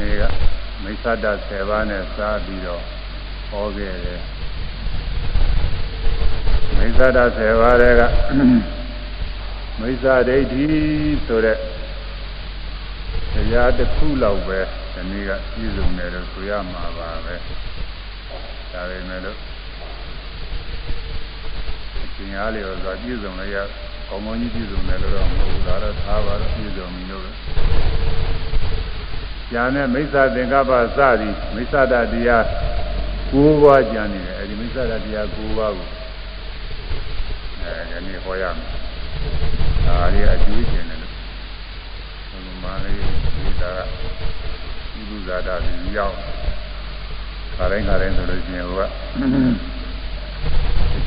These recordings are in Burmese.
နေ့ကမိစ္ဆဒ10ပါးနဲ့စပြီးတော့ဟောခဲ့တယ်မိစ္ဆဒ10ပါးတွေကမိစ္ဆဒိဋ္ဌိဆိုတဲ့တရားတစ်ခုလောက်ပဲဒီနေ့ကပြည့်စုံတယ်လို့ဆိုရမှာပါပဲဒါပေမဲ့လို့အရှင်အားလျော်စွာပြည့်စုံလည်းရကောင်းကောင်းကြီးပြည့်စုံတယ်လို့တော့မဟုတ်ဘူးဒါတော့သာပါတော့ပြည့်စုံပြီလို့ ညာနဲ့မိစ္ဆာသင်္ကပ္ပစသည်မိစ္ဆာတတရား၉ပါးကျန်နေတယ်အဲဒီမိစ္ဆာတတရား၉ပါးကိုအဲဒီနေ့ဟောရမယ်ဒါရီအကျိုးကျင်တယ်လို့ဘုမာလေးဒီသာဤလူဇာတာပြီးရောက်ခါတိုင်းခါတိုင်းဆိုလို့ရှိရင်ဟိုကတ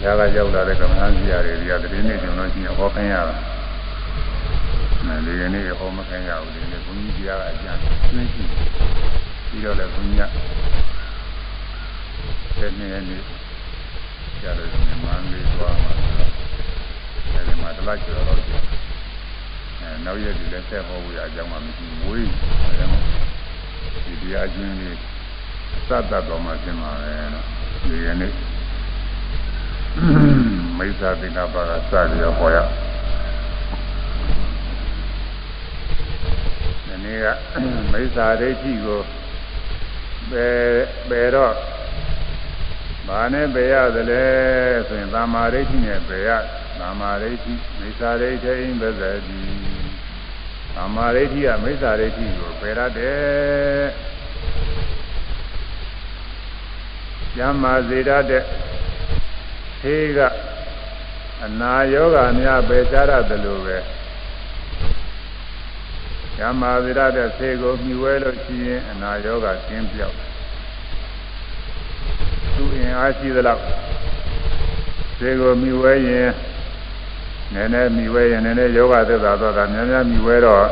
ရားကရောက်လာတဲ့ကမ္ဘာကြီးရတယ်ဒီကတည်းကကျွန်တော်ရှိရင်ဟောခိုင်းရတာ ဒီကနေ့ဟောမခိုင်းရဘူးဒီနေ့ဘုန်းကြီးတရားကအကျဉ်းရှင်းရှိပြီးတော့လည်းဘုန်းကြီးကတဲ့နေ့နေ့ကျတော့ဒီမှာလေးသွားမှာအဲဒီမှာတလိုက်ကျော်တော့ကျအဲနောက်ရက်ဒီလည်းဆက်ဟောဖို့ရအကြောင်းမှမရှိဘူးဝေးအဲဒါဒီတရားကျင်းလေးစတတ်တော်မှာပြင်ပါပဲနော်ဒီကနေ့မိစ္ဆာသင်္ကပ္ပကစပြီးတော့ဟောရဒီ နေ့ကမိစ္ဆာဒိဋ္ဌိကိုပယ်ပယ်တော့ဘာနဲ့ပယ်ရသလဲဆိုရင်သမာဓိဋ္ဌိနဲ့ပယ်ရသမာဓိဋ္ဌိမိစ္ဆာဒိဋ္ဌိပဇ္ဇတိသမာဓိဋ္ဌိကမိစ္ဆာဒိဋ္ဌိကိုပယ်ရတယ်ကျမ်းမာစေတတ်တဲ့သေကအနာယောဂများပယ်ချရတယ်လို့ပဲ ကျမ်းမာစေတတ်တဲ့သေကိုမြှဝဲလို့ရှိရင်အနာယောဂကျင်းပြောက်သူအင်အားရှိသလောက်သေကိုမြှဝဲရင်နည်းနည်းမြှဝဲရင်နည်းနည်းယောဂသက်သာတော့တာများများမြှဝဲတော့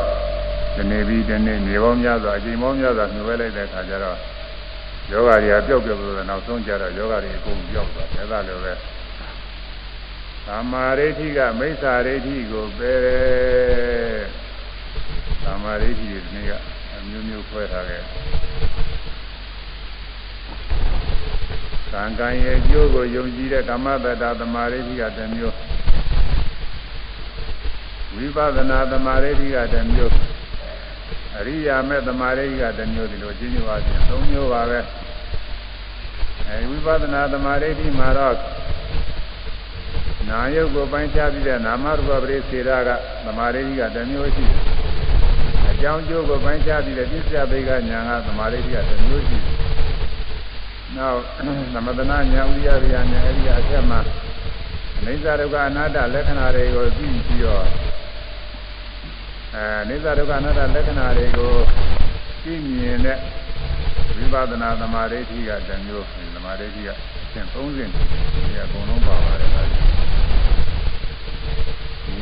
ဒီနေ့ပြီးဒီနေ့မြေပေါင်းများစွာအချိန်ပေါင်းများစွာမြှဝဲလိုက်တဲ့အခါကျတော့ယောဂတွေကပျောက်ပျောက်လို့နောက်ဆုံးကြတော့ယောဂတွေအကုန်ပျောက်သွားတယ်ဒါလိုပဲသမာဓိဋ္ဌိကမိစ္ဆာဒိဋ္ဌိကိုပယ်တယ် သမာဓိဋ္ဌိဒီနေ့ကအမျိုးမျိုးခွဲထားခဲ့သံဃာရဲ့အကျိုးကိုယုံကြည်တဲ့ဓမ္မတတသမာဓိဋ္ဌိကတစ်မျိုးဝိပဿနာသမာဓိဋ္ဌိကတစ်မျိုးအရိယာမဲ့သမာဓိကတစ်မျိုးဒီလိုကျင်းညပါခြင်း၃မျိုးပါပဲအဲဝိပဿနာသမာဓိမှာတော့နာယုတ်ကိုပိုင်းခြားပြီးတဲ့နာမရူပပရိစေရာကသမာဓိကတစ်မျိုးရှိတယ်အ ကြောင်းကျိုးကိုပိုင်းခြားပြီးတဲ့ပြစ္ဆယဘိကညာကသမာဓိကတစ်မျိုးရှိတယ်နောက်သမတနာညာဥရိယဗျာညာအဲဒီအထက်မှာအနိစ္စဒုက္ခအနတ္တလက္ခဏာတွေကိုသိပြီးတော့အဲနိစ္စဒုက္ခအနတ္တလက္ခဏာတွေကိုသိမြင်တဲ့ဝိပဿနာသမာဓိဋ္ဌိကတမျိုးသမာဓိဋ္ဌိကသင်30ဒီအကုန်လုံးပါပါတယ်ဒါမူ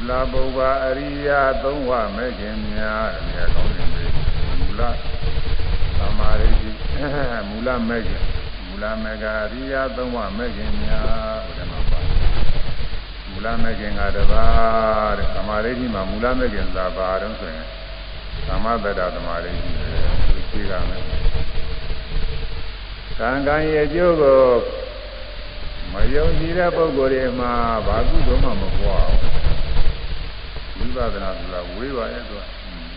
လပုဗ္ဗအရိယသုံးဝမဲ့ခြင်းများဒီအကောင်းနေပြီမူလသမာဓိဋ္ဌိမူလမဲ့ခြင်းမူလမဲ့ကအရိယသုံးဝမဲ့ခြင်းများဘုရားမှာပါမူလမဲ့ခင်ကတပါးတဲ့သမာဓိဋ္ဌိမှာမူလမဲ့ခင်သာပါတော့ဆိုရင်သမဗဒသမာဓိဋ္ဌိကိုသိရမယ်ကံကံရဲ့အကျိုးကိုမယုံကြည်တဲ့ပုဂ္ဂိုလ်တွေမှာဘာကုသိုလ်မှမပွားဘူး ဝိပဿနာဆိုတာဝေးပါရဲ့သူ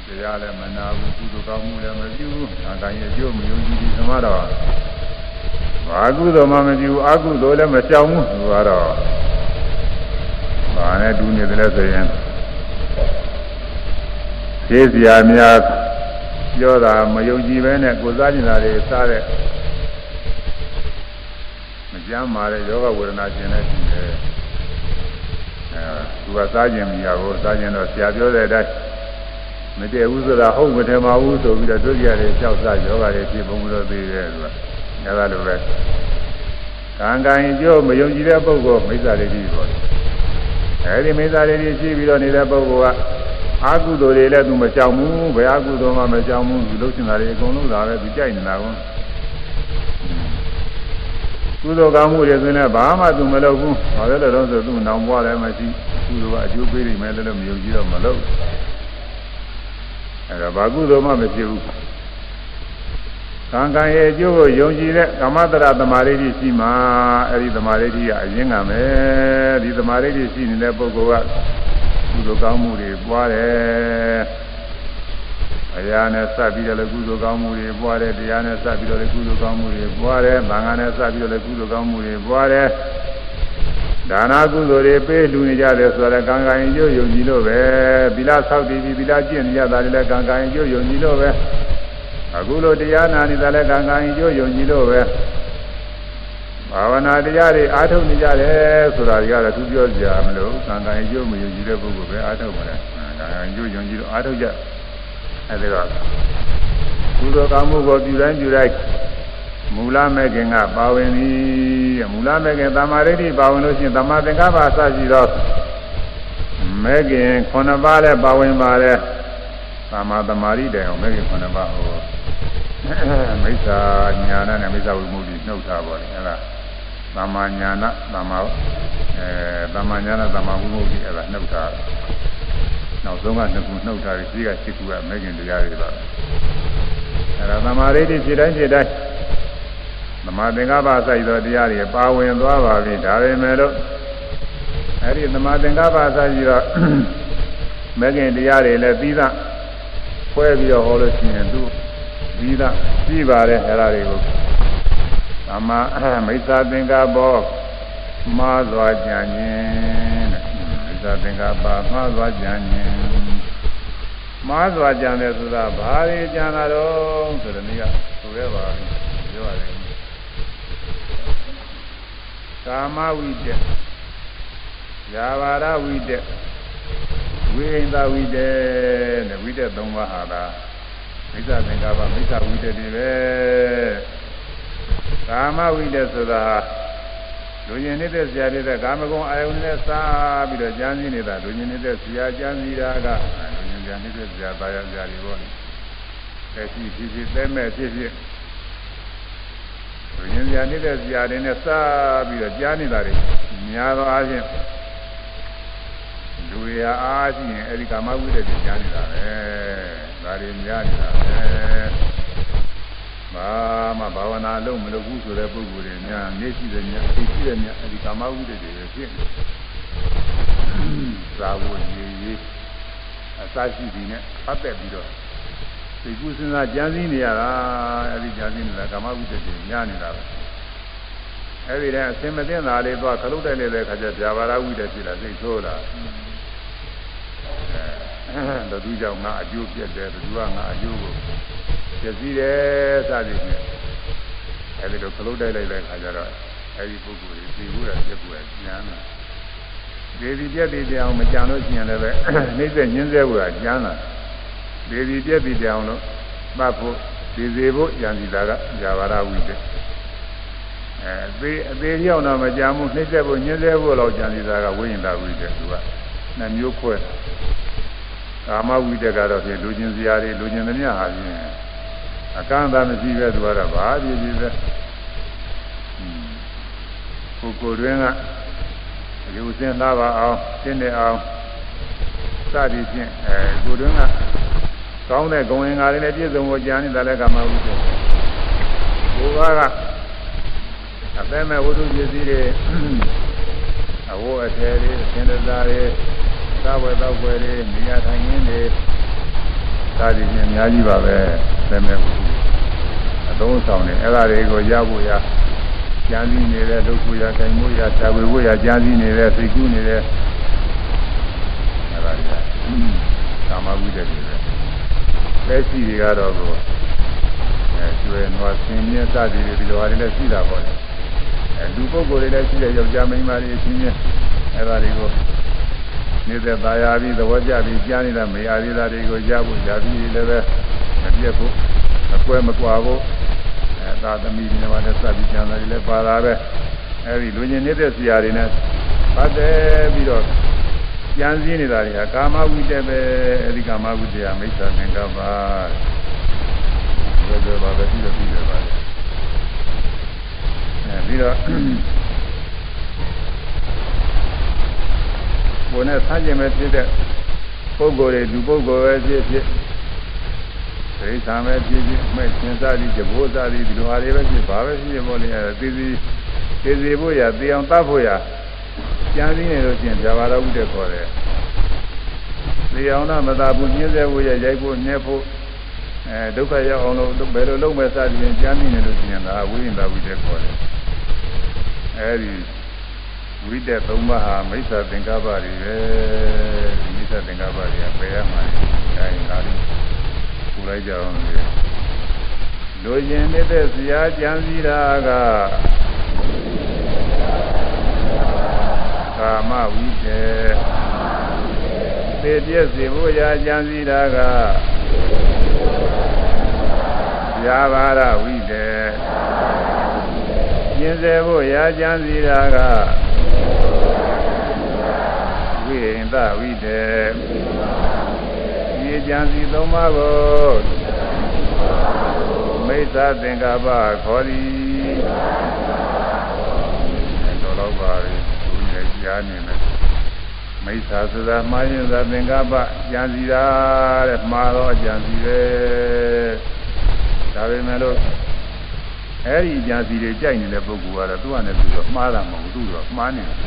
ကတရားလည်းမနာဘူးကုသိုလ်ကောင်းမှုလည်းမပြုဘူးကံကံရဲ့အကျိုးမယုံကြည်ဒီသမားတော့ဘာကုသိုလ်မှမပြုအကုသိုလ်လည်းမရှောင်ဘူးသူကတော့ဘာနဲ့တူနေတယ်လဲဆိုရင်သိစရာများပြောတာမယုံကြည်ပဲနဲ့ကိုစားကျင်တာတွေစားတဲ့မကြမ်းမာတဲ့ယောဂဝေဒနာကျင်တဲ့ရှိတယ် အဲသူကစားကျင်မိရကိုစားကျင်တော့ဆရာပြောတဲ့အတိုင်းမတည့်ဘူးဆိုတာဟုတ်မထင်ပါဘူးဆိုပြီးတော့ဒုတိယတွေကြောက်စားယောဂတွေဖြစ်ပုံလို့သိတယ်သူကအဲဒါလိုပဲကံကံကြိုးမယုံကြည်တဲ့ပုဂ္ဂိုလ်မိစ္ဆာတွေကြီးပေါ့အဲဒီမိစ္ဆာတွေကြီးရှိပြီးတော့နေတဲ့ပုဂ္ဂိုလ်ကအကုသိုလ်တွေလည်းသူမကြောက်ဘူးဘယ်အကုသိုလ်မှမကြောက်ဘူးသူလုပ်ချင်တာတွေအကုန်လုံးလာပဲသူကြိုက်နေတာကော ကုသိုလ်ကောင်းမှုတွေဆိုရင်ဘာမှသူမလုပ်ဘူးဘာလို့လဲတော့ဆိုသူနောင်ဘွားလည်းမရှိကုသိုလ်ကအကျိုးပေးနေမယ်လည်းမယုံကြည်တော့မလုပ်အဲဒါဘာကုသိုလ်မှမဖြစ်ဘူးကံကံရဲ့အကျိုးကိုယုံကြည်တဲ့ကမ္မတရသမာဓိရှိမှအဲ့ဒီသမာဓိကအရင်ကမယ်ဒီသမာဓိရှိနေတဲ့ပုဂ္ဂိုလ်ကကုသိုလ်ကောင်းမှုတွေပွားတယ် အရာနဲ့စပ်ပြီးတော့လည်းကုသိုလ်ကောင်းမှုတွေပွားတယ်တရားနဲ့စပ်ပြီးတော့လည်းကုသိုလ်ကောင်းမှုတွေပွားတယ်သံဃာနဲ့စပ်ပြီးတော့လည်းကုသိုလ်ကောင်းမှုတွေပွားတယ်ဒါနာကုသိုလ်တွေပေးလူနေကြတယ်ဆိုတော့ကံကံရင်ကျိုးယုံကြည်လို့ပဲသီလဆောက်တည်ပြီးသီလကျင့်နေကြတာလည်းကံကံရင်ကျိုးယုံကြည်လို့ပဲအခုလိုတရားနာနေတာလည်းကံကံရင်ကျိုးယုံကြည်လို့ပဲဘာဝနာတရားတွေအားထုတ်နေကြတယ်ဆိုတာတွေကတော့သူပြောကြမလို့ကံကံရင်ကျိုးမယုံကြည်တဲ့ပုဂ္ဂိုလ်ပဲအားထုတ်ပါလေကံကံရင်ကျိုးယုံကြည်လို့အားထုတ်ကြ အဲဒီတော့ကုသိုလ်ကောင်းမှုကိုပြုတိုင်းပြုတိုင်းမူလမဲ့ခင်ကပါဝင်သည်မူလမဲ့ခင်သမာဓိတိပါဝင်လို့ရှိရင်သမာသင်္ကပ္ပအစရှိသောမဲ့ခင်9ပါးလည်းပါဝင်ပါတယ်သမာသမာဓိတယ်အောင်မဲ့ခင်9ပါးဟောမိစ္ဆာညာဏနဲ့မိစ္ဆာဝိမုဒ္ဓိနှုတ်ထားပါတယ်အဲ့ဒါသမာညာဏသမာအဲသမာညာဏသမာဝိမုဒ္ဓိအဲ့ဒါနှုတ်ထားတယ် နောက်ဆုံးကနှစ်ခုနှုတ်ထားပြီးရှိက7ခုကမဲ့ခင်တရားတွေပါအဲ့ဒါသမာဓိဋ္ဌိဖြစ်တိုင်းဖြစ်တိုင်းသမာသင်္ကပ္ပစိုက်သောတရားတွေပါဝင်သွားပါပြီဒါပေမဲ့လို့အဲ့ဒီသမာသင်္ကပ္ပစိုက်ပြီးတော့မဂ္ဂင်တရားတွေလည်းပြီးသားဖွဲပြီးတော့ဟောလို့ရှိရင်သူပြီးသားပြီးပါတယ်အဲ့ဒါတွေကိုသမာမိစ္ဆာသင်္ကပ္ပမှားသွားကြခြင်းတဲ့မိစ္ဆာသင်္ကပ္ပမှားသွားကြခြင်း မှားသွားကြတယ်ဆိုတာဘာတွေကြံတာတော့ဆိုတဲ့နေ့ကဆိုရဲပါပြောရတယ်ကာမဝိတက်ယာဘာရဝိတက်ဝိဟိန္ဒဝိတက်တဲ့ဝိတက်၃ပါးဟာလားမိစ္ဆာသင်္ကပ္ပမိစ္ဆာဝိတက်တွေပဲကာမဝိတက်ဆိုတာ လူကျင်နေတဲ့ဆရာတွေတဲ့ကာမဂုဏ်အာယုန်နဲ့စားပြီးတော့ကြမ်းစည်းနေတာလူကျင်နေတဲ့ဆရာကြမ်းစည်းတာကလူကျင်ကြနေတဲ့ဆရာသားရဆရာတွေပေါ့လေအဲရှိဖြစ်ဖြစ်သဲမဲ့ဖြစ်ဖြစ်ဉာဏ်ဉာဏ်နေတဲ့ဇာတင်နဲ့စပြီးတော့ကြားနေတာတွေများသောအားဖြင့်လူရအားရှိရင်အဲဒီကာမဝိတ္တတွေကြားနေတာပဲဒါတွေများနေတာပဲ ဘာမှဘာဝနာလုံးမလုပ်ဘူးဆိုတဲ့ပုဂ္ဂိုလ်တွေများနေရှိတဲ့များသိရှိတဲ့များအဲဒီကာမဝိတ္တတွေပဲဖြစ်နေသာဝရေရေအစရှိသည်နဲ့အသက်ပြီးတော့သိကုစဉ်းစားကြံစည်နေရတာအဲဒီကြံစည်နေတာကာမဝိတ္တတွေညားနေတာပဲအဲဒီတည်းအစင်မသိတာလေးသွားခလုတ်တိုက်နေတဲ့ခါကျဇာဘာရဝိတ္တဖြစ်လာသိဆိုးလာအဲဘသူကြောင့်ငါအကျိုးပြတ်တယ်ဘသူကငါအကျိုးကို ပြည့်စည်တယ်စသည်ဖြင့်အဲဒီလိုခလုတ်တိုက်လိုက်တဲ့ခါကျတော့အဲဒီပုဂ္ဂိုလ်ကြီးသိဘူးတဲ့ပြည့်ဘူးရဲ့ဉာဏ်လားဒေဒီပြက်ဒီတရားမကြံလို့ရှိရင်လည်းပဲနှိမ့်ဆက်ညင်းဆဲဘူးကကျမ်းလာဒေဒီပြက်ဒီတရားလို့မှတ်ဖို့ဒီစေဖို့ယန္တိတာကဇာဝရဝိတ္တအဲအသေးအသေးရောက်တော့မကြမ်းဘူးနှိမ့်ဆက်ဖို့ညင်းဆဲဖို့တော့ယန္တိတာကဝိညာဉ်တာဝိတ္တသူကနှမျိုးခွဲကာမဝိတ္တကတော့ဖြင့်လူချင်းစရာတွေလူချင်းသမျှဟာဖြင့် အကန့်အသတ်မရှိပဲသူကတော့ဘာဖြစ်ဖြစ်ပဲကိုကိုတွင်ကယူစင်းလာပါအောင်ရှင်းနေအောင်စသည်ဖြင့်အဲကိုတွင်ကကောင်းတဲ့ဂုဏ်ဝင်္ဂါတွေနဲ့ပြည့်စုံဖို့ကြားနေတာလည်းကာမဝိတ္တကိုကကအသက်မဲ့ဝိသုပစ္စည်းတွေအဝတ်အထည်တွေအစင်တစားတွေသာဝေသောွယ်တွေနေရာထိုင်ရင်းတွေ စသည်ဖြင့်အများကြီးပါပဲသက်မဲ့ဝိသုအသုံးဆောင်နေအဲ့ဒါတွေကိုရဖို့ရကြံစည်နေတဲ့ဒုက္ခရတိုင်မှုရသာဝေဝရကြံစည်နေတဲ့စိတ်ကူးနေတဲ့အဲ့ဒါတွေကကာမဝိတ္တတွေပဲလက်ရှိတွေကတော့ကိုအဲကျွဲနွားဆင်းမြဲစသည်တွေဒီလိုဟာတွေလည်းရှိတာပေါ့လေအဲလူပုဂ္ဂိုလ်တွေလည်းရှိတဲ့ယောက်ျားမိန်းမတွေအချင်းချင်းအဲ့ဒါတွေကို နေတဲ့ตายာပြီးသဘောကျပြီးကြားနေတာမေအာရီလာတွေကိုရဖို့ရပြီးလည်းပဲမပြတ်ဖို့မကွဲမကွာဖို့အဲသာသမီတွေမှာလည်းစပြီးကျန်တာတွေလည်းပါတာပဲအဲဒီလူညင်နေတဲ့ဆရာတွေနဲ့ပတ်သက်ပြီးတော့ကြံစည်နေတာတွေကကာမဝိတ္တပဲအဲဒီကာမဝိတ္တကမိစ္ဆာသင်္ကပ္ပဘယ်လိုပါပဲပြီးတော့ပြီးတော့ပါအဲပြီးတော့ ဘုန်းနဲ့ဆန်းကျင်မဲ့ဖြစ်တဲ့ပုဂ္ဂိုလ်တွေလူပုဂ္ဂိုလ်ပဲဖြစ်ဖြစ်ဒိဋ္ဌာမဲ့ဖြစ်ဖြစ်မဲ့ရှင်စားသည်ကြဘိုးစားသည်ဒီလိုဟာတွေပဲဖြစ်ဘာပဲဖြစ်ဖြစ်ပေါ့လေအဲသိသိသိသိဖို့ရသိအောင်တတ်ဖို့ရကြံစည်နေလို့ချင်းဇာဘာတော်ဥတဲ့ခေါ်တယ်သိအောင်တော့မသာဘူးညင်းစေဖို့ရရိုက်ဖို့ညှက်ဖို့အဲဒုက္ခရောက်အောင်လို့ဘယ်လိုလုပ်မဲ့စသည်ဖြင့်ကြံစည်နေလို့ချင်းဒါဝိညာဉ်တော်ဥတဲ့ခေါ်တယ်အဲဒီ ဝိတက်သုံးပါးဟာမိစ္ဆာသင်္ကပ္ပတွေပဲမိစ္ဆာသင်္ကပ္ပတွေကပယ်ရမှာအဲဒါလေးပူလိုက်ကြအောင်လေလူရင်နေတဲ့ဇာကြံစည်တာကကာမဝိတေသေပြည့်စေဖို့ရာကြံစည်တာကဇာဘာရဝိတေကျင်စေဖို့ရာကြံစည်တာက ဝိဟိန္တဝိတေဒီကြံစီသုံးပါးကိုမိစ္ဆာသင်္ကပ္ပခေါ်သည်တော်တော့ပါပြီသူလည်းကြားနေတယ်မိစ္ဆာဆိုတာမှားရင်သာသင်္ကပ္ပကြံစီတာတဲ့မှားတော့ကြံစီပဲဒါပေမဲ့လို့အဲ့ဒီကြံစီတွေကြိုက်နေတဲ့ပုဂ္ဂိုလ်ကတော့သူ့အနေနဲ့သူတော့မှားတာမဟုတ်ဘူးသူတော့မှားနေတယ်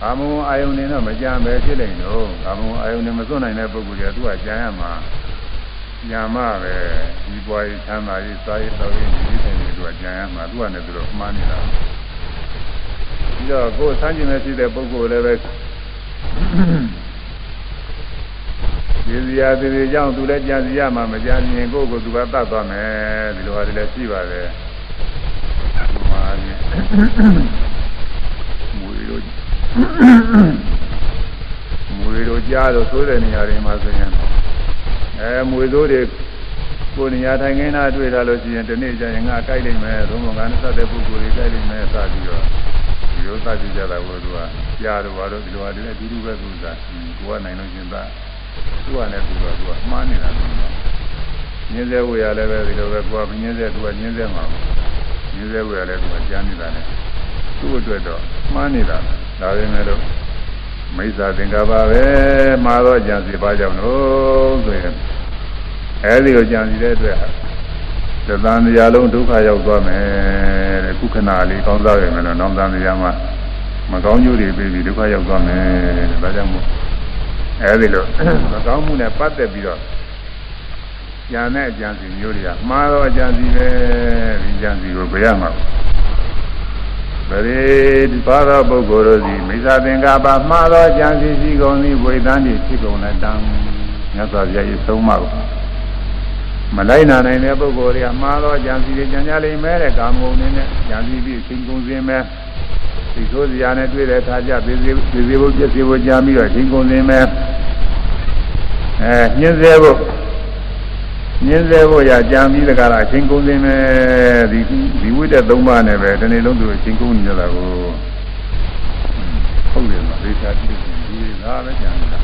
ကာမဂုဏ်အာယုန်နဲ့တော့မကြံပဲဖြစ်နေတော့ကာမဂုဏ်အာယုန်နဲ့မစွန့်နိုင်တဲ့ပုဂ္ဂိုလ်ကသူကကြံရမှာညာမပဲဒီပွားရေးချမ်းသာရေးစားရေးတော်ရေးဒီတိုင်းတွေသူကကြံရမှာသူကလည်းသူတော့မှားနေတာပြီးတော့ကိုယ်ဆန်းကျင်မဲ့ဖြစ်တဲ့ပုဂ္ဂိုလ်လည်းပဲဒီစရာဒီတွေကြောင့်သူလည်းကြံစီရမှာမကြံရင်ကိုယ့်ကိုယ်သူကတတ်သွားမယ်ဒီလိုဟာတွေလည်းရှိပါတယ်မှားရင်မွေလို့ မွေတို့ကြားလို့သိုးတဲ့နေရာတွေမှာဆိုရင်အဲမွေသိုးတွေကိုနေရာထိုင်ခင်းသားတွေ့လာလို့ရှိရင်ဒီနေ့ကျရင်ငါကြိုက်နိုင်မယ်သုံးပုံကနဲ့စတဲ့ပုဂ္ဂိုလ်တွေကြိုက်နိုင်မယ်စပြီးတော့ဒီလိုသတ်ကြည့်ကြတာကိုသူကကြားတော့ဘာလို့ဒီလိုဟာတွေအတူတူပဲသူကကိုကနိုင်လို့ရှင်သားသူကလည်းသူကသူကမှားနေတာသူကညင်းစေဝေရလည်းပဲဒီလိုပဲကိုကညင်းစေသူကညင်းစေမှာညင်းစေဝေရလည်းသူကကြားနေတာလေ သူ့အတွက်တော့မှားနေတာဒါပေမဲ့လို့မိစ္ဆာသင်္ကပ္ပပဲမှာတော့ကြံစီပါကြောင့်လို့ဆိုရင်အဲဒီကိုကြံစီတဲ့အတွက်သတန်တရားလုံးဒုက္ခရောက်သွားမယ်တဲ့ခုခဏလေးကောင်းစားရမယ်လို့နောင်တန်တရားမှာမကောင်းကျိုးတွေပြီးပြီးဒုက္ခရောက်သွားမယ်တဲ့ဒါကြောင့်မို့အဲဒီလိုမကောင်းမှုနဲ့ပတ်သက်ပြီးတော့ဉာဏ်နဲ့အကြံစီမျိုးတွေကမှားတော့အကြံစီပဲဒီအကြံစီကိုဘယ်ရမှာ ပရိဒီပါသောပုဂ္ဂိုလ်တို့သည်မိစ္ဆာသင်္ကပ္ပမှားသောအကြံစီရှိကုန်သည်ဝိသန်းတိဖြစ်ကုန်တဲ့တံမြတ်စွာဘုရား၏ဆုံးမကိုမလိုက်နာနိုင်တဲ့ပုဂ္ဂိုလ်တွေကမှားသောအကြံစီတွေကြံကြလိမ့်မယ်တဲ့ကာမဂုဏ်နဲ့ကြံစီပြီးချိန်ကုန်စင်မဲ့ဒီဆိုစရာနဲ့တွေ့တဲ့အခါကျသေသေးသေသေးဖို့ပြည့်စုံဖို့ကြာပြီးတော့ချိန်ကုန်စင်မဲ့အဲညှင်းဆဲဖို့ ညင်းစေဖို့ရကြံပြီးတကားလားအချင်းကုန်စင်မဲ့ဒီဒီဝိတ္တသုံးပါးနဲ့ပဲဒီနေ့လုံးသူအချင်းကုန်နေကြတာကိုဟုတ်တယ်မသိချာကြည့်ဒီသာပဲကြံနေတာ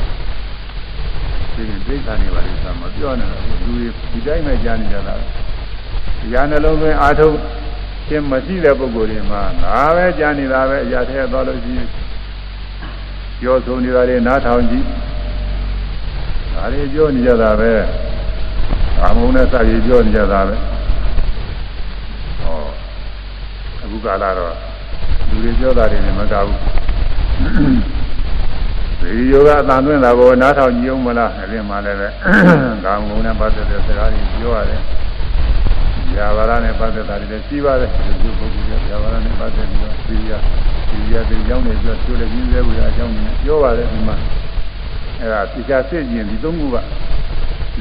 ဒီဒိဋ္ဌာနေပါလိမ့်မယ်မပြောနဲ့လူတွေဒီတိုင်းပဲကြံနေကြတာတရားနှလုံးသွင်းအာထုတ်ခြင်းမရှိတဲ့ပုဂ္ဂိုလ်တွေမှာငါပဲကြံနေတာပဲအရာထဲသွားလို့ရှိရင်ပြောဆိုနေတာတွေနားထောင်ကြည့်ဒါတွေပြောနေကြတာပဲ အာမုံနဲ့စပြီးပြောနေကြတာပဲဟောအခုကာလတော့လူတွေပြောတာတွေနဲ့မကဘူးဒီယောဂအတန်သွင်းတာကိုနားထောင်ကြည့်အောင်မလားအဲဒီမှာလည်းပဲကာမုံနဲ့ပတ်သက်တဲ့စကားတွေပြောရတယ်ဇာဝရနဲ့ပတ်သက်တာတွေလည်းရှိပါတယ်ဒီလိုပုဂ္ဂိုလ်ကဇာဝရနဲ့ပတ်သက်ပြီးတော့သီရိယသီရိယတွေကြောင်းနေပြီးတော့သူလည်းကြီးသေးဘူးအကြောင်းနေပြောပါတယ်ဒီမှာအဲဒါပြချစစ်ကျင်ဒီသုံးခုက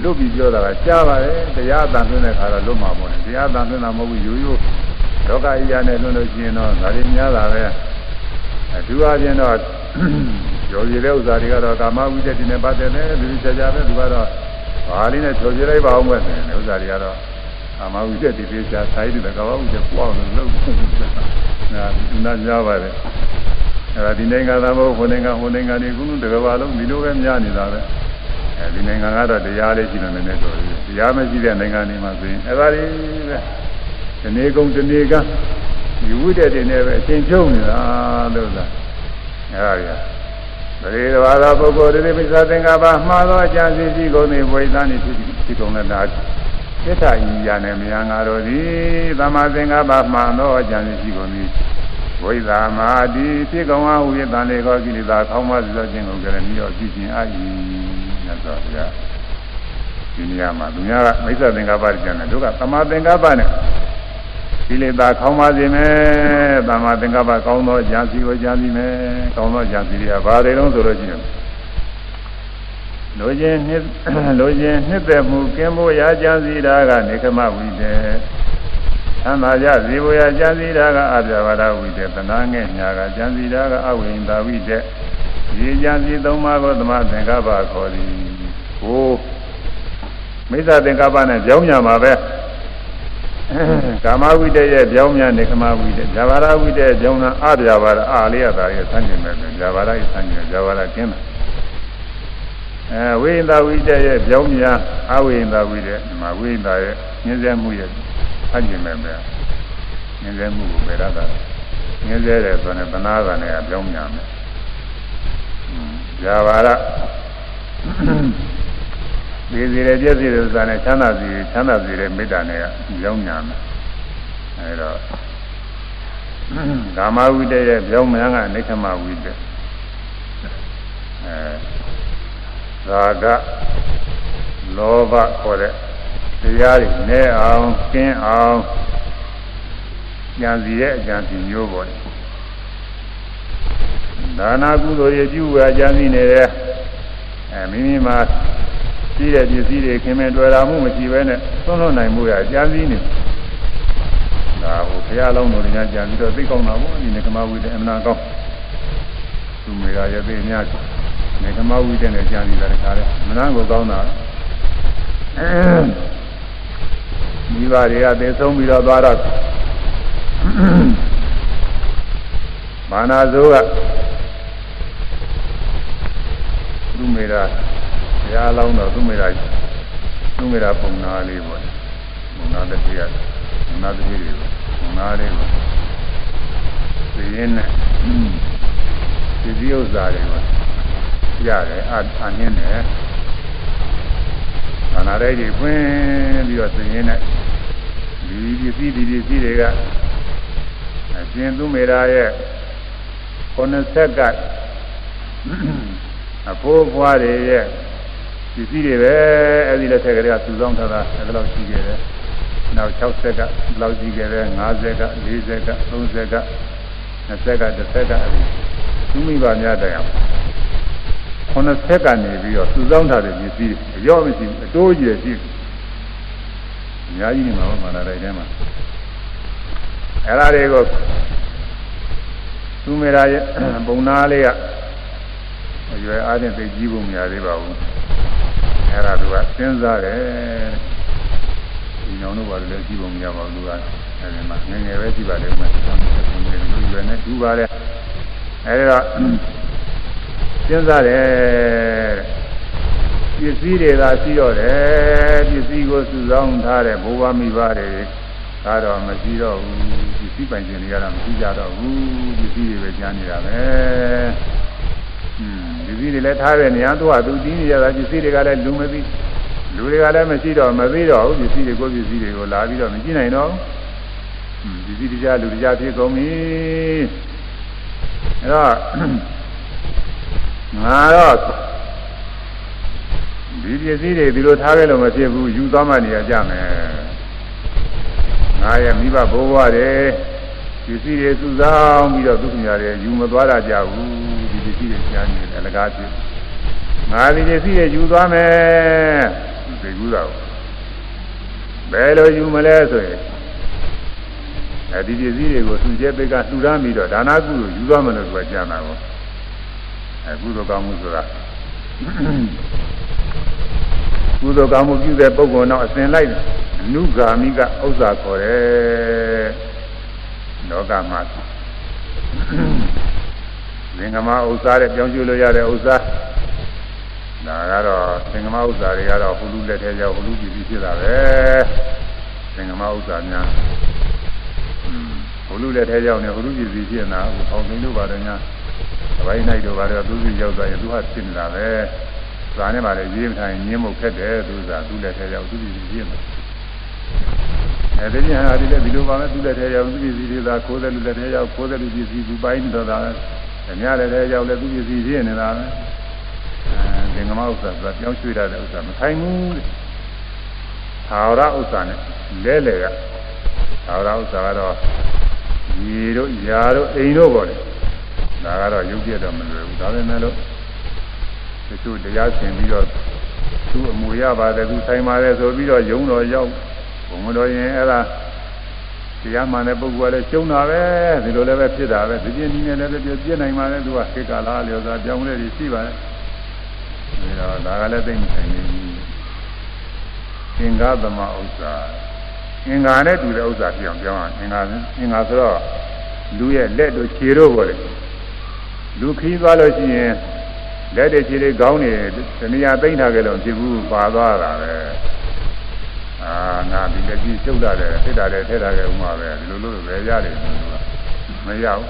လွတ်ပြီးပြောတာကကြားပါတယ်တရားအတန်သွင်းတဲ့ခါတော့လွတ်မှာပေါ့လေတရားအတန်သွင်းတာမဟုတ်ဘူးရိုးရိုးလောကကြီးရနဲ့လွတ်လို့ရှိရင်တော့ဒါတွေများတာပဲအထူးအချင်းတော့ရော်ရည်တဲ့ဥစ္စာတွေကတော့ကာမဝိတ္တိနဲ့ပတ်သက်တယ်လူကြီးကြကြပဲသူကတော့ဘာလေးနဲ့ထော်ပြလိုက်ပါအောင်ပဲဆိုရင်ဥစ္စာတွေကတော့ကာမဝိတ္တိပြေချာဆိုင်တယ်ကာမဝိတ္တိပွားလို့လုပ်နေတာနာများပါတယ်အဲ့ဒါဒီနိုင်ငံသားမဟုတ်ဟိုနိုင်ငံဟိုနိုင်ငံတွေကုသတကဘာလုံးဒီလိုပဲများနေတာပဲ အဲဒီနိုင်ငံကတော့တရားလေးရှိတယ်နည်းနည်းတော့တရားမရှိတဲ့နိုင်ငံတွေမှာဆိုရင်အဲဒါလေးပဲဒီနေ့ကုန်ဒီနေ့ကဒီဝိတ္တတွေနဲ့ပဲအချင်းချုပ်နေတာလို့လားအဲဒါကြီးပရိသဝါသောပုဂ္ဂိုလ်တွေပိဿသင်္ကပ္ပမှားသောအကြံစီရှိကုန်သည်ဝိသန်းနေဖြစ်ဖြဖြစ်ကုန်တဲ့ဒါသစ္စာဤရာနဲ့မြာငါတို့သည်သမာသင်္ကပ္ပမှန်သောအကြံရှိကုန်သည်ဝိသာမာတိဖြစ်ကုန်အောင်ဝိသံလေကောကိလေသာခေါင်းမစေသောခြင်းကိုကြရမိတော့ဖြစ်ခြင်းအာဤမြ တ်စွာဘုရားဒီနေရာမှာသူများကမိစ္ဆာသင်္ကပ္ပကျန်တယ်တို့ကသမာသင်္ကပ္ပနဲ့ကိလေသာခေါင်းမစေမယ်သမာသင်္ကပ္ပကောင်းသောဉာဏ်စီကိုဉာဏ်စီမယ်ကောင်းသောဉာဏ်စီတွေကဘာတွေလုံးဆိုလို့ရှိရင်လိုခြင်းနှစ်လိုခြင်းနှစ်သက်မှုကင်းဖို့ရာကြံစီတာကနေကမဝိတေသံသာကြဇေဝရာကြံစီတာကအပြဘာဒဝိတေသနာငဲ့ညာကကြံစီတာကအဝိဉ္ဒဝိတေ ရေကြံစီသုံးပါးကိုသမသင်္ကပ္ပခေါ်သည်ဟိုမိစ္ဆာသင်္ကပ္ပနဲ့ကြောင်းညာမှာပဲကာမဝိတ္တရဲ့ကြောင်းများနေကမဝိတ္တဇာဘာရဝိတ္တရဲ့ကြောင်းများအပြာဘာရအာလေးရတာရဲ့ဆန်းကျင်မဲ့ဇာဘာရရဲ့ဆန်းကျင်ဇာဘာရကျင်းတာအဲဝိညာဝိတ္တရဲ့ကြောင်းများအဝိညာဝိတ္တဒီမှာဝိညာရဲ့ညင်းစဲမှုရဲ့ဆန်းကျင်မဲ့ပဲညင်းစဲမှုကိုပယ်ရတာညင်းစဲတယ်ဆိုရင်ဗနာကနဲ့ကြောင်းများမယ် ဇာဘာရဒီစီရပြည့်စည်တဲ့ဥစ္စာနဲ့ချမ်းသာစီချမ်းသာစီတဲ့မေတ္တာနဲ့ကြောင်းညာမယ်အဲတော့ကာမဝိတ္တရဲ့ကြောင်းများကနိခမဝိတ္တအဲသာကလောဘခေါ်တဲ့တရားတွေနဲ့အောင်ကျင်းအောင်ဉာဏ်စီရဲ့အကြံစီမျိုးပေါ်တယ် ဒါနာကုသိုလ်ရပြုဝါကြံစီနေတဲ့အဲမိမိမှာရှိတဲ့ပစ္စည်းတွေခင်မင်တွေ့တာမှုမရှိဘဲနဲ့သုံးလွန်နိုင်မှုရအကြံစည်းနေဒါဟိုဘုရားလုံးတော်ညာကြံပြီးတော့သိကောင်းတာပေါ့ဒီနေကမဝိတဲ့အမနာကောင်းသူမေရာရဲ့သိအများနေကမဝိတဲ့နဲ့ကြံနေတာတခါလဲမနာကိုကောင်းတာမိဘတွေကသိဆုံးပြီးတော့သွားတော့မာနာဇိုးက သူမေရာဘုရားလောင်းတော့သူ့မိရာသူ့မိရာပုံနာလေးပေါ့ပုံနာတစ်ပြည့်ရပုံနာတစ်ပြည့်တွေပုံနာလေးပေါ့သိရင်နဲ့ဒီဒီဥစ္စာတွေပေါ့ရတယ်အအနည်းနဲ့ခန္ဓာတွေကြီးဖွင့်ပြီးတော့သိရင်နဲ့ဒီပစ္စည်းဒီပစ္စည်းတွေကအရှင်သူ့မိရာရဲ့90ဆက်က အဖိုးဖွားတွေရဲ့ပစ္စည်းတွေပဲအဲ့ဒီလက်ထက်ကလေးကစုဆောင်းထားတာအဲ့ဒါလောက်ရှိခဲ့တယ်။နောက်60ကလောက်ရှိခဲ့တယ်50က40က30က20က30ကအဲ့ဒီသူမိဘများတိုင်အောင်90ကနေပြီးတော့စုဆောင်းထားတဲ့ပစ္စည်းအရော့မရှိဘူးအတိုးကြီးရှိအများကြီးနေမှာပါမာနာတိုင်းထဲမှာအဲ့ဒါတွေကိုသူမေရာရဲ့ပုံနာလေးက အရွယ်အားဖြင့်သိကြီးဖို့မရသေးပါဘူးအဲ့ဒါသူကစဉ်းစားတယ်ဒီနောင်တို့ဘာလို့လဲကြည့်ဖို့မရပါဘူးသူကအဲ့ဒီမှာငငယ်ပဲကြည့်ပါလေဥမာဆက်နေတယ်လူရွယ်နဲ့တူပါတယ်အဲ့ဒါစဉ်းစားတယ်ပစ္စည်းတွေသာရှိတော့တယ်ပစ္စည်းကိုစုဆောင်းထားတဲ့ဘိုးဘမိဘတွေဒါတော့မရှိတော့ဘူးပစ္စည်းပိုင်ရှင်တွေကတော့မရှိကြတော့ဘူးပစ္စည်းတွေပဲကြားနေတာပဲပ စ္စည်းတွေလည်းထားတဲ့နေရာသူကသူတီးနေကြတာပစ္စည်းတွေကလည်းလူမသိလူတွေကလည်းမရှိတော့မသိတော့ဘူးပစ္စည်းတွေကိုပစ္စည်းတွေကိုလာပြီးတော့မကြည့်နိုင်တော့ဘူးပစ္စည်းတရားလူတရားဖြစ်ကုန်ပြီအဲတော့ငါတော့ဒီပစ္စည်းတွေဒီလိုထားခဲ့လို့မဖြစ်ဘူးယူသွားမှနေရကြမယ်ငါရဲ့မိဘဘိုးဘွားတွေပစ္စည်းတွေစုဆောင်ပြီးတော့သူ့ညာတွေယူမသွားတာကြဘူးပ စ္စည်းတွေရှားနေတယ်အလကားပြငါဒီပစ္စည်းတွေယူသွားမယ်သိကူးတာဘယ်လိုယူမလဲဆိုရင်အဲဒီပစ္စည်းတွေကိုသူကျဲပိတ်ကလှူဒါန်းပြီးတော့ဒါနာကုလို့ယူသွားမယ်လို့သူကကြားတာကိုအဲကုသိုလ်ကောင်းမှုဆိုတာကုသိုလ်ကောင်းမှုပြုတဲ့ပုဂ္ဂိုလ်တော့အစဉ်လိုက်အနုဂါမိကဥစ္စာခေါ်တယ်လောကမှာ သင်္ကမဥစ္စာတဲ့ပြောင်းကျလို့ရတဲ့ဥစ္စာဒါကတော့သင်္ကမဥစ္စာတွေကတော့ဟူလူလက်ထဲရောက်ဟူလူပြည်ပြီးဖြစ်တာပဲသင်္ကမဥစ္စာများဟူလူလက်ထဲရောက်နေဟူလူပြည်ပြီးဖြစ်နေတာဟိုပေါင်းသိန်းတို့ပါတယ်ညာအပိုင်းနိုင်တို့ပါတယ်သူစီရောက်သွားရင်သူဟာဖြစ်နေတာပဲဇာနဲ့ပါလေရေးမထိုင်ညင်းမှုခက်တယ်သူကသူ့လက်ထဲရောက်သူ့ပြည်စီရေးမှာအဲဒီညဟာဒီလက်ဒီလိုပါပဲသူ့လက်ထဲရောက်သူ့ပြည်စီတွေသာခိုးတယ်လူလက်ထဲရောက်ခိုးတယ်လူပြည်စီသူပိုင်းတော့တာ ဓမြလက်ထဲရောက်လဲသူ့ပြည်စီရေးနေတာပဲအဲဒီငမဥစ္စာကပြောင်းရွှေ့ရတဲ့ဥစ္စာမဆိုင်ဘူးတဲ့သာဝရဥစ္စာနဲ့လဲလေကသာဝရဥစ္စာကတော့ရေတို့ယာတို့အိမ်တို့ပေါ့လေဒါကတော့ရုပ်ပြတော့မလွယ်ဘူးဒါပေမဲ့လို့တချို့တရားဆင်ပြီးတော့သူ့အမူရပါတယ်သူဆိုင်ပါတယ်ဆိုပြီးတော့ယုံတော်ရောက်ဘုံတော်ရင်အဲ့ဒါ တရားမှန်တဲ့ပုဂ္ဂိုလ်ကလည်းကျုံတာပဲဒီလိုလည်းပဲဖြစ်တာပဲဒီပြင်းနည်းနဲ့လည်းပြည့်နိုင်ပါလေသူကခေတ်ကာလလျော်စွာပြောင်းလဲပြီးရှိပါတယ်ဒါတော့ဒါကလည်းသိမဆိုင်နေဘူးသင်္ဃသမဥစ္စာအင်္ဂါနဲ့တူတဲ့ဥစ္စာပြောင်းပြောင်းအောင်အင်္ဂါအင်္ဂါဆိုတော့လူရဲ့လက်တို့ခြေတို့ပေါ့လေလူခီးသွားလို့ရှိရင်လက်တွေခြေတွေခေါင်းတွေတဏှာသိမ့်ထားကြလို့ဖြစ်ဘူးပါသွားတာပဲ အာငါဒီလက်ကြီးကျုပ်လာတယ်ထိတာတယ်ထဲတာကြဥမှာပဲဒီလိုလိုပဲရတယ်သူကမရဘူး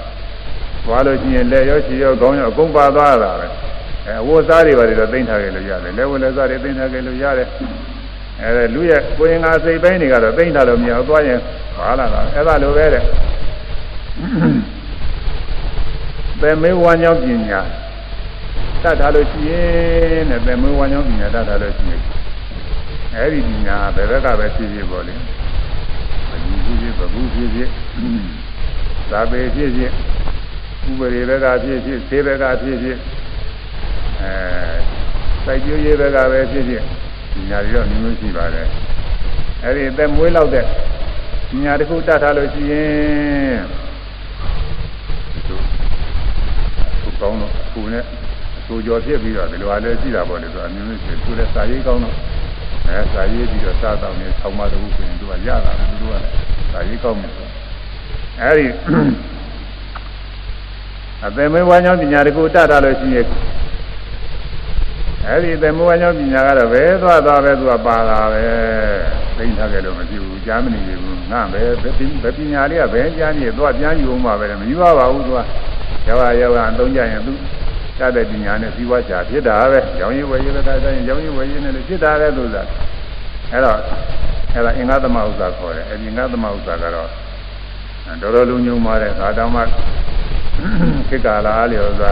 သွားလို့ရှိရင်လက်ရောခြေရောခေါင်းရောအကုန်ပါသွားတာပဲအဲအဝတ်စားတွေပါတွေတော့သိမ့်ထားကြလို့ရတယ်လက်ဝတ်လက်စားတွေသိမ့်ထားကြလို့ရတယ်အဲလူရဲ့ကိုရင်ငါစိတ်ပိုင်းတွေကတော့သိမ့်ထားလို့မရဘူးသွားရင်ပါလာတာအဲ့ဒါလိုပဲတဲ့ပဲမေးဝါညောင်းပညာတတ်ထားလို့ရှိရင်တဲ့ပဲမေးဝါညောင်းပညာတတ်ထားလို့ရှိရင် အဲ့ဒီပညာဘယ်ဘက်ကပဲဖြစ်ဖြစ်ပေါ့လေဘယ်ကြီးဖြစ်ဖြစ်ဘဘူးဖြစ်ဖြစ်သာပေဖြစ်ဖြစ်ဥပရိဘက်ကဖြစ်ဖြစ်သေဘက်ကဖြစ်ဖြစ်အဲစိုက်ကျိုးရေးဘက်ကပဲဖြစ်ဖြစ်ပညာတွေတော့မျိုးမျိုးရှိပါတယ်အဲ့ဒီအသက်မွေးလောက်တဲ့ပညာတစ်ခုတတ်ထားလို့ရှိရင်သူကောင်းတော့အခုနဲ့အဆိုကြော်ဖြစ်ပြီးတော့ဒီလိုအားလည်းရှိတာပေါ့လေဆိုအမျိုးမျိုးရှိသူလည်းစာရေးကောင်းတော့ အဲစာရေးပြီးတော့စားတော့နေဆောင်းမတခုဆိုရင်သူကရတာသူကလည်းစာရေးကောင်းတယ်ဆိုအဲဒီအပေမေဝါညောင်းပညာတစ်ခုတတ်ထားလို့ရှိရင်အဲ့ဒီသမုဝါညောပညာကတော့ဘယ်သွားသွားပဲသူကပါတာပဲသိထားကြလို့မဖြစ်ဘူးကြားမနေဘူးငါပဲဘယ်ပညာလေးကဘယ်ကြားနေသွားပြန်ယူအောင်ပါပဲမယူပါပါဘူးသူကရောက်ရရောက်ရအသုံးကြရင်သူ တတ်တဲ့ပညာနဲ့ပြီးွားချာဖြစ်တာပဲရောင်ရည်ဝယ်ရည်ပဲတိုင်းရောင်ရည်ဝယ်ရည်နဲ့လည်းဖြစ်တာပဲသူကအဲ့တော့အဲ့ဒါအင်္ဂသမဥစ္စာခေါ်တယ်အင်္ဂသမဥစ္စာကတော့တော်တော်လုံးညုံပါတဲ့ဒါတောင်မှခေတ်ကာလအားလျော်စွာ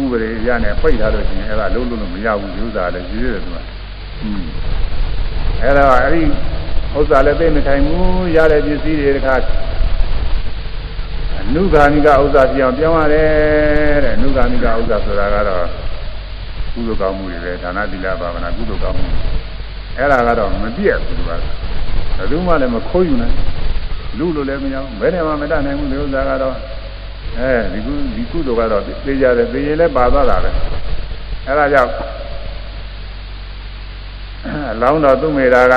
ဥပဒေရနဲ့ပိတ်ထားလို့ရှိရင်အဲ့ဒါလုံးလုံးလို့မရဘူးယူစားလည်းရေးရတယ်သူကอืมအဲ့ဒါအဲ့ဒီဥစ္စာလည်းသိမထိုင်ဘူးရတဲ့ပစ္စည်းတွေတခါအ နုဂါမိကဥစ္စာပြောင်းပြောင်းရတယ်တဲ့အနုဂါမိကဥစ္စာဆိုတာကတော့ကုသိုလ်ကောင်းမှုတွေပဲဒါနသီလဘာဝနာကုသိုလ်ကောင်းမှုအဲ့ဒါကတော့မပြည့်ဘူးသူကဘယ်သူမှလည်းမခိုးယူနိုင်လူလိုလည်းမရဘူးဘယ်နဲ့မှမတတ်နိုင်ဘူးဒီဥစ္စာကတော့အဲဒီကုဒီကုသိုလ်ကတော့သိကြတယ်သိရင်လည်းပါသွားတာပဲအဲဒါကြောင့်အလောင်းတော်သူမေတာက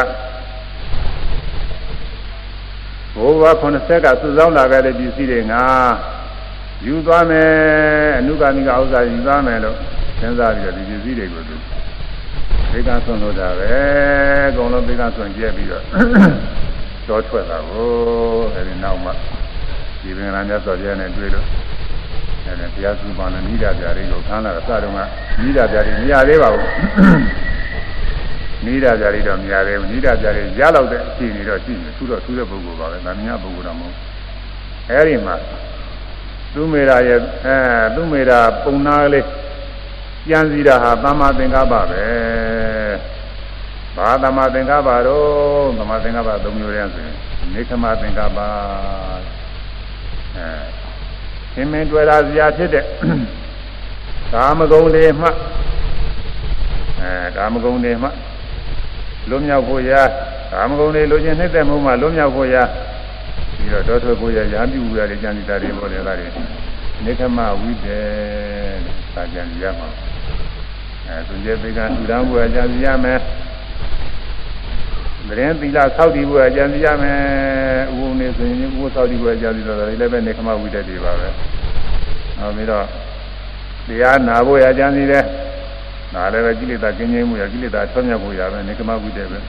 ဘိုးဘွား90ကစုဆောင်းလာခဲ့တဲ့ပစ္စည်းတွေငါယူသွားမယ်အနုကာမိကဥစ္စာယူသွားမယ်လို့စဉ်းစားပြီးတော့ဒီပစ္စည်းတွေကိုသူသိကဆွန်လို့တာပဲအကုန်လုံးသိကဆွန်ကျက်ပြီးတော့တော့ထွက်လာကိုအဲဒီနောက်မှဒီပင်လာမြတ်စွာဘုရားနဲ့တွေ့လို့အဲဒီတရားစုပါနဲ့နိဒာပြားတွေကိုခန်းလာတော့စတော့ကနိဒာပြားတွေမရသေးပါဘူး နိဒာပြားတွေတော့မရသေးဘူးနိဒာပြားတွေရလောက်တဲ့အခြေအနေတော့ရှိတယ်သူတော့သူတဲ့ပုဂ္ဂိုလ်ပါပဲဗာမညာပုဂ္ဂိုလ်တော့မဟုတ်အဲဒီမှာသူမေရာရဲ့အဲသူမေရာပုံနာကလေးကြံစည်တာဟာသမ္မာသင်္ကပ္ပပဲဘာသမ္မာသင်္ကပ္ပတော့သမ္မာသင်္ကပ္ပသုံးမျိုးတည်းဆိုရင်နေခမသင်္ကပ္ပအဲသင်္မင်းတွေ့တာစရာဖြစ်တဲ့ကာမဂုဏ်တွေမှအဲကာမဂုဏ်တွေမှ လွတ်မြောက်ဖို့ရာကာမဂုဏ်တွေလိုချင်နှိမ့်တဲ့မှုမှလွတ်မြောက်ဖို့ရာပြီးတော့တောထွက်ဖို့ရာရာပြုရာတွေကြံစည်တာတွေပေါ်တယ်လားတွေနေခမဝိတေသာကြံစည်ရမှာအဲသူကျေပေကံထူထောင်ဖို့ရာကြံစည်ရမယ်မရင်သီလဆောက်တည်ဖို့အကြံစီရမယ်ဥပုံနေဆိုရင်ဥပဆောက်တည်ဖို့အကြံစီတော့ဒါလည်းပဲနေခမဝိတ္တတွေပါပဲနောက်ပြီးတော့တရားနာဖို့အကြံစီတယ် ဒါလည်းပဲကိလေသာကင်းကျင်းမှုရကိလေသာဆွမြောက်ဖို့ရပဲနေခမဝိတ္တပဲ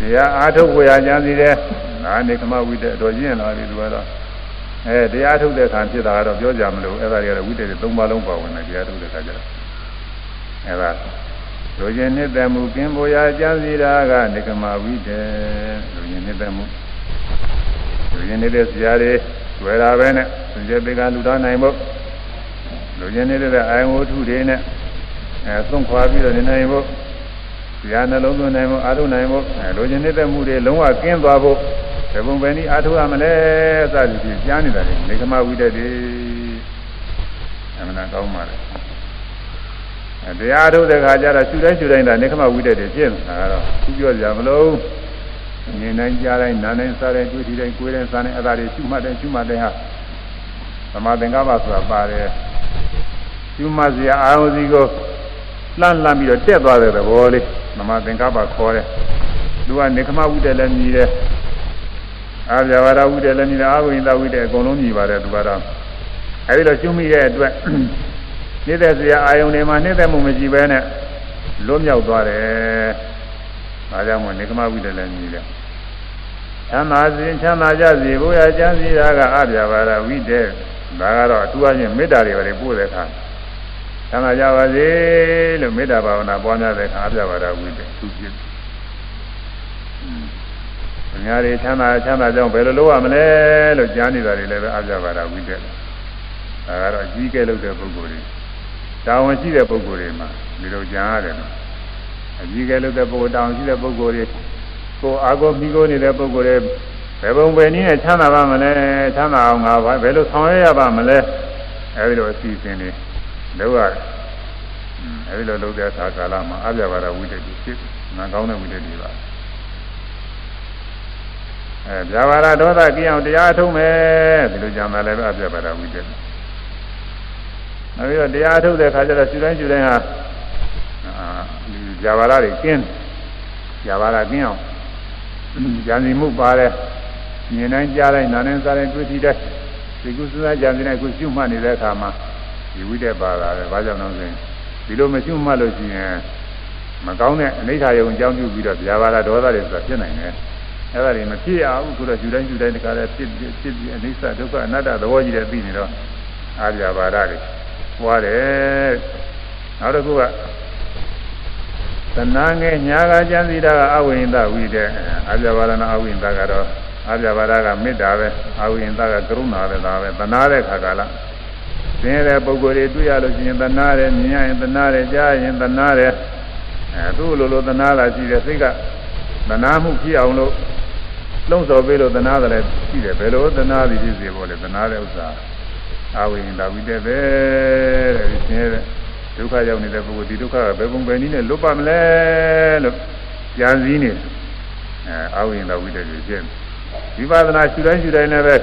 တရားအားထုတ်ဖို့အကြံစီတယ်ဒါနေခမဝိတ္တတော်ကျင့်လာပြီသူကတော့အဲတရားထုတ်တဲ့ခါဖြစ်တာကတော့ပြောကြမလို့အဲ့ဒါတွေကတော့ဝိတ္တတွေ၃ပါးလုံးပါဝင်တယ်တရားထုတ်တဲ့ခါကျတော့အဲဒါလူကျင်နှစ်သက်မှုကင်းပေါ်ရာကြံစီတာကနေကမဝိတေလူကျင်နှစ်သက်မှုလူကျင်နေတဲ့ဆရာတွေတွေ့တာပဲနဲ့စင်ကြပေကလူတော်နိုင်ဖို့လူကျင်နေတဲ့အာယဝတ္ထုတွေနဲ့ အဲသုံးခွာပြီးတော့နေနိုင်ဖို့ဆရာနှလုံးသွင်းနိုင်ဖို့အာထုနိုင်ဖို့အဲလူကျင်နေတဲ့မှုတွေလုံးဝကင်းသွားဖို့ဘယ်ပုံပဲနည်းအာထုရမလဲစသည်ဖြင့်ကြားနေတာလေနေကမဝိတေတွေအမှန်ကောင်းပါလေတရားထုတ်တဲ့ခါကျတော့ရှူတိုင်းရှူတိုင်းဒါနေခမဝိတ္တတွေဖြစ်နေတာကတော့သူပြောကြမလို့မြင်တိုင်းကြားတိုင်းနားတိုင်းစားတိုင်းတွေ့ထိတိုင်းကိုယ်တိုင်းစားတိုင်းအဲ့ဒါတွေရှုမှတ်တိုင်းရှုမှတ်တိုင်းဟာသမာသင်္ကပ္ပဆိုတာပါတယ်ရှုမှတ်စရာအာရုံစီကို လှမ်းလှမ်းပြီးတော့တက်သွားတဲ့သဘောလေးသမာသင်္ကပ္ပခေါ်တယ်သူကနေခမဝိတ္တလည်းမြည်တယ်အာဗျာဝါဒဝိတ္တလည်းမြည်တယ်အာဝိန္ဒဝိတ္တအကုန်လုံးမြည်ပါတယ်သူကတော့အဲဒီလိုရှုမိတဲ့အတွက်နှိမ့်သက်စရာအာယုန်တွေမှာနှိမ့်သက်မှုမရှိဘဲနဲ့လွတ်မြောက်သွားတယ်။ဒါကြောင့်မို့နေကမဝိတ္တလည်းညီတယ်။ချမ်းသာစဉ်ချမ်းသာကြစီဘုရားကျမ်းစီတာကအပြာပါဒဝိတ္တဒါကတော့အထူးအချင်းမေတ္တာတွေပဲပို့တဲ့အခါ ချမ်းသာကြပါစေလို့မေတ္တာဘာဝနာပွားများတဲ့အခါအပြာပါဒဝိတ္တသူဖြစ်။အများကြီးချမ်းသာချမ်းသာကြောင်းဘယ်လိုလုပ်ရမလဲလို့ကြားနေတာတွေလည်းပဲအပြာပါဒဝိတ္တ။ဒါကတော့အကြီးကဲလုပ်တဲ့ပုဂ္ဂိုလ်တွေတာဝန်ရှိတဲ့ပုဂ္ဂိုလ်တွေမှာဒီလိုကြံရတယ်နော်အကြီးကဲလို့တဲ့ပုဂ္ဂိုလ်တာဝန်ရှိတဲ့ပုဂ္ဂိုလ်တွေကိုအာကိုမိကိုနေတဲ့ပုဂ္ဂိုလ်တွေဘယ်ပုံပဲနည်းနဲ့ချမ်းသာပါမလဲချမ်းသာအောင်ငါဘယ်လိုဆောင်ရွက်ရပါမလဲအဲဒီလိုအစီအစဉ်တွေ လုပ်ရတယ်အဲဒီလိုလုပ်တဲ့အခါကာလမှာအပြဘာရဝိတ္တိဖြစ်နာကောင်းတဲ့ဝိတ္တိပါအဲဗျာပါရဒေါသကြည့်အောင်တရားထုံးမယ်ဒီလိုကြံတာလည်းအပြဘာရဝိတ္တိနောက်ပြီးတော့တရားထုတ်တဲ့ခါကျတော့ရှူတိုင်းရှူတိုင်းဟာဒီဇာဝရတွေကင်းဇာဝရကင်းအောင်ဉာဏ်စီမှုပါတယ်မြင်တိုင်းကြားတိုင်းနားတိုင်းစားတိုင်းတွေ့ထိတိုင်းဒီကုသနာဉာဏ်စီနဲ့ကိုရှုမှတ်နေတဲ့အခါမှာ ဒီဝိတ္တပါလာတယ်ဘာကြောင့်လဲဆိုရင်ဒီလိုမရှုမှတ်လို့ရှိရင်မကောင်းတဲ့အနိဋ္ဌာယုံအကြောင်းပြုပြီးတော့ဇာဝရဒေါသတွေဆိုတာဖြစ်နိုင်တယ်အဲ့ဒါတွေမဖြစ်အောင်ဆိုတော့ယူတိုင်းယူတိုင်းတခါလဲဖြစ်ဖြစ်ဖြစ်အနိစ္စဒုက္ခအနတ္တသဘောကြီးတွေသိနေတော့အာဇာဘာရတွေပွားတယ်နောက်တစ်ခုကသနာငယ်ညာကကျမ်းစီတာကအဝိညာဝိတဲ့အပြဘာရဏအဝိညာကတော့အပြဘာရကမေတ္တာပဲအဝိညာကကရုဏာပဲဒါပဲသနာတဲ့ခါကလာ သင်တဲ့ပုဂ္ဂိုလ်တွေတွေ့ရလို့ရှိရင်သနာတယ်မြင်ရရင်သနာတယ်ကြားရင်သနာတယ်အဲသူ့လိုလိုသနာလာရှိတယ်စိတ်ကသနာမှုဖြစ်အောင်လို့လုံးစော်ပေးလို့သနာတယ်လည်းရှိတယ်ဘယ်လိုသနာသည်ဖြစ်စေဖို့လဲသနာတဲ့ဥစ္စာအာဝိညာဝိတက်ပဲတဲ့ဒီဆင်းရဲဒုက္ခရောက်နေတဲ့ပုဂ္ဂိုလ်ဒီဒုက္ခကဘယ်ပုံပဲနည်းနဲ့လွတ်ပါမလဲလို့ကြံစည်နေအဲအာဝိညာဝိတက်ကိုရှင်းဝိပဿနာရှုတိုင်းရှုတိုင်းလည်းပဲ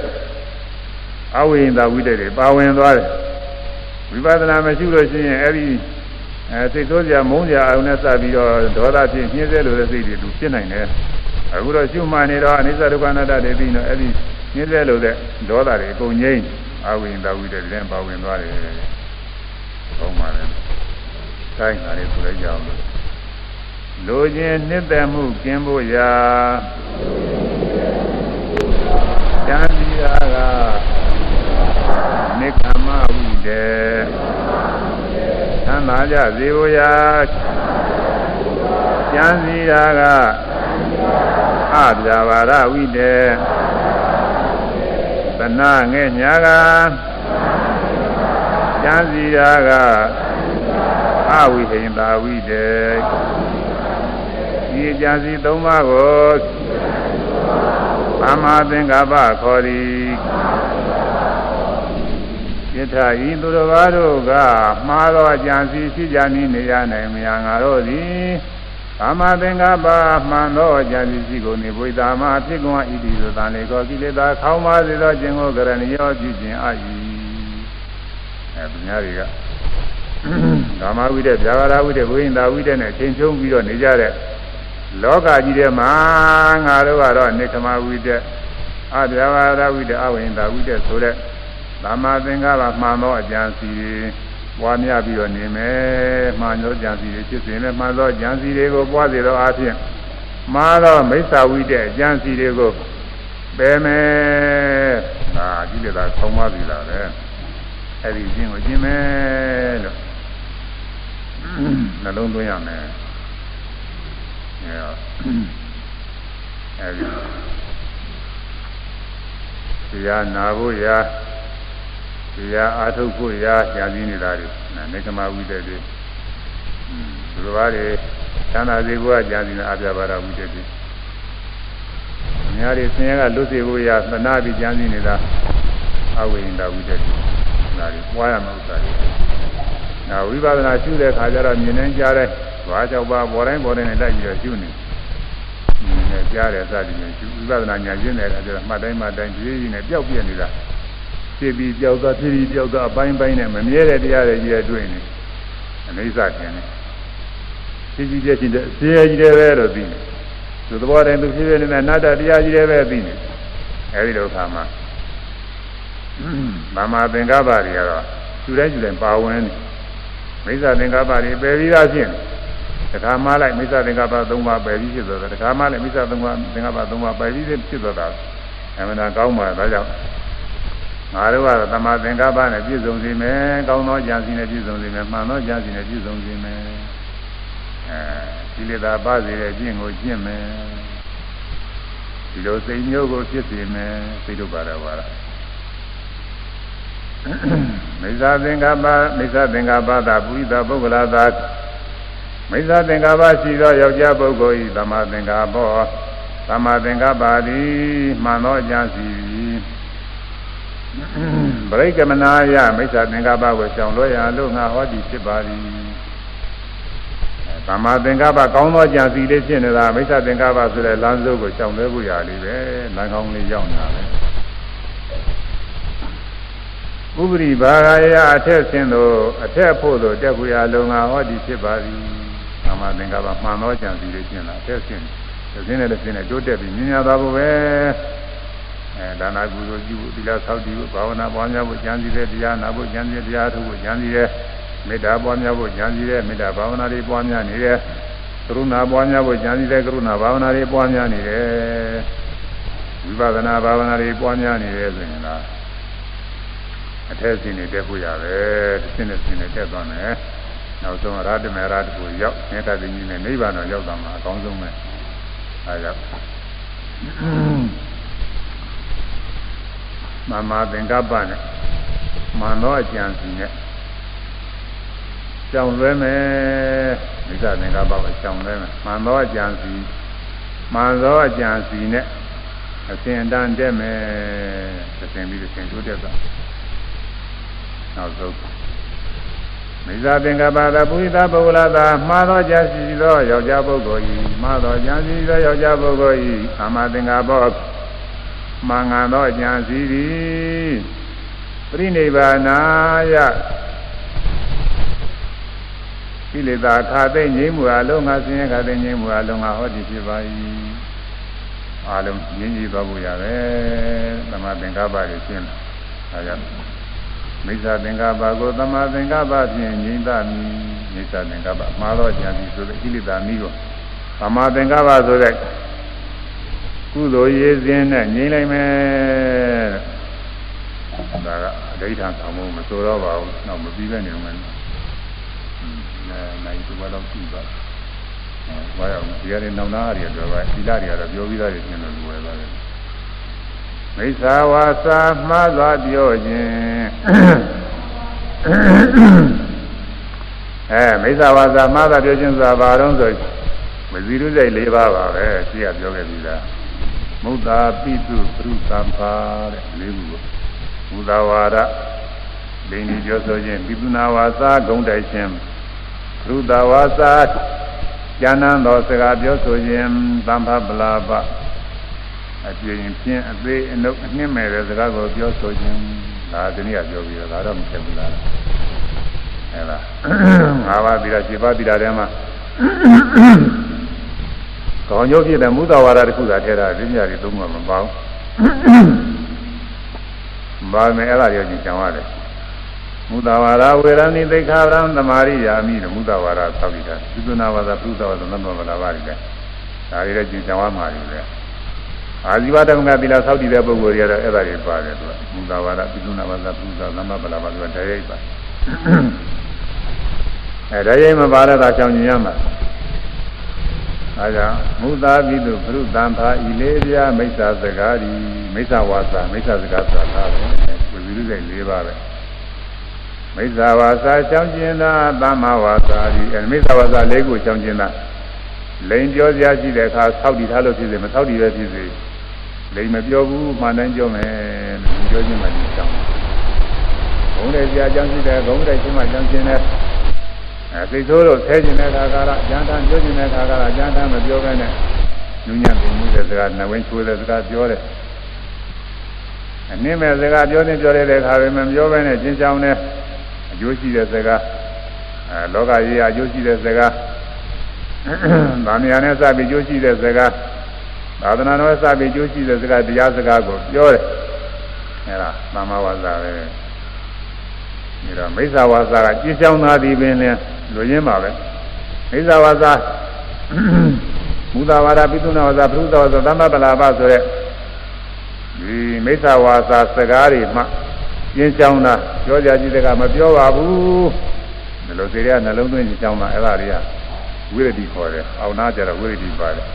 အာဝိညာဝိတက်တွေပါဝင်သွားတယ်ဝိပဿနာမရှိလို့ရှိရင်အဲ့ဒီအဲစိတ်ဆိုးစရာမုန်းစရာအုံနဲ့စပြီးတော့ဒေါသဖြစ်ညှင်းဆဲလို့တဲ့စိတ်တွေသူဖြစ်နိုင်တယ်အခုတော့ရှုမှန်နေတော့အနိစ္စဒုက္ခအနတ္တတွေပြီးတော့အဲ့ဒီညှင်းဆဲလို့တဲ့ဒေါသတွေအကုန်ငြိမ်းအဝိညာဝိတဲ့လည်းပါဝင်သွားတယ်။ဟုတ်ပါတယ်။တိုင်းပါလေဆိုလိုက်ကြအောင်လို့လိုခြင်းနှစ်သက်မှုကင်းဖို့ရာဉာဏ်စီရာက နိကမဝိတဲ့သံသာကြဇေဝရာဉာဏ်စီရာကအပြာပါရဝိတဲ့သနာငဲ့ညာကကျမ်းစီရာကအဝိဟိန္တာဝိတေဒီကျမ်းစီသုံးပါးကိုသမ္မာသင်္ကပ္ပခေါ်သည် ယထာဤသူတော်ဘာတို့ကမှားသောကြံစီရှိကြနည်းနေရနိုင်မြာငါတို့သည်ကာမသင်္ကပ္ပမှန်သောဉာဏ်ရှိကိုနေဝိသာမဖြစ်ကွန်ဣတိသောတန်လေကောကိလေသာခေါင်းပါစေသောခြင်းကိုကရဏီယောပြုခြင်းအာယီအဲပညာတွေကကာမဝိတ္တဗျာဂရဝိတ္တဝိညာဝိတ္တနဲ့ချိန်ချုံပြီးတော့နေကြတဲ့လောကကြီးထဲမှာငါတို့ကတော့နေခမဝိတ္တအဗျာဂရဝိတ္တအဝိညာဝိတ္တဆိုတဲ့ သမ္မာသင်္ကပ္ပမှန်သောအကျဉ်းစီပွားများပြီးတော့နေမယ်မှန်သောကြံစီတွေဖြစ်စေနဲ့မှန်သောကြံစီတွေကိုပွားစေတော့အဖြစ်မှားသောမိစ္ဆာဝိတဲ့ကြံစီတွေကိုပယ်မယ်ဒါကြည့်ရတာဆောင်းပါပြီလားပဲအဲ့ဒီကျင့်ကိုကျင့်မယ်လို့နှလုံးသွင်းရမယ်အဲအဲဒီတရားနာဖို့ရာ တရားအားထုတ်ဖို့ရာကြာစည်းနေတာတွေနေကမဝိတ္တေတွေသူတော်ဘာတွေသံသာစေဖို့ကြာစည်းနေအပြပါဒဝိတ္တေတွေအများကြီးဆင်းရဲကလွတ်စေဖို့ရာသနာပြီးကြာစည်းနေတာအဝိညာဝိတ္တေတွေဒါတွေပွားရမယ့်ဥစ္စာတွေနောက်ဝိပဿနာရှုတဲ့ခါကျတော့မြင်နေကြတဲ့ဘာကြောင့်ပါပေါ်တိုင်းပေါ်တိုင်းနဲ့လိုက်ပြီးတော့ရှုနေမြင်နေကြတဲ့စသည်ဖြင့်ရှုဝိပဿနာညာရှင်းတဲ့အခါကျတော့မှတ်တိုင်းမှတ်တိုင်းကြည်ကြီးနဲ့ပျောက်ပြက်နေတာ ဖြစ်ပြီးပျောက်သွားဖြစ်ပြီးပျောက်သွားအပိုင်းပိုင်းနဲ့မမြဲတဲ့တရားတွေကြီးရဲ့တွေ့နေအနိစ္စခြင်းနဲ့ဖြစ်ပြီးပြက်ခြင်းတဲ့အစေကြီးတွေပဲလို့သိနေသူသဘောတိုင်းသူဖြစ်ဖြစ်နေတဲ့နတ္တတရားကြီးတွေပဲသိနေအဲဒီလိုခါမှာမာမသင်္ကပ္ပတွေကတော့ယူတိုင်းယူတိုင်းပါဝင်နေမိစ္ဆာသင်္ကပ္ပတွေပယ်ပြီးသားဖြစ်နေတခါမှလိုက်မိစ္ဆာသင်္ကပ္ပ၃ပါးပယ်ပြီးဖြစ်သွားတယ်တခါမှလိုက်မိစ္ဆာ၃ပါးသင်္ကပ္ပ၃ပါးပယ်ပြီးဖြစ်သွားတာအမှန်တရားကောင်းပါဒါကြောင့် ငါတို့ကတော့သမာသင်္ကပ္ပနဲ့ပြည့်စုံစေမယ်ကောင်းသောဉာဏ်စီနဲ့ပြည့်စုံစေမယ်မှန်သောဉာဏ်စီနဲ့ပြည့်စုံစေမယ်အဲဒီလေသာပါစေတဲ့ကျင့်ကိုကျင့်မယ်ဒီလိုစိတ်မျိုးကိုဖြစ်စေမယ်သိတို့ပါတော့ပါလားမိစ္ဆာသင်္ကပ္ပမိစ္ဆာသင်္ကပ္ပသာပုရိသပုဂ္ဂလာသာမိစ္ဆာသင်္ကပ္ပရှိသောယောက်ျားပုဂ္ဂိုလ်ဤသမာသင်္ကပ္ပောသမာသင်္ကပ္ပသည်မှန်သောအကျမ်းစီ ပရိကမနာယမိစ္ဆာသင်္ကပ္ပကိုရှောင်လွှဲရလို့ငါဟောသည်ဖြစ်ပါသည်သမာသင်္ကပ္ပကောင်းသောကြံစီလေးဖြစ်နေတာမိစ္ဆာသင်္ကပ္ပဆိုတဲ့လမ်းစုပ်ကိုရှောင်လွှဲဖို့ရလေးပဲလမ်းကောင်းလေးရောက်နေတာပဲဥပရိဘာဂယအထက်ဆင်းသို့အထက်ဖို့သို့တက်ခွေရလုံငါဟောဒီဖြစ်ပါသည်သမာသင်္ကပ္ပမှန်သောကြံစီလေးရှင်းတာအထက်ဆင်းတယ်ဆင်းတဲ့ဆင်းတဲ့တိုးတက်ပြီးမြင်ရတာဘုပဲ အဲဒါနာကုသိုလ်ပြုသီလဆောက်တည်ဖို့ဘာဝနာပွားများဖို့ကြံစီတဲ့တရားနာဖို့ကြံစီတဲ့တရားထုတ်ဖို့ကြံစီတဲ့မေတ္တာပွားများဖို့ကြံစီတဲ့မေတ္တာဘာဝနာတွေပွားများနေတယ်ကရုဏာပွားများဖို့ကြံစီတဲ့ကရုဏာဘာဝနာတွေပွားများနေတယ်ဝိပဿနာဘာဝနာတွေပွားများနေတယ်ဆိုရင်လားအထက်စီနေတက်ဖို့ရပဲတစ်စင်းနဲ့စင်းနဲ့တက်သွားမယ်နောက်ဆုံးရာတမေရာတခုရောက်မေတ္တာသိကြီးနဲ့နိဗ္ဗာန်တော့ရောက်သွားမှာအကောင်းဆုံးပဲအဲဒါ မမသင်္ကပ္ပနဲ့မန္တောအကျံစီနဲ့ကြောင်လွဲမယ်မိစ္ဆာသင်္ကပ္ပကိုကြောင်လွဲမယ်မန္တောအကျံစီမန္တောအကျံစီနဲ့အစဉ်အတန်တက်မယ်အစဉ်ပြီးအစဉ်တိုးတက်သွားနောက်ဆုံးမိစ္ဆာသင်္ကပ္ပသာပုရိသပုဂ္ဂလသာမှားသောကြစီသောယောက်ျားပုဂ္ဂိုလ်ဤမှားသောကြစီသောယောက်ျားပုဂ္ဂိုလ်ဤအာမသင်္ကပ္ပ မှန်ကန်သောဉာဏ်စီသည်ပရိနိဗ္ဗာနာယကိလေသာခါသိငြိမ်းမှုအလုံးငါဆင်းရဲခါသိငြိမ်းမှုအလုံးငါဟောဒီဖြစ်ပါ၏အလုံးငြင်းကြည့်သွားဖို့ရတယ်သမသင်္ကပ္ပတွေရှင်းတာဒါကြောင့်မိစ္ဆာသင်္ကပ္ပကိုသမသင်္ကပ္ပဖြင့်ငြိမ်းသမီမိစ္ဆာသင်္ကပ္ပမှားသောဉာဏ်စီဆိုတဲ့ကိလေသာမီးကိုသမသင်္ကပ္ပဆိုတဲ့ ကုသိုလ်ရေးစဉ်နဲ့ငြိမ့်လိုက်မယ်ဒါကအဋ္ဌာဆောင်မှုမဆိုတော့ပါဘူးတော့မပြီးပဲနေမှာအဲနိုင်သူကတော့ကြည့်ပါအဲဘာရောက်ဒီရတဲ့နောင်နာရီတော့ပါသီလတွေကတော့ပြောပြီးသားတွေရှင်းလို့လွယ်ပါတယ်မိစ္ဆာဝါစာမှားသွားပြောခြင်းအဲမိစ္ဆာဝါစာမှားသွားပြောခြင်းဆိုတာဘာတော့ဆိုမဇီရုစိတ်၄ပါးပါပဲရှိရပြောခဲ့ပြီလား မုဒ္ဒါပိတုပရုသံပါတဲ့လေးခုကိုမုဒ္ဒဝါဒလိန်ကြီးပြောဆိုခြင်းပိပုနာဝါစာဂုံတိုက်ခြင်းပရုသဝါစာဉာဏံသောစကားပြောဆိုခြင်းသံဖပလာပအပြင်းပြင်းအသေးအနှုတ်အနှင်းမဲ့တဲ့စကားကိုပြောဆိုခြင်းဒါဒီနေ့ကပြောပြီးတော့ဒါတော့မဖြစ်ဘူးလားအဲလားငါးပါးပြီးတော့ခြေပါးပြီးတာထဲမှာ ကောင်းကျိုးဖြစ်တဲ့မုသဝါဒတစ်ခုသာထဲတာဒီညတွေသုံးမှမပေါင်းဘာနဲ့အဲ့ဒါရောကြည့်ကြံရတယ်မုသဝါဒဝေရဏိသိခာရံသမာရိယာမိလို့မုသဝါဒသောက်ပြီးတာသုသနာဝါဒပုသဝါဒနမောဝါဒပါလိမ့်ဒါတွေလည်းကြည့်ကြံရမှာလေအာဇီဝတမကသီလသောက်တည်တဲ့ပုဂ္ဂိုလ်တွေကတော့အဲ့ဒါတွေပါတယ်သူကမုသဝါဒပုသနာဝါဒပုသသမဗလာပါသူကတရိုက်ပါအဲဒါရင်မပါတဲ့သာချောင်းကျင်ရမှာ အဲကြောင့်မုသာပိတုပရုသံသာဤလေးပြမိစ္ဆာစကားဒီမိစ္ဆာဝါစာမိစ္ဆာစကားဆိုတာပဲဝိသုဒ္ဓိ၄ပါးပဲမိစ္ဆာဝါစာချောင်းကျင်တာသမ္မာဝါစာဒီအဲမိစ္ဆာဝါစာ၄ခုချောင်းကျင်တာလိန်ပြောစရာရှိတဲ့အခါဆောက်တည်ထားလို့ဖြစ်စေမဆောက်တည်ပဲဖြစ်စေလိန်မပြောဘူးမှန်တိုင်းပြောမယ်လို့ပြောခြင်းမှဒီချောင်းဘုံတဲ့ကြာကြောင်းရှိတဲ့ဘုံတဲ့ချင်းမှကြောင်းချင်းတဲ့ အဲသိဆိုးလို့ဆဲခြင်းတဲ့ခါကလာကျန်တမ်းပြောခြင်းတဲ့ခါကလာကျန်တမ်းမပြောဘဲနဲ့ညဉ့်ညံ့ပြီးမှုတဲ့စကားနဝင်းချိုးတဲ့စကားပြောတယ်အနည်းမဲ့စကားပြောနေပြောရတဲ့ခါပဲမပြောဘဲနဲ့ကျင်းချောင်းနဲ့အကျိုးရှိတဲ့စကားအဲလောကကြီးအကျိုးရှိတဲ့စကားဗာမယာနဲ့စပြီးကျိုးရှိတဲ့စကားသာသနာတော်စပြီးကျိုးရှိတဲ့စကားတရားစကားကိုပြောတယ်အဲဒါသမ္မာဝါစာပဲ ဒီတော့မိစ္ဆာဝါစာကကြည်ချောင်းသားသည်ပင်လဲလူရင်းပါပဲမိစ္ဆာဝါစာမူသာဝါဒပိသုနာဝါစာပရုသဝါစာသမ္မပလာပဆိုတဲ့ဒီမိစ္ဆာဝါစာစကားတွေမှကျင်းချောင်းတာပြောကြကြည့်တဲ့ကမပြောပါဘူးဒီလိုစေရနှလုံးသွင်းကျင်းချောင်းတာအဲ့ဒါတွေကဝိရတိခေါ်တယ်အောင်နာကြတော့ဝိရတိပါတယ်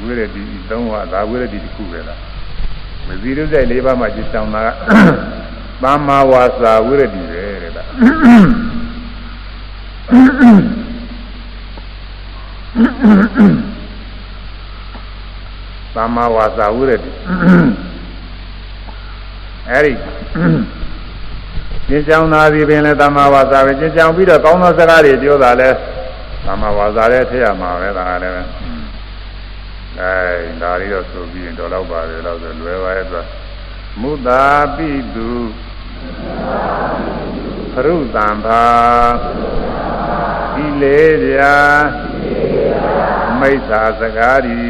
ဝိရတိသုံးပါးဒါဝိရတိတစ်ခုပဲလားမဇီရုစိတ်၄ပါးမှကျင်းချောင်းတာက သမ္မာဝါစာဝိရတိပဲတဲ့လားသမ္မာဝါစာဝိရတိအဲဒီကျင့်ကြောင်းသားဒီပင်လဲသမ္မာဝါစာပဲကျင့်ကြောင်းပြီးတော့ကောင်းသောစကားတွေပြောတာလဲသမ္မာဝါစာလည်းထည့်ရမှာပဲဒါကလည်းအဲဒါလေးတော့ဆိုပြီးရင်တော့တော့ပါပဲတော့ဆိုလွယ်ပါရဲ့ဆိုမုသာပိတုခ ရုတံဘာဤလေးပြာမိစ္ဆာစကားဒီ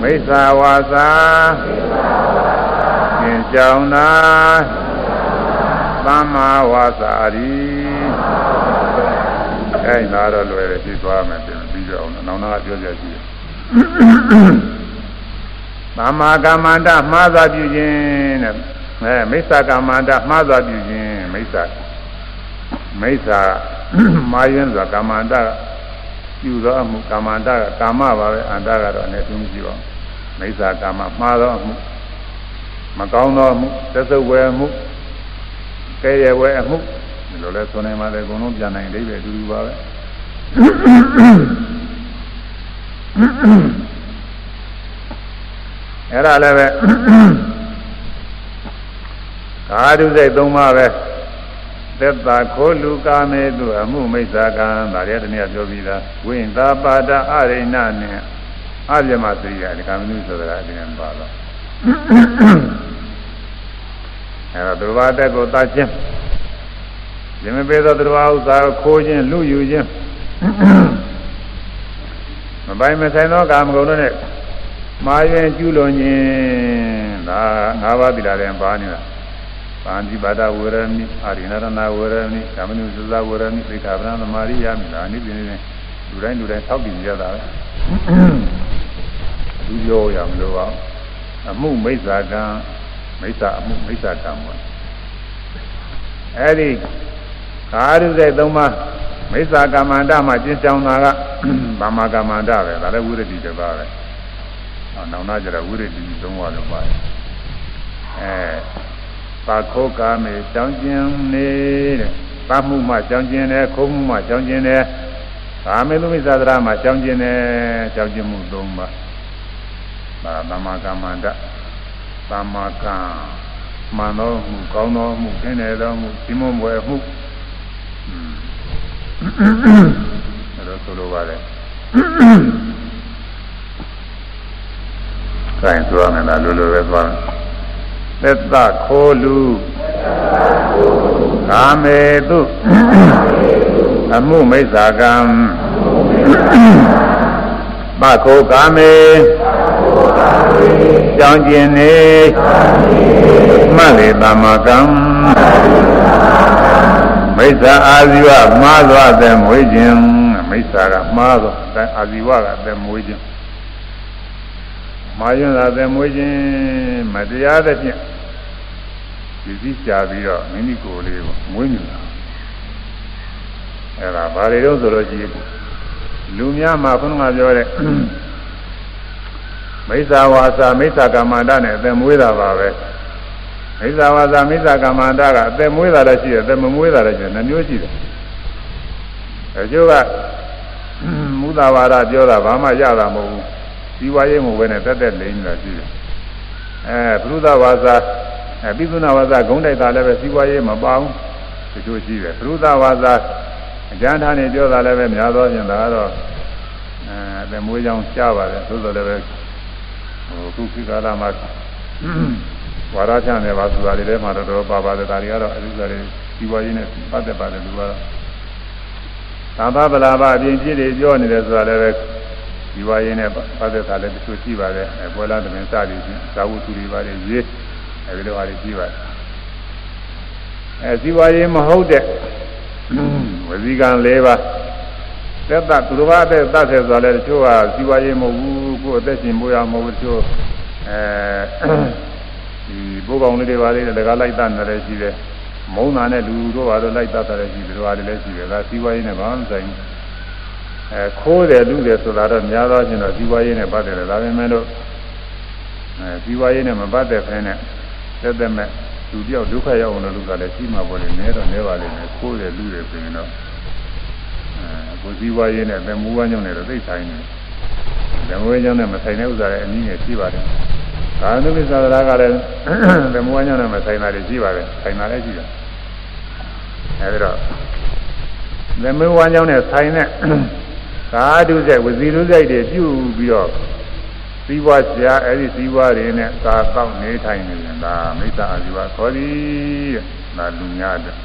မိစ္ဆာဝါစာသင်ကြောင်းနာသမ္မာဝါစာရီအဲ့ဒါတော့လွယ်တယ်ပြီးသွားမယ်ပြန်ပြီးကြအောင်နောက်နောက်ပြောကြကြည့်သမ္မာကမ္မန္တမှားသာပြုခြင်းတဲ့ အဲမိစ္ဆာကမ္မန္တမှားသာပြုခြင်းမိစ္ဆာမိစ္ဆာမာယင်းဆိုတာကမ္မန္တပြုသောအမှုကမ္မန္တကကာမပါပဲအန္တကတော့အနေသူမရှိပါဘူးမိစ္ဆာကာမမှားသောအမှုမကောင်းသောအမှုသက်သုတ်ဝဲအမှုကဲရဝဲအမှုဒီလိုလဲဆိုနေမှလည်းအကုန်လုံးပြန်နိုင်လိမ့်ပဲအတူတူပါပဲအဲ့ဒါလည်းပဲ ကာဓုစိတ်သုံးပါးပဲသက်တာခိုးလူကာမေတုအမှုမိစ္ဆာကံဒါလည်းတနည်းပြောပြီးသားဝိသပါဒအရိဏနဲ့အပြမသရိယာဒီကံမျိုးဆိုတာအရင်ပါတော့အဲတော့သူဘာတက်ကိုတတ်ခြင်းဒီမပေးသောသူဘာဥစ္စာကိုခိုးခြင်းလူယူခြင်းမပိုင်မဆိုင်သောကာမဂုဏ်တို့နဲ့မာရင်ကျူးလွန်ခြင်းဒါ၅ပါးသီလတဲ့ပါနေတာ ပါဠိဘာဒဝရမိအာရိဏရဏဝရမိကာမနုစဇဝရမိသိက္ခာပဒသမารိယမိဒါအနည်းပြင်းနေလူတိုင်းလူတိုင်းသောက်တည်ကြတာပဲလူပြောရမလို့ပါအမှုမိစ္ဆာကံမိစ္ဆာအမှုမိစ္ဆာကံပေါ့အဲ့ဒီကာရုတဲ့သုံးပါးမိစ္ဆာကမ္မန္တမှာကျင့်ကြောင်းတာကဗမာကမ္မန္တပဲဒါလည်းဝိရတိတစ်ပါးပဲနောက်နာကြတော့ဝိရတိသုံးပါးလို့ပါတယ်အဲ ပါခိုးကာမေကြောင်းကျင်နေတဲ့ပါမှုမှကြောင်းကျင်တယ်ခိုးမှုမှကြောင်းကျင်တယ်ကာမေလူမိသဒရာမှကြောင်းကျင်တယ်ကြောင်းကျင်မှုသုံးပါဒါသမ္မာကမ္မန္တသမ္မာကံမှန်သောမှုကောင်းသောမှုကျင်းတယ်သောမှုဒီမွန်ွယ်မှုအဲလိုဆိုလိုပါတယ်ခိုင်းသွားမယ်လားလိုလိုပဲသွားမယ် သက်သခိုးလူကာမေတုအမှုမိစ္ဆာကံပခိုးကာမေကြောင်းကျင်နေမှတ်လေတမကံမိစ္ဆာအာဇီဝမှားသွားတဲ့မွေးခြင်းမိစ္ဆာကမှားသွားတဲ့အာဇီဝကအသက်မွေးခြင်း မာယွန်းသာသက်မွေးခြင်းမတရားတဲ့ဖြင့်ဒီစည်းချပြီးတော့မိမိကိုယ်လေးကိုမွေးမြူတာအဲ့ဒါဘာတွေတော့ဆိုလို့ရှိရင်လူများမှာခုနကပြောတဲ့မိစ္ဆာဝါစာမိစ္ဆာကမ္မန္တနဲ့အသက်မွေးတာပါပဲမိစ္ဆာဝါစာမိစ္ဆာကမ္မန္တကအသက်မွေးတာလည်းရှိတယ်အသက်မမွေးတာလည်းရှိတယ်နှမျိုးရှိတယ်အကျိုးကမူသာဝါဒပြောတာဘာမှရတာမဟုတ်ဘူး ဒီဝါရေးမဟုတ်ဘဲနဲ့တက်တက်လိမ့်နေတာရှိတယ်အဲဘုရုဒဝါစာအဲပိသုနာဝါစာဂုံးတိုက်တာလည်းပဲစီဝါရေးမပါဘူးတချို့ရှိတယ်ဘုရုဒဝါစာအကျမ်းထားနေပြောတာလည်းပဲများသောဖြင့်ဒါကတော့အဲအသက်မွေးကြောင်းကြားပါတယ်သို့တော်လည်းပဲဟိုခုခေတ်ကာလမှာဝါရချနေပါဆိုတာတွေထဲမှာတော့တော်ပါပါတယ်ဒါတွေကတော့အလူစားတွေစီဝါရေးနဲ့ပတ်သက်ပါတယ်သူကတော့သာသဗလာဘအပြင်ဖြစ်တွေပြောနေတယ်ဆိုတာလည်းပဲ ဒီဝါရင်းနဲ့ပတ်သက်တာလည်းတချို့ရှိပါတယ်အဲပွဲလာသမင်စသည်ဖြင့်ဇာဝုသူတွေပါတယ်ရေးအဲဒီလိုဟာတွေရှိပါတယ်အဲဒီဝါရင်းမဟုတ်တဲ့ဝစီကံ၄ပါးသက်သသူတော်ဘာတဲ့သတ်တယ်ဆိုတာလည်းတချို့ကဒီဝါရင်းမဟုတ်ဘူးကိုယ်အသက်ရှင်မိုးရမဟုတ်ဘူးတချို့အဲဒီဘိုးကောင်လေးတွေပါလေတကားလိုက်တတ်နေတယ်ရှိတယ်မုံနာနဲ့လူတို့ဘာလို့လိုက်တတ်တယ်ရှိတယ်တို့ဟာလည်းရှိတယ်ဒါစီးပွားရေးနဲ့ဘာမှမဆိုင်ဘူး အဲခိုးတယ်လူတယ်ဆိုတာတော့များသောချင်းတော့စီးပွားရေးနဲ့ပတ်သက်တယ်ဒါပေမဲ့လို့အဲစီးပွားရေးနဲ့မပတ်သက်ခဲနဲ့သက်သက်မဲ့လူတယောက်ဒုက္ခရောက်အောင်လို့လူကလည်းရှိမှာပေါ့လေနဲတော့နဲပါလိမ့်မယ်ခိုးတယ်လူတယ်ဆိုရင်တော့အဲကိုစီးပွားရေးနဲ့သမူးဝမ်းကြောင့်လည်းသိဆိုင်တယ်သမူးဝမ်းကြောင့်နဲ့မဆိုင်တဲ့ဥစ္စာလည်းအနည်းငယ်ရှိပါတယ်ကာနုပိသဒရာကလည်းသမူးဝမ်းကြောင့်နဲ့မဆိုင်တာတွေရှိပါတယ်ဆိုင်တာလည်းရှိတယ်အဲဒီတော့သမူးဝမ်းကြောင့်နဲ့ဆိုင်တဲ့ ကာဓုစိတ်ဝစီဓုစိတ်တွေပြုပြီးတော့သီးပွားဆရာအဲ့ဒီသီးပွားတွေနဲ့ကာကောက်နေထိုင်နေရင်ဒါမိစ္ဆာအာဇီဝခေါ်သည်တဲ့ဒါလူများတဲ့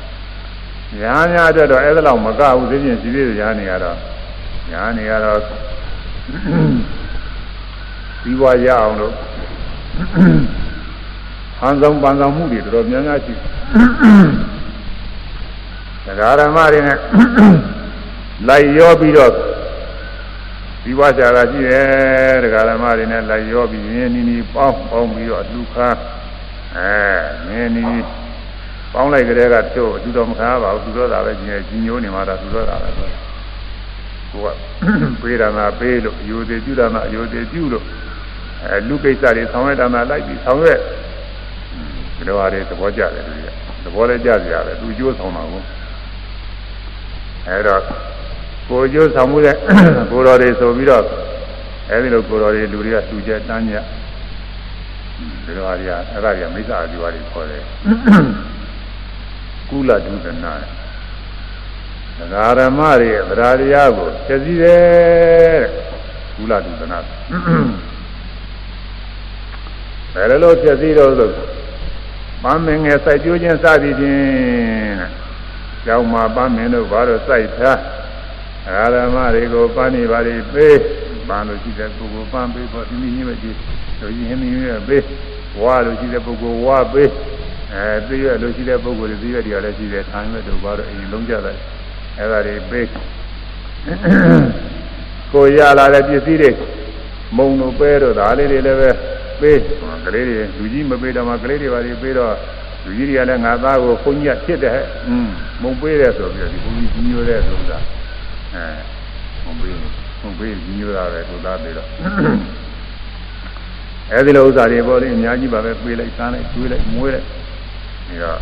ညာများအတွက်တော့အဲ့ဒါလောက်မကဘူးသိချင်းရှိသေးတယ်ညာနေရတော့ညာနေရတော့သီးပွားရအောင်လို့ဟန်ဆောင်ပန်ဆောင်မှုတွေတော်တော်များများရှိတရားဓမ္မတွေနဲ့လိုက်ရောပြီးတော့ ဒီဝါစာကရှိတယ်တရားဓမ္မတွေနဲ့လိုက်ရောပြီးရင်းနီးနီးပေါင်းပေါင်းပြီးတော့လူခါအဲရင်းနီးပေါင်းလိုက်ကြတဲ့ကတို့သူတော်မခါပါဘူးသူတော်တာပဲကြီးကြီးညိုးနေမှာဒါသူတော်တာပဲဆိုကိုကပေးတာနာပေးလို့အယုသေးပြုတာနာအယုသေးပြုလို့အဲလူကိစ္စတွေဆောင်ရွက်တာနာလိုက်ပြီးဆောင်ရွက်ဒီလိုဟာတွေသဘောကျတယ်သူကသဘောလည်းကျကြရတယ်သူကြိုးဆောင်တာကိုအဲတော့ ကိုကျိုးဆောင်မှုတဲ့ကိုတော်တွေဆိုပြီးတော့အဲဒီလိုကိုတော်တွေလူတွေကသူကျတန်းကြဒီလိုဟာတွေကအဲ့ဒါတွေကမိစ္ဆာအကျိုးတွေခေါ်တယ်ကုလဒုဒနာသဂရမတွေဗရာတရားကိုသိသိတယ်ကုလဒုဒနာဘယ်လိုဖြစ်စီတော့ဆိုမမင်းငယ်စိုက်ကျိုးခြင်းစသည်ဖြင့်ကျောင်းမှာပန်းမင်းတို့ဘာလို့စိုက်ထား အာရမတွေကိုပန်းနေပါလိပေးပန်းလို့ရှိတဲ့ပုဂ္ဂိုလ်ပန်းပေးဖို့ဒီနည်းပဲကြည့်တို့ကြီးဟင်းနည်းပဲပေးဝါလို့ရှိတဲ့ပုဂ္ဂိုလ်ဝါပေးအဲသိရလို့ရှိတဲ့ပုဂ္ဂိုလ်တွေသိရတရားလည်းရှိတယ်ထိုင်မဲ့တို့ဘာလို့အိမ်လုံးကြတယ်အဲဒါတွေပေးကိုရလာတဲ့ပစ္စည်းတွေမုံတို့ပဲတော့ဒါလေးတွေလည်းပဲပေးကလေးတွေလူကြီးမပေးတော့မှကလေးတွေပါတွေပေးတော့လူကြီးတွေကလည်းငါသားကိုခွန်ကြီးဖြစ်တယ်ဟဲ့อืมမုံပေးတယ်ဆိုပြီးဒီခွန်ကြီးကြီးညိုတဲ့ဆိုတာ အဲမုံပေးမုံပေးကြီးညိုတာပဲကိုသားပေးတော့အဲဒီလိုဥစ္စာတွေပေါ်လေးအများကြီးပါပဲပေးလိုက်စားလိုက်ကျွေးလိုက်မွေးလိုက်ပြီးတော့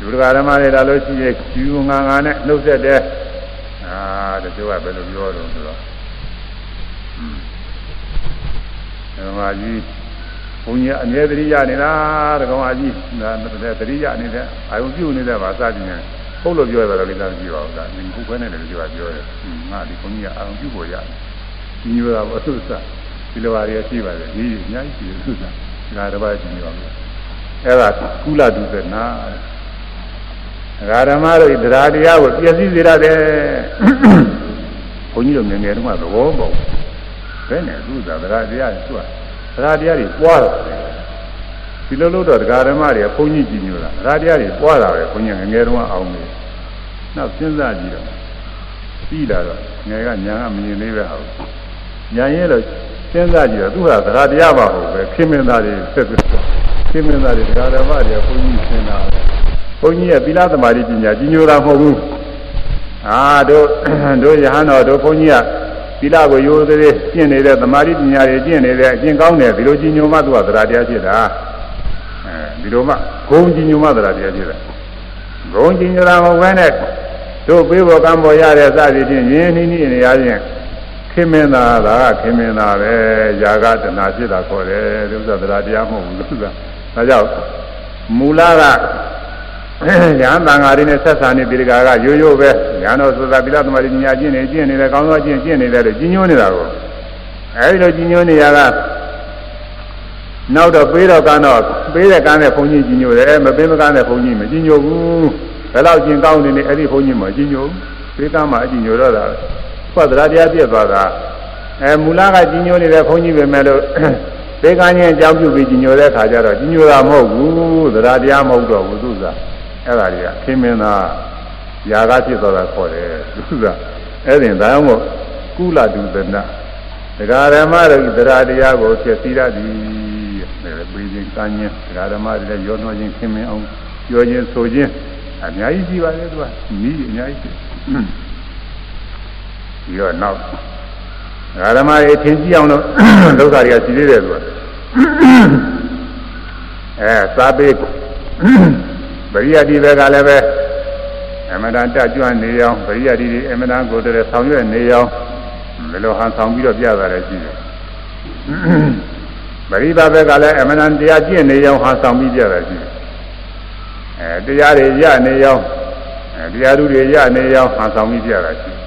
လူတကာဓမ္မတွေဒါလို့ရှိရင်ယူငါငါနဲ့နှုတ်ဆက်တယ်အာတချို့ကဘယ်လိုပြောတော့ဆိုတော့ဓမ္မကြီးဘုန်းကြီးအမြဲတရိရနေတာတကောင်အကြီးဒါတရိရနေတဲ့အာယုပြုနေတဲ့ပါစသည်နဲ့ ဟုတ်လို့ပြောရတာလည်းသာကြည့်ပါဦးဒါငင်ခုခွဲနေတယ်လို့ပြောပြောတယ်ငါဒီဘုန်းကြီးကအာယုပြုပေါ်ရတယ်ဒီမျိုးတာဘောသုစဒီလိုပါရရှိပါတယ်ဒီအများကြီးရှိသုစဒါတစ်ပါးရှိနေပါမယ်အဲ့ဒါကုလဒုသနာဂါရမတို့တရားတရားကိုပြည့်စည်စေရတယ်ဘုန်းကြီးတို့ငယ်ငယ်တုန်းကသဘောပေါက်ဘယ်နဲ့သူ့သာတရားတရားကျွတ်တရားတရားတွေပွားတာ ဒီလိုလို့တော့တရားဓမ္မတွေကဘုန်းကြီးကြည်ညိုတာတရားတရားတွေပွားတာပဲဘုန်းကြီးငယ်ငယ်တုန်းကအောင်နေနောက်စဉ်းစားကြည့်တော့ပြီးလာတော့ငယ်ကညာကမမြင်သေးပဲဟာညာရဲတော့စဉ်းစားကြည့်တော့သူကတရားတရားပါဟုတ်ပဲခင်မင်းသားတွေဆက်ပြီးခင်မင်းသားတွေတရားဓမ္မတွေကဘုန်းကြီးစဉ်းစားတယ်ဘုန်းကြီးရဲ့သီလသမာဓိပညာကြီးညိုတာမဟုတ်ဘူးအာတို့တို့ယဟန်တော်တို့ဘုန်းကြီးကသီလကိုရိုးသေးကျင့်နေတဲ့သမာဓိပညာတွေကျင့်နေတဲ့အကျင့်ကောင်းတယ်ဒီလိုကြီးညိုမှသူကသရတရားဖြစ်တာအဲ ဒီလိုမှဂုံကြီးညိုမှသရတရားဖြစ်တာဂုံကြီးညိုတာမဟုတ်ဘဲနဲ့တို့ပေးဖို့ကံပေါ်ရတဲ့စသည်ဖြင့်ရင်းနှီးနှီးနေရခြင်းခင်မင်းသားကခင်မင်းသားပဲຢာကတဏှာဖြစ်တာခေါ်တယ်ဒုက္ခသရတရားမဟုတ်ဘူးသူကဒါကြောင့်မူလကရဟန်းတန်ဃာတွေနဲ့ဆက်ဆံနေပြည်တကာကရိုးရိုးပဲညာတော်ဆိုတာပိလသမารီညာကျင့်နေကျင့်နေတယ်ကောင်းသောကျင့်ကျင့်နေတယ်လို့ကြီးညိုးနေတာကိုအဲဒီလိုကြီးညိုးနေရက နောက်တော့ပေးတော့ကန်းတော့ပေးတဲ့ကန်းတဲ့ဘုန်းကြီးကြီးညိုတယ်မပေးမကန်းတဲ့ဘုန်းကြီးမကြီးညိုဘူးဘယ်တော့ကျင်ကောင်းနေနေအဲ့ဒီဘုန်းကြီးမကြီးညိုပေးကန်းမှအကြီးညိုတော့တာဖတ်တရားတရားပြည့်သွားတာအဲမူလကကြီးညိုနေတဲ့ဘုန်းကြီးပဲမဲ့လို့ပေးကန်းချင်းအကြောင်းပြုပြီးကြီးညိုတဲ့ခါကျတော့ကြီးညိုတာမဟုတ်ဘူးသရတရားမဟုတ်တော့ဘူးသူစားအဲ့ဒါတွေကခင်းမင်းသားຢာကဖြစ်သွားတာခေါ်တယ်သူကအဲ့ဒီဒါကြောင့်မို့ကုလတုသနာဒကာဓမ္မတို့သရတရားကိုဖြစ်စည်းရသည် တဲ့ပြေးခြင်းကမ်းခြင်းဒကာဓမ္မတွေလည်းရောနှောခြင်းခင်းမင်းအောင်ပြောခြင်းဆိုခြင်းအများကြီးရှိပါလေသူကနီးအများကြီးပြီးတော့နောက်ဒကာဓမ္မတွေထင်ကြည့်အောင်လို့ဒုက္ခတွေကရှိသေးတယ်သူကအဲစာပေပရိယတိဘက်ကလည်းပဲအမတန်တက်ကြွနေအောင်ပရိယတိဒီအမတန်ကိုတည်းဆောင်ရွက်နေအောင်ဘယ်လိုဟန်ဆောင်ပြီးတော့ပြတာလဲရှိတယ် ပရိသဘက်ကလည်းအမတန်တရားကျင့်နေအောင်ဟန်ဆောင်ပြီးပြတာရှိတယ်အဲတရားတွေရနေအောင်အဲတရားသူတွေရနေအောင်ဟန်ဆောင်ပြီးပြတာရှိတယ်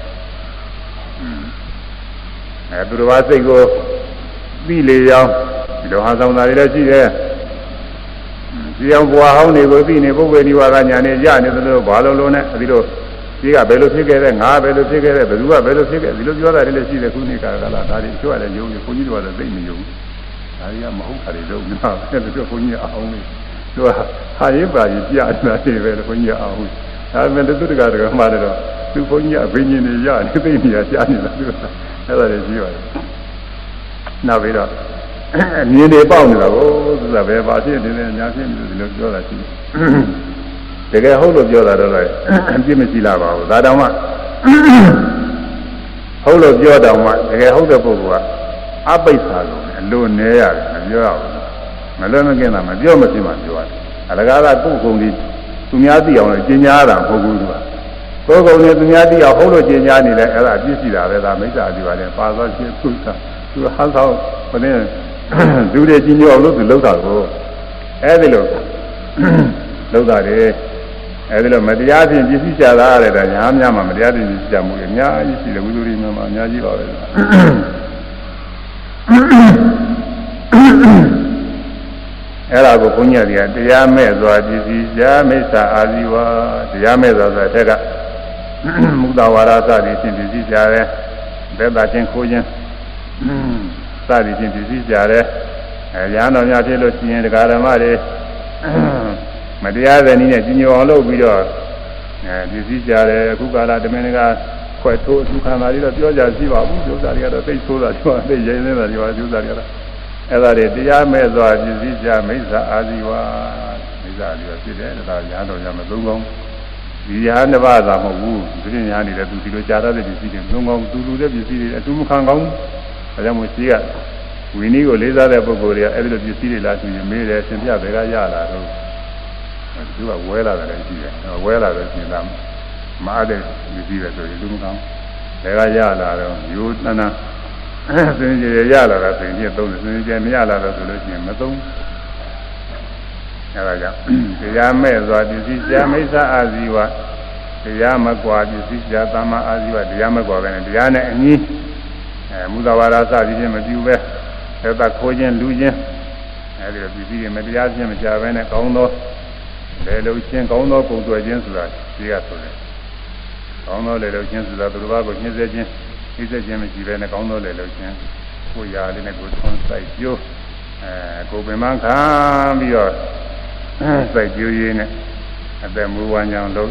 အဲသူတော်ဘာစိတ်ကိုပြီးလေအောင်ဒီလိုဟန်ဆောင်တာတွေလည်းရှိတယ်ဒီအောင်ဘွာဟောင်းတွေကိုသိနေပုဂ္ဂိုလ်ဒီဝါကညာနေရနေသလိုဘာလို့လို့နဲ့ဒီလိုဒီကဘယ်လိုဖြစ်ခဲ့တဲ့ငါဘယ်လိုဖြစ်ခဲ့တဲ့ဘယ်သူကဘယ်လိုဖြစ်ခဲ့ဒီလိုပြောတာတွေလည်းရှိတယ်ခုနှစ်ကာလဒါတွေကျွတ်တယ်ယုံနေဘုန်းကြီးတို့ကလည်းသိနေယုံ ဒါတွေကမဟုတ်တာတွေတော့မဟုတ်ဘူးသူကဘုန်းကြီးအောင်နေသူကဟာရင်ပါရင်ပြနေတာတွေပဲဘုန်းကြီးအောင်ဒါပေမဲ့သူတကတကမှတယ်တော့သူဘုန်းကြီးအဘိညာဉ်တွေရနေသိနေရရှားနေတာသူကအဲ့ဒါတွေကြီးပါတယ်နောက်ပြီးတော့အမြင်တွေပေါက်နေတာကိုသူကဘယ်ပါဖြစ်နေလဲညာဖြစ်နေတယ်လို့ပြောတာရှိတယ်တကယ်ဟုတ်လို့ပြောတာတော့လည်းအပြစ်မရှိလာပါဘူးဒါတောင်မှဟုတ်လို့ပြောတောင်မှတကယ်ဟုတ်တဲ့ပုဂ္ဂိုလ်ကအပိဿာလို့ အလိုနေရတယ်မပြောရဘူးမလွယ်မကင်းတာမပြောမဖြစ်မှပြောရတယ်အလကားကကိုယ်ကုန်ဒီသူများသိအောင်လို့ကျင်ညာတာမဟုတ်ဘူးသူကကိုယ်ကုန်နေသူများသိအောင်ဟုတ်လို့ကျင်ညာနေတယ်အဲ့ဒါအပြစ်ရှိတာပဲဒါမိစ္ဆာအဒီပါလေပါသွားချင်းသူကသူဟန်ဆောင်ဘယ်နဲ့လူတွေကြီးညိုအောင်လို့သူလှုပ်တာကိုအဲဒီလိုလှုပ်တာတယ်အဲဒီလိုမတရားဖြင့်ပြည့်စည်ကြတာရတယ်ဒါညာများမှာမတရားဖြင့်ပြည့်စည်ကြမှုတွေအများကြီးရှိတယ်ဝိသုရိများမှာအများကြီးပါပဲ အဲ့ဒါကိုဘုန်းကြီးတွေကတရားမဲ့စွာပြည့်စည်ကြမိစ္ဆာအာဇီဝတရားမဲ့စွာဆိုတဲ့ကမုဒ္ဒဝါဒစသည်ဖြင့်ပြည့်စည်ကြတယ်ဘက်တာချင်းခိုးခြင်းစသည်ဖြင့်ပြည့်ကြတယ်အဲရဟန်းတော်များဖြစ်လို့ရှိရင်တရားဓမ္မတွေမတရားတဲ့နည်းနဲ့ကြီးညိုအောင်လုပ်ပြီးတော့အဲပြည့်ကြတယ်အခုကာလတမင်ကခွဲထိုးဒုက္ခနာတွေတော့ပြောကြရှိပါဘူးဒုက္ခတွေကတော့သိဆိုးတာပြောသိရင်နေတာပြောဒုက္ခတွေကတော့ အဲ့ဒါတွေတရားမဲ့သွားပြည့်ကြမိစ္ဆာအာဇီဝမိစ္ဆာအာဇီဝဖြစ်တယ်ဒါရဟန်းတော်များမသုံးကောင်းဒီရဟန်းတစ်ပါးသာမဟုတ်ဘူးဒီညာနေတဲ့သူဒီလိုကြားရတဲ့ပစ္စည်းတွေသုံးကောင်းသူလူတဲ့ပစ္စည်းတွေအတူမခံကောင်းဘူးဒါကြောင့်မို့ရှိကဝီနည်းကိုလေးစားတဲ့ပုဂ္ဂိုလ်တွေကအဲ့ဒီလိုပစ္စည်းတွေလာဆိုရင်မေးတယ်သင်ပြဘယ်ကရလာတော့သူကဝဲလာတယ်လည်းရှိတယ်ဝဲလာတယ်ရှင်သာမအားတဲ့ပစ္စည်းပဲဆိုရင်လူမကောင်းဘယ်ကရလာတော့ယူတနာ စင်ကြီးရလာတာဆိုရင်ပြသုံးတယ်စင်ကြီးမရလာတော့ဆိုလို့ရှိရင်မသုံးအဲဒါကြောင့်တရားမဲ့စွာပစ္စည်းရှားမိစ္ဆာအာဇီဝတရားမကွာပစ္စည်းရှားသမ္မာအာဇီဝတရားမကွာပဲနဲ့တရားနဲ့အညီအဲမူသာဝါဒစသည်ဖြင့်မပြုပဲသက်သာခိုးခြင်းလူချင်းအဲဒီလိုပြည်ပြီးမတရားခြင်းမကြဘဲနဲ့ကောင်းသောလေလုံချင်းကောင်းသောပုံသွယ်ခြင်းဆိုတာဒီကဆိုတယ်ကောင်းသောလေလုံချင်းဆိုတာသူတစ်ပါးကိုညှင်းဆဲခြင်း ညှင်းဆဲခြင်းမရှိဘဲနဲ့ကောင်းသောလေလုံချင်းကိုရာလေးနဲ့ကိုထွန်းဆိုင်ကျိုးအဲကိုပင်မခံပြီးတော့စိုက်ကျိုးရင်းနဲ့အသက်မူဝါညောင်လို့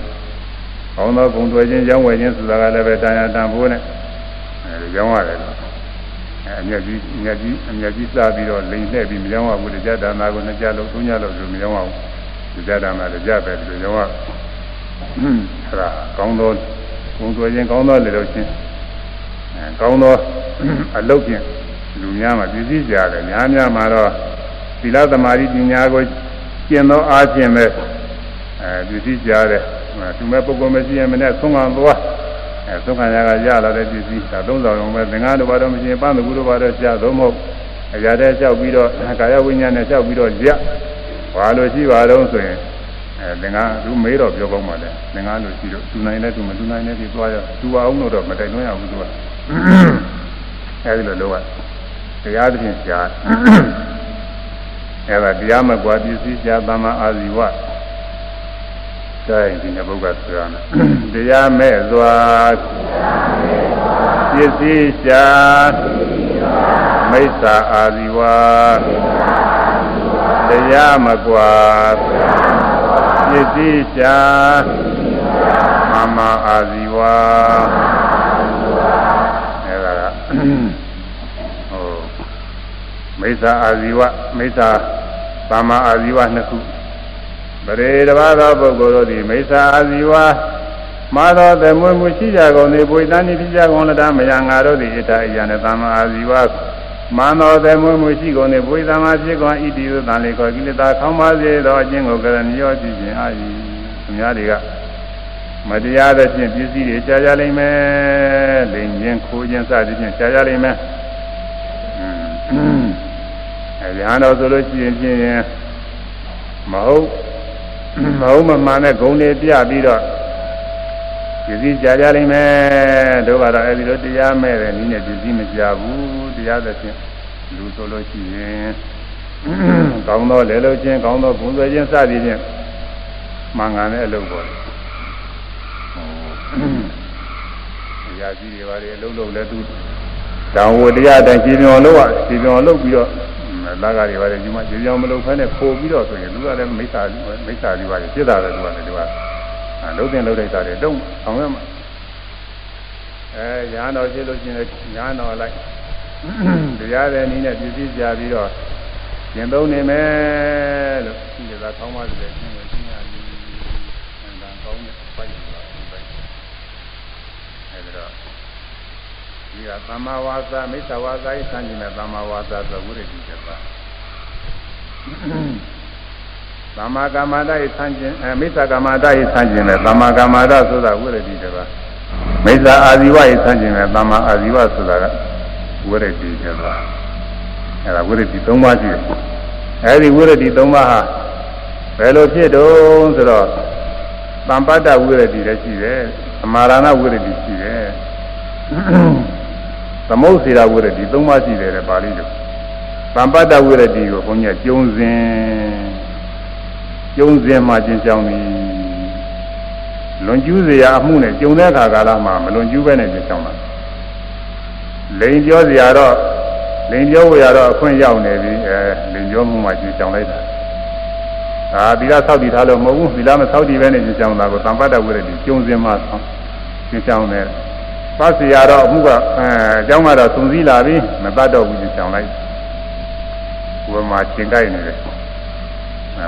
ကောင်းသောပုံသွယ်ခြင်းရောင်းဝယ်ခြင်းဆိုတာကလည်းပဲတရားတန်ဖိုးနဲ့အဲရောင်းရတယ်လို့အဲအမြတ်ကြီးအမြတ်ကြီးအမြတ်ကြီးစားပြီးတော့လိန်လှည့်ပြီးမရောင်းရဘူးတရားဒါနာကိုနှစ်ကြလို့သုံးကြလို့ဆိုမရောင်းရဘူးတရားဒါနာတရားပဲဒီလိုရောင်းရအဲဒါကောင်းသောဘုံဆိုရင်ကောင်းသောလေလို့ချင်းအဲ ကောင်းသောအလုပ်ဖြင့်လူများမှာပြည့်စည်ကြတယ်များများမှာတော့သီလသမာဓိပညာကိုကျင့်သောအားဖြင့်ပဲအဲပြည့်စည်ကြတယ်သူမဲ့ပုဂ္ဂိုလ်မရှိရင်မနဲ့သုံးခံသွားအဲသုံးခံရကရလာတဲ့ပြည့်စည်ဒါသုံးဆောင်အောင်ပဲသင်္ဃာတို့ဘာတော့မရှိရင်ပန်းသူတို့ဘာတော့ရှားသုံးမဟုတ်အရာတဲ့လျှောက်ပြီးတော့ကာယဝိညာဉ်နဲ့လျှောက်ပြီးတော့ရဘာလို့ရှိပါတော့ဆိုရင်အဲသင်္ဃာသူမေးတော့ပြောကောင်းပါလေသင်္ဃာလို့ရှိတော့သူနိုင်လဲသူမသူနိုင်လဲဒီသွားရသူအောင်တော့မတိုင်လို့ရဘူးသူက အဲဒီလိုလုပ်ရတရားသဖြင့်ရှားအဲဒါတရားမကွာပစ္စည်းရှားသမ္မာအာဇီဝတိုင်းဒီနေ့ဘုရားဆိုရမယ်တရားမဲ့စွာပစ္စည်းရှားမိစ္ဆာအာဇီဝတရားမကွာပစ္စည်းရှားမမအာဇီဝအဲဒါက ဟိုမိစ္ဆာအာဇီဝမိစ္ဆာသမ္မာအာဇီဝနှစ်ခုပရိတဘာသောပုဂ္ဂိုလ်တို့သည်မိစ္ဆာအာဇီဝမာသောသမွေမှုရှိကြကုန်သည်ပွေတန်းဤဖြစ်ကြကုန်လတမယငါတို့သည်ဣတအယံနဲ့သမ္မာအာဇီဝမန္တောသမွေမှုရှိကုန်သည်ပွေသမ္မာဖြစ်ကုန်ဣတိယသံလေခေါ်ကိလေသာခေါင်းပါစေသောအကျင့်ကိုကရဏီရောကြည့်ခြင်းအာယီသူများတွေက မတရားတဲ့ဖြင့်ပစ္စည်းတွေရှားကြလိမ့်မယ်လိန်ခြင်းခိုးခြင်းစသည်ဖြင့်ရှားကြလိမ့်မယ်အဲညာတော်ဆိုလို့ရှိရင်ဖြင့်မဟုတ်မဟုတ်မမှန်တဲ့ဂုံတွေပြပြီးတော့ပစ္စည်းရှားကြလိမ့်မယ်တို့ကတော့အဲဒီလိုတရားမဲ့တဲ့နည်းနဲ့ပစ္စည်းမရှားဘူးတရားသဖြင့်လူဆိုလို့ရှိရင်ကောင်းသောလဲလို့ချင်းကောင်းသောဘုံဆွေခြင်းစသည်ဖြင့်မှန်ကန်တဲ့အလုပ်ပေါ် တယ်။ရာကြီးတွေပါလေအလုံးလုံးလဲသူတောင်ဝတရားတိုင်းကြည်ပြောလို့อ่ะကြည်ပြောလို့ပြီးတော့လာကတွေပါလေဒီမှာကြည်ပြောမလို့ဖဲနဲ့ပို့ပြီးတော့ဆိုရင်သူကလည်းမိစ္ဆာမိစ္ဆာတွေပါလေပြစ်တာလည်းသူကလည်းသူကလုံးတင်လုံးလိုက်တာတွေတုံးအောင်ရမှာအဲညာတော်ရှိလို့ရှိရင်ညာတော်လိုက်တရားတဲ့နည်းနဲ့ပြည့်စည်ကြပြီးတော့ကျင့်သုံးနေမယ်လို့ဒီကသာကောင်းပါစေကျင့်ဝင်ကျင့်ရည်အန္တန်ကောင်းတဲ့ပိုက်ပါပိုက် အဲဒါဒီကသမ္မာဝါစာမိစ္ဆာဝါစာဤဆန်းကျင်တဲ့သမ္မာဝါစာဆိုဝိရတိချက်ပါသမ္မာကမ္မန္တဤဆန်းကျင်အဲမိစ္ဆာကမ္မန္တဤဆန်းကျင်တဲ့သမ္မာကမ္မန္တဆိုတာဝိရတိချက်ပါမိစ္ဆာအာဇီဝဤဆန်းကျင်တဲ့သမ္မာအာဇီဝဆိုတာကဝိရတိချက်ပါအဲဒါဝိရတိ၃ပါးရှိတယ်အဲဒီဝိရတိ၃ပါးဟာဘယ်လိုဖြစ်တုံးဆိုတော့သံပတ္တဝိရတိလည်းရှိတယ် သမာရဏဝိရတိရှိတယ်သမုတ်စေရဝိရတိ၃ပါးရှိတယ်တဲ့ပါဠိလိုသံပတ္တဝိရတိကိုဘုန်းကြီးကျုံစဉ်ကျုံစဉ်မှာကျင့်ကြောင်းပြီးလွန်ကျူးစရာအမှုနဲ့ကျုံတဲ့အခါကာလမှာမလွန်ကျူးပဲနဲ့ကျင့်ကြောင်းတာလိန်ပြောစရာတော့လိန်ပြောဝရတော့အခွင့်ရောက်နေပြီအဲလိန်ပြောမှုမှကျင့်ကြောင်းလိုက်တာ ဒါသီလဆောက်တည်ထားလို့မဟုတ်ဘူးသီလမဆောက်တည်ပဲနဲ့ကျင့်ကြောင်းတာကိုသံပတ္တဝိရတိကျုံစဉ်မှာကျင့်ကြောင်းတယ်ပတ်စီရတော့အမှုကအဲအကြောင်းကတော့သုံစည်းလာပြီမတတ်တော့ဘူးကျင့်ကြောင်းလိုက်ဘုရားချင်းကြိုက်နေတယ်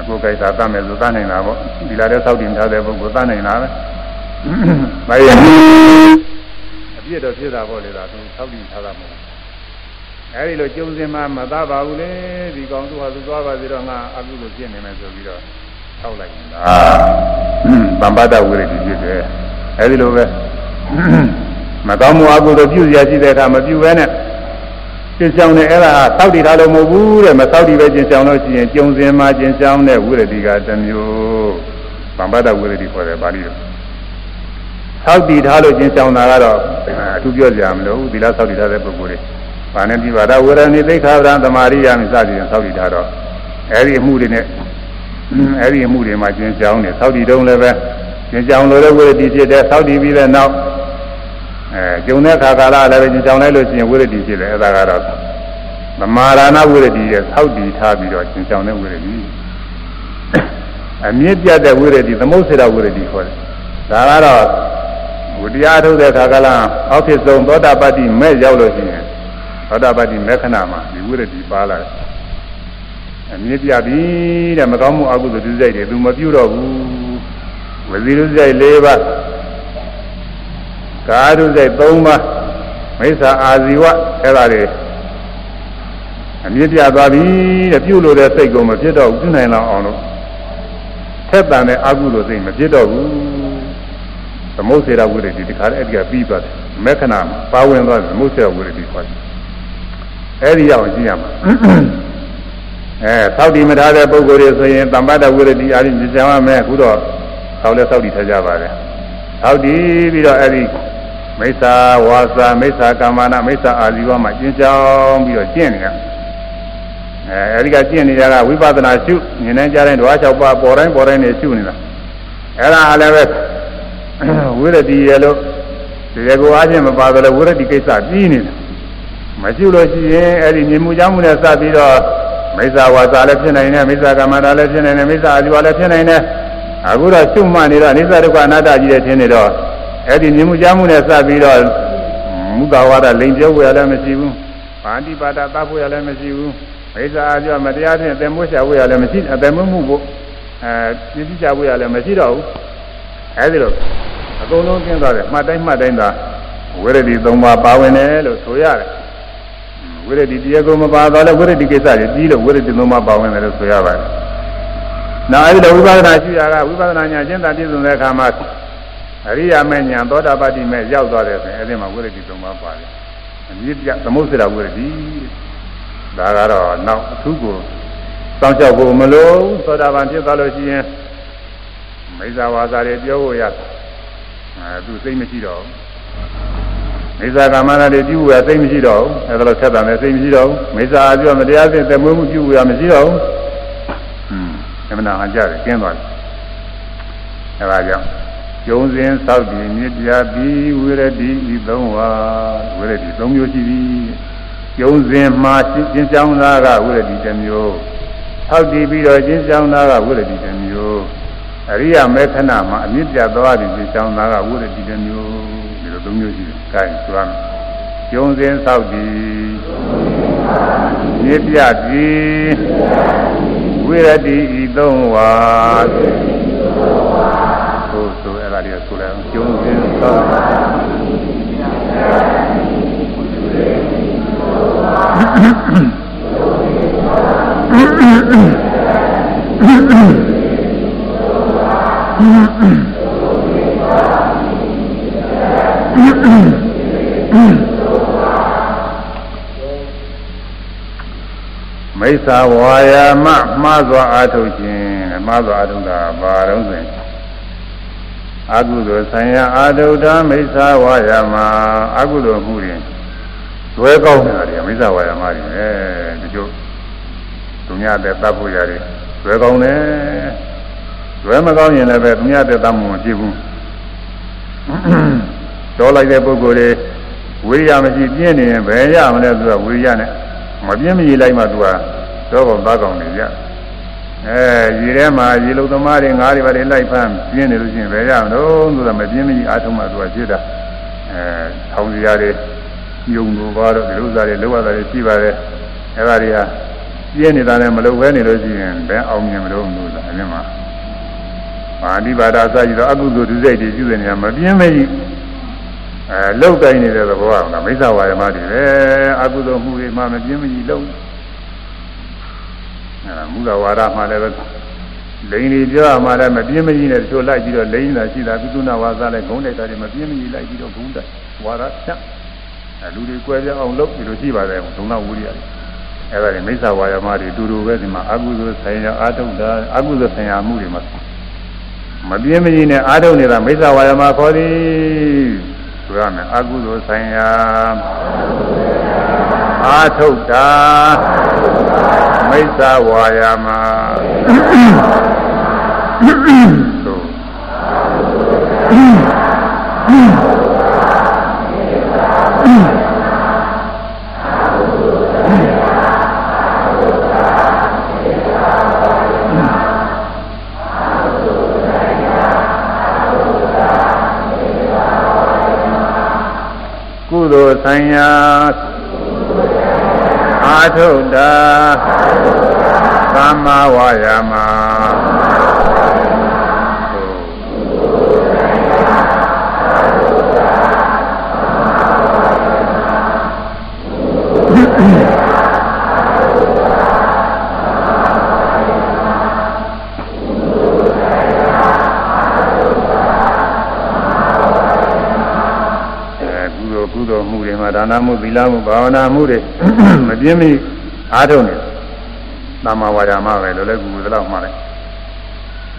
ကိုယ်ကြိုက်တာတတ်မယ်ဆိုတတ်နိုင်တာပေါ့ဒီလာတဲ့သောက်တင်ထားတဲ့ပုဂ္ဂိုလ်တတ်နိုင်တာပဲ။ဘာရဲ့အပြည့်တော့ဖြစ်တာပေါ့လေဒါသူသောက်တင်ထားတာမဟုတ်ဘူး။ အဲဒီလိုကျုံစင်မှမသားပါဘူးလေဒီကောင်သူဟာသူသွားပါသေးတော့ငါအကုလို့ဖြစ်နေမယ်ဆိုပြီးတော့ထောက်လိုက်တာ။ဗမ္ပတဝိရတိဖြစ်တယ်။အဲဒီလိုပဲမကောင်းမှုအကုလို့ပြုစရာရှိတဲ့အခါမပြုဘဲနဲ့ကျင့်ဆောင်တဲ့အဲ့ဒါသောက်တည်ထားလို့မဟုတ်ဘူးတဲ့မသောက်တည်ပဲကျင့်ဆောင်လို့ရှိရင်ကျုံစင်မှာကျင့်ဆောင်တဲ့ဝိရတိကတစ်မျိုးဗမ္ပဒဝိရတိခေါ်တယ်ပါဠိလိုသောက်တည်ထားလို့ကျင့်ဆောင်တာကတော့အထူးပြောကြမလို့သီလသောက်တည်ထားတဲ့ပုဂ္ဂိုလ်တွေ ဘာနဲ့ဒီပါဒဝရဏိသိခာဗရံသမာရိယာမိစသည်ဖြင့်သောက်တည်ထားတော့အဲ့ဒီအမှုတွေနဲ့အဲ့ဒီအမှုတွေမှာကျင့်ဆောင်တယ်သောက်တည်တုံးလည်းပဲကျင့်ဆောင်လို့လည်းဝိရတိဖြစ်တယ်သောက်တည်ပြီးတဲ့နောက်အဲကျုံတဲ့ခါကာလလည်းပဲကြင်ကြောင်လိုက်လို့ရှိရင်ဝိရတိဖြစ်တယ်အဲဒါကတော့သမာရဏဝိရတိရဲ့သောက်တည်ထားပြီးတော့ကျင်ကြောင်တဲ့ဝိရတိအမြင့်ပြတ်တဲ့ဝိရတိသမုတ်စေတဝိရတိခေါ်တယ်ဒါကတော့ဝတရားထုတ်တဲ့ခါကလာအောက်ဖြစ်ဆုံးသောတာပတ္တိမဲ့ရောက်လို့ရှိရင် သောတာပတ္တိမဲ့ခဏမှာဒီဝိရတိပါလာတယ်အမြင့်ပြပြီတဲ့မကောင်းမှုအကုသိုလ်ဒုစရိုက်တွေသူမပြုတော့ဘူးဝဇီဒုစရိုက်၄ပါးကာရုစိတ်၃ပါးမိစ္ဆာအာဇီဝအဲ့ဒါတွေအမြင့်ပြသွားပြီတဲ့ပြုလို့တဲ့စိတ်ကိုမဖြစ်တော့ဘူးပြုနိုင်လောက်အောင်လို့ထက်တန်တဲ့အကုသိုလ်စိတ်မဖြစ်တော့ဘူးသမုတ်စေရဝိရတိဒီခါအဲ့ဒီကပြီးသွားတယ်မက္ခဏပါဝင်သွားတယ်သမုတ်စေရဝိရတိခေါ်တယ် အဲ့ဒီရောက်ကြည့်ရမှာအဲသောက်တီမထားတဲ့ပုဂ္ဂိုလ်တွေဆိုရင်တမ္ပတဝိရတိအာရိမြင်ကြပါမယ်အခုတော့သောက်လဲသောက်တီထားကြပါတယ်သောက်တီပြီးတော့အဲ့ဒီမိစ္ဆာဝါစာမိစ္ဆာကာမနာမိစ္ဆာအာဇီဝမှာကျင့်ကြောင်းပြီးတော့ကျင့်နေရအဲအဲဒီကကျင့်နေကြတာဝိပဿနာရှုမြင်နေကြတဲ့ဓဝါ၆ပါးပေါ်တိုင်းပေါ်တိုင်းနေရှုနေတာအဲ့ဒါလည်းပဲဝိရတိရဲ့လို့ဒီကောအားဖြင့်မပါတော့လေဝိရတိကိစ္စပြီးနေတယ် မရှုလို့ရှိရင်အဲ့ဒီမြင်မှုကြောင့်မှုနဲ့စပြီးတော့မိစ္ဆာဝါစာလည်းဖြစ်နိုင်တယ်မိစ္ဆာကမ္မတာလည်းဖြစ်နိုင်တယ်မိစ္ဆာအာဇီဝလည်းဖြစ်နိုင်တယ်အခုတော့ရှုမှတ်နေတော့အနိစ္စဒုက္ခအနတ္တကြီးတဲ့ထင်နေတော့အဲ့ဒီမြင်မှုကြားမှုနဲ့စပြီးတော့မူတာဝါဒလိန်ပြောဝယ်လည်းမရှိဘူးပါဠိပါဒသတ်ဖို့ရလည်းမရှိဘူးမိစ္ဆာအကျော်မတရားဖြင့်အသက်မွေးချဖို့ရလည်းမရှိအသက်မွေးမှုဖို့အဲပြည့်ပြချဖို့ရလည်းမရှိတော့ဘူးအဲဒီလိုအကုန်လုံးကျင်းသွားတယ်မှတ်တိုင်းမှတ်တိုင်းသာဝိရဒိ၃ပါးပါဝင်တယ်လို့ဆိုရတယ် ဝိရဒိတရားကိုမပါတော့လည်းဝိရဒိကိစ္စတွေပြီးလို့ဝိရဒိ၃ပါးပါဝင်တယ်လို့ဆိုရပါတယ်နောက်အဲဒီလိုဝိပဿနာရှိတာကဝိပဿနာဉာဏ်ကျင့်တာပြည့်စုံတဲ့အခါမှာအရိယာမေညာသောတာပတိမေရောက်သွားတယ်ဆိုရင်အဲဒီမှာဝိရဒိ၃ပါးပါတယ်အမြင့်ပြသမုစ္ဆရာဝိရဒိဒါကတော့နောက်အထူးကိုစောင့်ရှောက်ဖို့မလိုသောတာပန်ဖြစ်သွားလို့ရှိရင်မိစ္ဆာဝါစာတွေပြောဖို့ရအဲသူစိတ်မရှိတော့ မိစ္ဆာကာမနာတွေပြုဖို့ရစိတ်မရှိတော့အဲဒါလို့ဆက်တာလည်းစိတ်မရှိတော့မိစ္ဆာအပြောမတရားစင်တမွေးမှုပြုဖို့ရမရှိတော့ဟွန်းအမှန်တရားကြတယ်ကျင်းသွားတယ်အဲဒါကြောင့်ကျုံစဉ်သောက်တည်မြစ်ပြပြီးဝိရတိဤသုံးဝါဝိရတိသုံးမျိုးရှိသည်ကျုံစဉ်မှာရှင်းကြောင်းသားကဝိရတိတစ်မျိုးထောက်တည်ပြီးတော့ရှင်းကြောင်းသားကဝိရတိတစ်မျိုးအရိယမေခဏမှာအမြင့်ပြသွားပြီးရှင်းကြောင်းသားကဝိရတိတစ်မျိုးဒီ လိုသုံးမျိုးရှိတယ်။ကဲဆိုရမယ်။ကျုံစဉ်သောက်တည်မြစ်ပြပြီးဝိရတိဤသုံးဝါဆိုဆိုအဲ့ဒါလေးဆိုလိုက်အောင်ကျုံစဉ်သော မိစ္ဆာဝါယာမမှားစွာအာထုတ်ခြင်းမှားစွာအာထုတ်တာဘာတော့ဆိုရင်အကုသိုလ်ဆိုင်ရာအာထုတာမိစ္ဆာဝါယာမအကုသိုလ်မှုရင်လွဲကောင်းနေတာတွေမိစ္ဆာဝါယာမတွေအဲဒီကျို့သူများတဲ့တပ်ဖို့ရတယ်လွဲကောင်းတယ်လွဲမကောင်းရင်လည်းပဲသူများတဲ့တပ်မှုမဖြစ်ဘူး တော်လိုက်တဲ့ပုဂ္ဂိုလ်တွေဝိရိယမရှိပြင်းနေရင်ဘယ်ရမလဲသူကဝိရိယနဲ့မပြင်းမရလိုက်မှသူကတော့ကောင်သားကောင်တွေရအဲရေထဲမှာရေလုံသမားတွေငါးတွေပါတွေလိုက်ဖမ်းပြင်းနေလို့ရှိရင်ဘယ်ရမလို့ဆိုတော့မပြင်းမကြီးအားထုတ်မှသူကဖြစ်တာအဲထောင်စရာတွေယုံလို့ပါတော့ဒီလိုစားတွေလောရတာတွေရှိပါတယ်အဲဒါတွေကပြင်းနေတာနဲ့မလုံဘဲနေလို့ရှိရင်ဘယ်အောင်မြင်မလို့လို့လားအဲဒီမှာမာနိပါဒအစကြီးတော့အကုသိုလ်ဒုစိတ်တွေရှိနေတယ်မပြင်းမကြီး အဲလောက်တိုင်းနေတဲ့သဘောကမိစ္ဆာဝါယမတွေပဲအကုသိုလ်မှုတွေမှမပြင်းမကြီးလုံးအဲမူလဝါဒမှလည်းပဲလိန်တွေပြောရမှလည်းမပြင်းမကြီးနဲ့တချို့လိုက်ပြီးတော့လိန်တာရှိတာကုသနာဝါစာလည်းဂုံးတိုက်တာတွေမပြင်းမကြီးလိုက်ပြီးတော့ဂုံးတိုက်ဝါဒဖြတ်အဲလူတွေကွဲပြားအောင်လုပ်ပြီးလို့ရှိပါတယ်ဒုံနာဝိရိယတွေအဲဒါတွေမိစ္ဆာဝါယမတွေတူတူပဲဒီမှာအကုသိုလ်ဆိုင်ရာအာထုတ်တာအကုသိုလ်ဆိုင်ရာမှုတွေမှာမပြင်းမကြီးနဲ့အာထုတ်နေတာမိစ္ဆာဝါယမခေါ်သည် ဆိုရမယ်အကုသိုလ်ဆိုင်ရာအာထုတ်တာမိစ္ဆာဝါယာမကုသို ဆိုင်ရာအာထုတာသမ္မာဝါယာမ ဒါနမှုသီလမှုဘာဝနာမှုတွေမပြင်းမိအားထုတ်နေသမ္မာဝါယာမပဲလို့လည်းကူသလောက်မှလည်း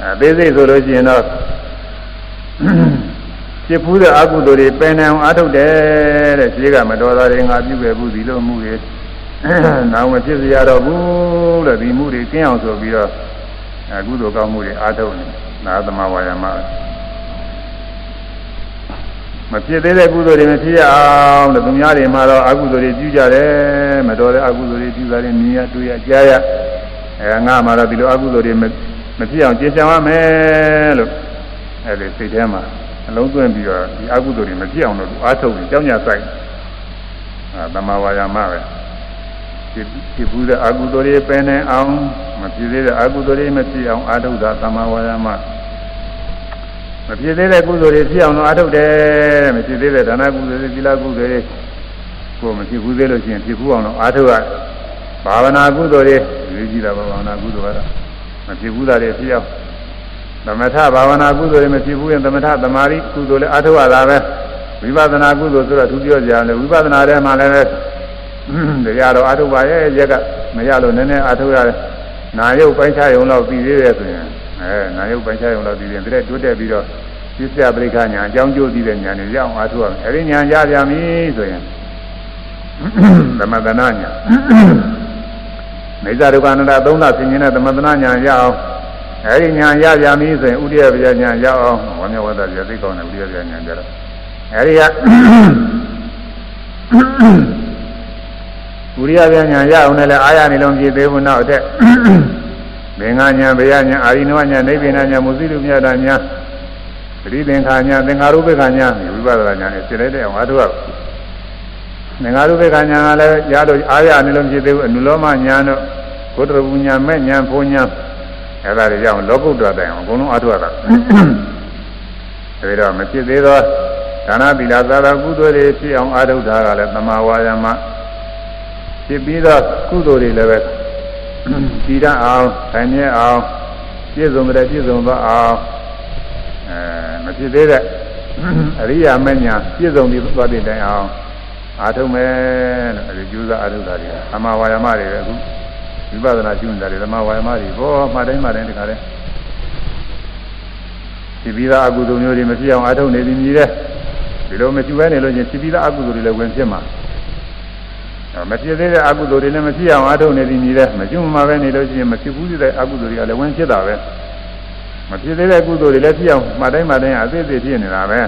အဲသေးစိတ်ဆိုလို့ရှိရင်တော့ဖြစ်ဖူးတဲ့အကုသိုလ်တွေပယ်နိုင်အောင်အားထုတ်တယ်တဲ့ခြေကမတော်တာတွေငါပြုခဲ့ဘူးဒီလိုမှုတွေနောက်မဖြစ်စရာတော့ဘူးတဲ့ဒီမှုတွေကင်းအောင်ဆိုပြီးတော့အကုသိုလ်ကောင်းမှုတွေအားထုတ်နေနာသမဝါယာမ မဖြစ်သေးတဲ့ကုသိုလ်တွေမဖြစ်ရအောင်တဲ့သူများတွေမှာတော့အကုသိုလ်တွေပြုကြတယ်မတော်တဲ့အကုသိုလ်တွေပြုတာတွေမြင်ရတွေ့ရကြားရအဲငါမှာတော့ဒီလိုအကုသိုလ်တွေမဖြစ်အောင်ကြင်ကြံရမယ်လို့အဲဒီစိတ်ထဲမှာအလုံးသွင်းပြီးတော့ဒီအကုသိုလ်တွေမဖြစ်အောင်လို့အားထုတ်ပြီးကြောင်းကြဆိုင်အာသမဝါယာမပဲဖြစ်ဖြစ်ဘူးတဲ့အကုသိုလ်တွေပယ်နေအောင်မဖြစ်သေးတဲ့အကုသိုလ်တွေမဖြစ်အောင်အားထုတ်တာသမဝါယာမမ ဖြစ်သေးတဲ့ကုသိုလ်တွေဖြစ်အောင်လို့အားထုတ်တယ်မဖြစ်သေးတဲ့ဒါနကုသိုလ်တွေသီလကုသိုလ်တွေကိုမဖြစ်ဘူးသေးလို့ရှိရင်ဖြစ်ဘူးအောင်လို့အားထုတ်ရဘာဝနာကုသိုလ်တွေရေးကြည့်တာဘာဝနာကုသိုလ်ကတော့မဖြစ်ဘူးတာတွေဖြစ်အောင်သမထဘာဝနာကုသိုလ်တွေမဖြစ်ဘူးရင်သမထသမာဓိကုသိုလ်လည်းအားထုတ်ရတာပဲဝိပဿနာကုသိုလ်ဆိုတော့သူပြောကြတယ်ဝိပဿနာထဲမှာလည်းတရားတော်အားထုတ်ပါရဲ့ရက်ကမရလို့နည်းနည်းအားထုတ်ရတယ်နာယုတ်ပိုင်းခြားယုံတော့ပြီးသေးတယ်ဆိုရင်အဲနာ ယုတ်ပိုင်းခြားယုံတော့ပြီးရင်တည်းတိုးတက်ပြီးတော့ပြစ္ဆပရိက္ခညာအကြောင်းကျိုးသိတဲ့ညာတွေရအောင်အားထုတ်ရမယ်အဲဒီညာရပြန်ပြီဆိုရင်သမတနာညာမိစ္ဆာဒုက္ခအနတ္တသုံးလဆင်ញင်းတဲ့သမတနာညာရအောင်အဲဒီညာရပြန်ပြီဆိုရင်ဥဒိယပညာညာရအောင်ဝါမျက်ဝတ္တပြသိကောင်းတဲ့ဥဒိယပညာညာကြတော့အဲဒီကဥရိယပညာရအောင်လည်းအာရနေလုံးကြည့်သေးဘူးနောက်တဲ့ မင်္ဂညာဗျာညာအာရိနဝညာနိဗ္ဗာန်ညာမုသိလူမြတ်တာညာပရိသင်္ခာညာသင်္ခါရုပ္ပခာညာဝိပဿနာညာနဲ့စိတ်လိုက်တဲ့အောင်အားထုတ်ရသင်္ခါရုပ္ပခာညာကလည်းရတော့အာရနေလုံးကြည့်သေးဘူးအနုလောမညာတို့ဘုဒ္ဓဘုညာမဲ့ညာဘုံညာအဲ့ဒါတွေကြောင့်လောကုတ္တရတိုင်အောင်အကုန်လုံးအားထုတ်ရတာအဲဒီတော့မဖြစ်သေးသောဒါနသီလသာသာကုသိုလ်တွေဖြစ်အောင်အားထုတ်တာကလည်းသမာဝါယာမဖြစ်ပြီးတော့ကုသိုလ်တွေလည်းပဲ ကြည်ရအောင်ခိုင်မြဲအောင်ပြည့်စုံတဲ့ပြည့်စုံသောအောင်အဲမဖြစ်သေးတဲ့အရိယာမညာပြည့်စုံပြီးသွားတဲ့တိုင်အောင်အားထုတ်မယ်လို့အဲဒီကျူးစာအားထုတ်တာတွေကသမာဝါယာမတွေပဲအခုဝိပဿနာကျူးနေတာတွေသမာဝါယာမတွေဘောမှတိုင်းမှတိုင်းတခါတည်းဒီပြီးသားအကုသိုလ်မျိုးတွေမဖြစ်အောင်အားထုတ်နေသည်မြည်တဲ့ဒီလိုမကျူးပဲနေလို့ချင်းဒီပြီးသားအကုသိုလ်တွေလည်းဝင်ဖြစ်မှာ မဖြစ်သေးတဲ့အကုသိုလ်တွေလည်းမဖြစ်အောင်အားထုတ်နေသည်မြည်တဲ့မကျူးမှာပဲနေလို့ချင်းမဖြစ်ဘူးတဲ့အကုသိုလ်တွေကလည်းဝင်ဖြစ်တာပဲမဖြစ်သေးတဲ့ကုသိုလ်တွေလည်းဖြစ်အောင်မှတိုင်းမှတိုင်းအသေးသေးဖြစ်နေတာပဲ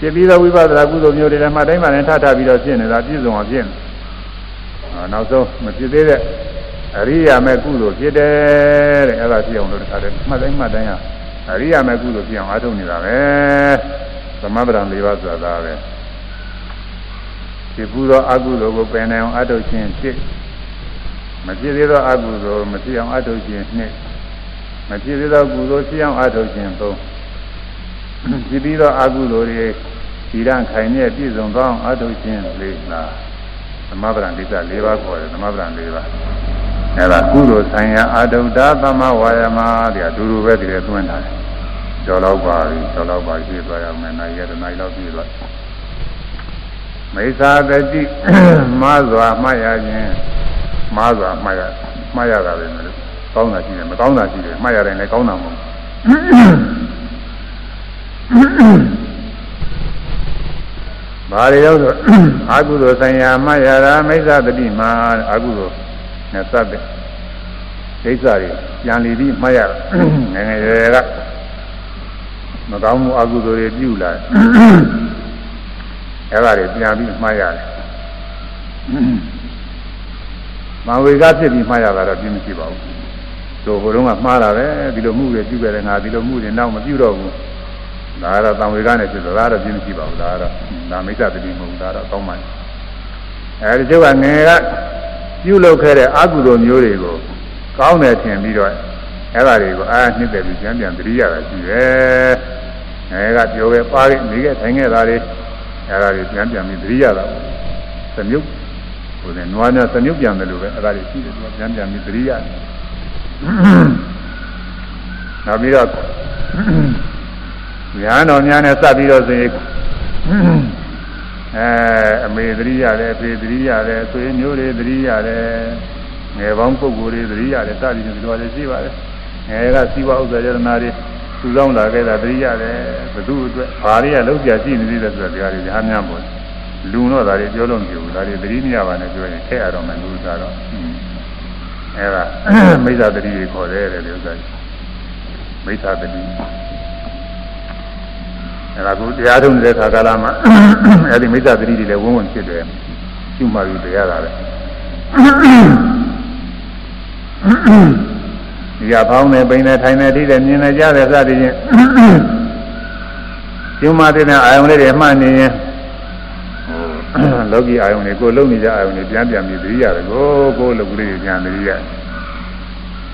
ဖြစ်ပြီးသောဝိပဿနာကုသိုလ်မျိုးတွေလည်းမှတိုင်းမှတိုင်းထထပြီးတော့ဖြစ်နေတာပြည့်စုံအောင်ဖြစ်နေနောက်ဆုံးမဖြစ်သေးတဲ့အရိယာမဲ့ကုသိုလ်ဖြစ်တယ်တဲ့အဲ့ဒါဖြစ်အောင်လို့တခါတည်းမှတိုင်းမှတိုင်းအရိယာမဲ့ကုသိုလ်ဖြစ်အောင်အားထုတ်နေတာပဲသမဗရံ၄ပါးဆိုတာပဲ ဖြစ်ဘူးသောအကုသိုလ်ကိုပယ်နိုင်အောင်အထုတ်ခြင်းဖြစ်မဖြစ်သေးသောအကုသိုလ်မဖြစ်အောင်အထုတ်ခြင်းနှစ်မဖြစ်သေးသောကုသိုလ်ဖြစ်အောင်အထုတ်ခြင်းသုံးဖြစ်ပြီးသောအကုသိုလ်တွေဒီရန်ခိုင်မြဲပြည့်စုံသောအထုတ်ခြင်းလေးလားသမဗရံဒိဋ္ဌ၄ပါးခေါ်တယ်သမဗရံ၄ပါးအဲ့ဒါကုသိုလ်ဆိုင်ရာအာတုဒ္ဒသမဝါယမတဲ့အတူတူပဲတည်းသွင်းထားတယ်ကျော်တော့ပါပြီကျော်တော့ပါပြည့်သွားရမယ်နိုင်ရတဲ့နိုင်တော့ပြည့်သွား မိစ္ဆာတတိမာစွာမှတ်ရခြင်းမာစွာမှတ်ရမှတ်ရတာပဲမလို့ကောင်းတာရှိတယ်မကောင်းတာရှိတယ်မှတ်ရတယ်လည်းကောင်းတာမဟုတ်ဘာတွေတော့ဆိုအာကုသိုလ်ဆိုင်ရာမှတ်ရတာမိစ္ဆာတတိမှာအာကုသိုလ်နဲ့သတ်တဲ့ဒိဋ္ဌာတွေပြန်လီပြီးမှတ်ရငငယ်ရွယ်ကမကောင်းမှုအကုသိုလ်တွေပြုလာ အဲ့ဒါတွေပြန်ပြီးမှားရတယ်မဝေကဖြစ်ပြီးမှားရတာတော့ပြင်းမရှိပါဘူးတို့ဟိုတုန်းကမှားတာပဲဒီလိုမှုတွေပြုခဲ့တယ်ငါဒီလိုမှုတွေနောက်မပြုတော့ဘူးဒါကတော့တံဝေကနဲ့ဖြစ်တော့ဒါတော့ပြင်းမရှိပါဘူးဒါကတော့ဒါမိစ္ဆာတတိမဟုတ်ဘူးဒါတော့ကောင်းပါရဲ့အဲဒီကျုပ်ကငယ်ကပြုလုပ်ခဲ့တဲ့အကုသိုလ်မျိုးတွေကိုကောင်းတယ်ထင်ပြီးတော့အဲ့ဒါတွေကိုအာနှစ်တယ်ပြီးပြန်ပြန်သတိရတာရှိတယ်။ငယ်ကပြောခဲ့ပါခဲ့နေခဲ့ထိုင်ခဲ့တာတွေ အဲ့ဒါတွေပြန်ပြန်ပြီးသတိရတာ။သမြုပ်သဟိုတဲ့နွားများသမြုပ်ပြန်တယ်လို့ပဲအဲ့ဒါတွေရှိတယ်သူကပြန်ပြန်ပြီးသတိရတယ်နောက်ပြီးတော့ညာတော်များနဲ့စပ်ပြီးတော့ဆိုရင်အဲအမေသတိရတယ်အဖေသတိရတယ်ဆွေမျိုးတွေသတိရတယ်ငယ်ပေါင်းပုဂ္ဂိုလ်တွေသတိရတယ်စသည်ဖြင့်ဒီလိုလည်းရှိပါတယ်ငယ်ကစီဝဥစ္စာယတနာတွေ သူဆောင်လာခဲ့တာသတိရတယ်ဘသူအတွက်ဘာတွေကလုံးပြရှိနေသေးတယ်ဆိုတာဒီဟာတွေညာများပေါ့လူတော့ဒါတွေပြောလို့မဖြစ်ဘူးဒါတွေသတိမရပါနဲ့ပြောရင်ထည့်ရတော့မယ်လူသားတော့အဲဒါမိစ္ဆာတတိတွေခေါ်တယ်တဲ့ဒီဥစ္စာမိစ္ဆာတတိအဲဒါကိုတရားထုံးတဲ့ခါကာလမှာအဲဒီမိစ္ဆာတတိတွေလည်းဝန်းဝန်းဖြစ်တယ်ကျူမှပြီးတရားတာပဲ ဒီကဖောင်းနေပိန်နေထိုင်နေထိတယ်မြင်နေကြတယ်စသည်ဖြင့်ကျူမှတဲ့အာယုံလေးတွေမှတ်နေရင်လောကီအာယုန်တွေကိုလုံနေကြအာယုန်တွေပြန်ပြန်ပြီးသတိရတယ်ကိုကိုလုတ်ကလေးတွေပြန်သတိရ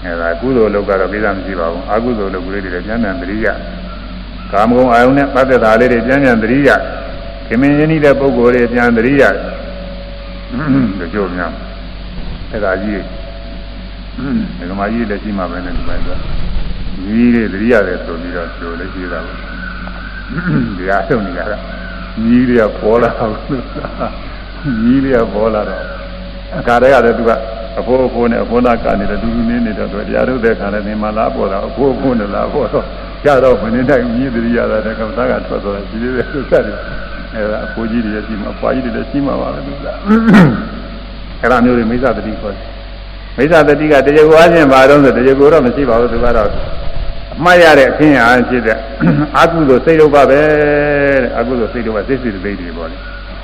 အဲဒါကုသိုလ်လုပ်ကတော့ပြီးသားမရှိပါဘူးအကုသိုလ်လုပ်ကလေးတွေပြန်ပြန်သတိရကာမဂုဏ်အာယုန်နဲ့ပတ်သက်တာလေးတွေပြန်ပြန်သတိရခင်မင်းရင်းနှီးတဲ့ပုဂ္ဂိုလ်တွေပြန်သတိရတချို့များအဲဒါကြီး ဒီကမာကြီးလက်ရှိမှာပဲနဲ့ဒီပိုင်းဆိုကြီးတွေသတိရတယ်ဆိုပြီးတော့ပြောလို့ရှိတာပါဒီအားထုတ်နေကြတာညီးတွေကပေါ်လာတော့ညီးတွေကပေါ်လာတော့အခါတည်းကလည်းသူကအဖိုးအဖိုးနဲ့အဖိုးနာကနေတူတူနေနေတော့သူတရားထုတ်တဲ့ခါလည်းနေမလားပေါ်တာအဖိုးအဖိုးနဲ့လားပေါ်တော့ကြတော့မနေတိုင်းညီးတရိယာတဲ့ကမ္ဘာကထွက်သွားတယ်ဒီလိုသူစတယ်အဲဒါအဖိုးကြီးတွေရှိမှာအဖွားကြီးတွေရှိမှာပါပဲသူကအဲဒါမျိုးတွေမိစ္ဆာတတိခေါ်တယ် မိစ္ဆာတတိကတရားကိုအားဖြင့်ဘာတော့ဆိုတရားကိုတော့မရှိပါဘူးသူကတော့အမှားရတဲ့အခြင်းအားဖြစ်တဲ့အကုသိုလ်စိတ်လုပ်ပါပဲတဲ့အကုသိုလ်စိတ်လုပ်ပါစိတ်စိတ်သိတွေပေါ့လေ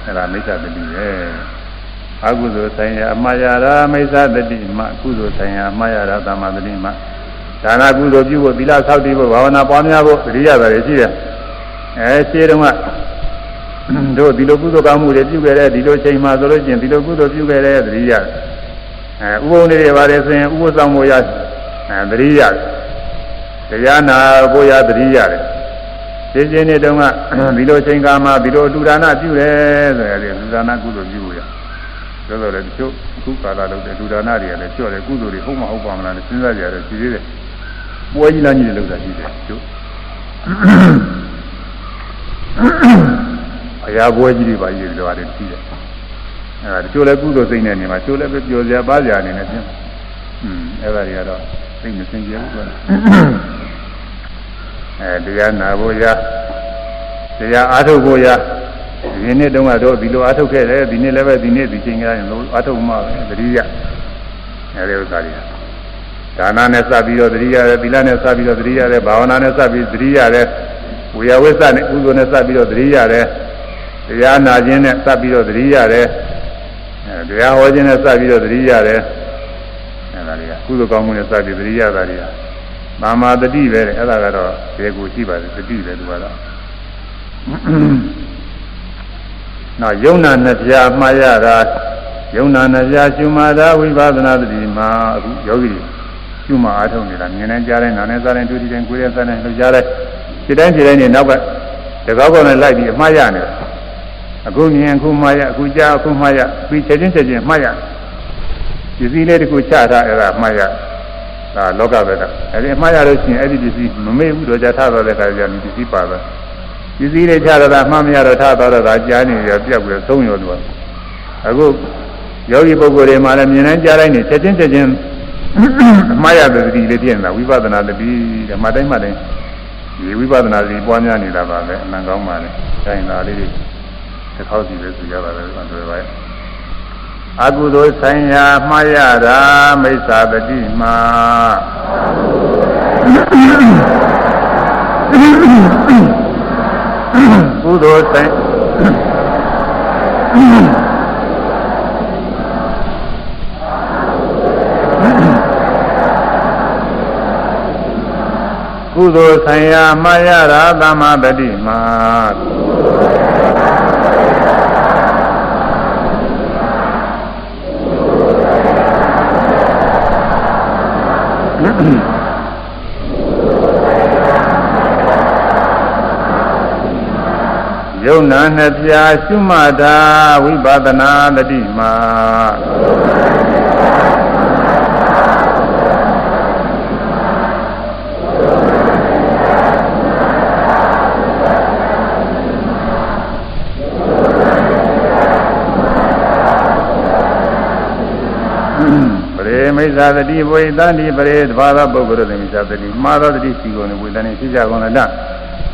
အဲဒါမိစ္ဆာတတိပဲအကုသိုလ်ဆိုင်ရာအမှားရတာမိစ္ဆာတတိမှကုသိုလ်ဆိုင်ရာအမှားရတာသမ္မာတတိမှဒါနကုသိုလ်ပြုဖို့သီလဆောက်တည်ဖို့ဘာဝနာပွားများဖို့တတိယတာတွေရှိတယ်အဲရှင်းတော့ကတို့ဒီလိုကုသိုလ်ကောင်းမှုတွေပြုခဲ့တဲ့ဒီလိုချိန်မှဆိုလို့ချင်းဒီလိုကုသိုလ်ပြုခဲ့တဲ့တတိယ အဲဥပုံတွေပါတယ်ဆိုရင်ဥပ္ပဆောင်မှုရအဲတတိယတရားနာဖို့ရသတိရတယ်ရှင်းရှင်းနဲ့တုန်းကဒီလိုချိန်ကာမှာဒီလိုအတူဒါနပြုတယ်ဆိုရင်ဒီအတူဒါနကုသိုလ်ပြုရဆိုတော့လေတချို့အခုကာလလုပ်တဲ့အတူဒါနတွေကလည်းကြော့တယ်ကုသိုလ်တွေဟုတ်မဟုတ်ပါမလားစဉ်းစားကြရတယ်ရှိသေးတယ်ပွဲကြီးလားကြီးတွေလုပ်တာရှိတယ်ကျို့အရာပွဲကြီးတွေပါကြီးတွေပါတယ်ရှိတယ် အဲဒါတချို့လည်းကုသိုလ်စိတ်နဲ့နေမှာတချို့လည်းပျော်စရာပါးစရာအနေနဲ့ပြင်อืมအဲ့ဒါတွေကတော့သိမစင်ကြဘူးကွာအဲတရားနာဖို့ရတရားအားထုတ်ဖို့ရဒီနေ့တုန်းကတော့ဒီလိုအားထုတ်ခဲ့တယ်ဒီနေ့လည်းပဲဒီနေ့ဒီချိန်ကရင်လို့အားထုတ်မှပဲသတိရအဲဒီဥစ္စာတွေဒါနနဲ့စပ်ပြီးတော့သတိရတယ်သီလနဲ့စပ်ပြီးတော့သတိရတယ်ဘာဝနာနဲ့စပ်ပြီးသတိရတယ်ဝေယဝိသနဲ့ဥဇုနဲ့စပ်ပြီးတော့သတိရတယ်တရားနာခြင်းနဲ့စပ်ပြီးတော့သတိရတယ်အဲ တရားဟောခြင်းနဲ့စပ်ပြီးတော့သတိရတယ်အဲဒါတွေကကုသိုလ်ကောင်းမှုနဲ့စပ်ပြီးသတိရတာတွေကမာမာတတိပဲတဲ့အဲ့ဒါကတော့ဘယ်ကိုရှိပါလဲတတိပဲသူကတော့နောက်ယုံနာနှစ်ပြားမှားရတာယုံနာနှစ်ပြားရှုမှတာဝိပဿနာတတိမှာအခုယောဂီရှုမှအားထုတ်နေတာမြင်နေကြတဲ့နာနဲ့စားတဲ့ဒုတိယကိုယ်ရစားတဲ့လှုပ်ရှားတဲ့ဒီတိုင်းဒီတိုင်းနေနောက်ကတကောက်ကောက်နဲ့လိုက်ပြီးအမှားရနေတယ် အခုမြင်အခုမှားရအခုကြားအခုမှားရပြီးချက်ချင်းချက်ချင်းမှားရပစ္စည်းလေးတခုချထားအဲ့ဒါမှားရဒါလောကဘက်ကအဲဒီအမှားရလို့ရှိရင်အဲ့ဒီပစ္စည်းမမေ့ဘူးတော့ကြထားတော့တဲ့ခါကျရင်ပစ္စည်းပါပဲပစ္စည်းတွေချတော့တာမှမရတော့ထားတော့တာကြားနေရပြက်ပြီးသုံးရောတော့အခုယောဂီပုဂ္ဂိုလ်တွေမှလည်းမြင်တိုင်းကြားတိုင်းနေချက်ချင်းချက်ချင်းအမှားရတဲ့သတိလေးဖြစ်နေတာဝိပဿနာတတိဓမ္မတိုင်းမှတိုင်းဒီဝိပဿနာစီပွားများနေတာပါပဲအနံကောင်းပါလေ။ဒါရင်ဒါလေးတွေ တစ်ခေါက်စီပဲဆိုရတာလည်းဆိုပါရဲ့။အကုသိုလ်ဆိုင်ရာမှားရတာမိစ္ဆာတတိမှာကုသိုလ်ဆိုင်ကုသိုလ်ဆိုင်ရာမှားရတာသမ္မာပတိမှာ ယုံနာနှစ်ပြာရှုမှတ်တာဝိပဿနာတတိမှာ မိစ္ဆာတတိဝိသန္တိပရေတဘာသောပုဂ္ဂိုလ်တို့မိစ္ဆာတတိမှားသောတတိစီကုန်ဝိသန္တိဖြစ်ကြကုန်လား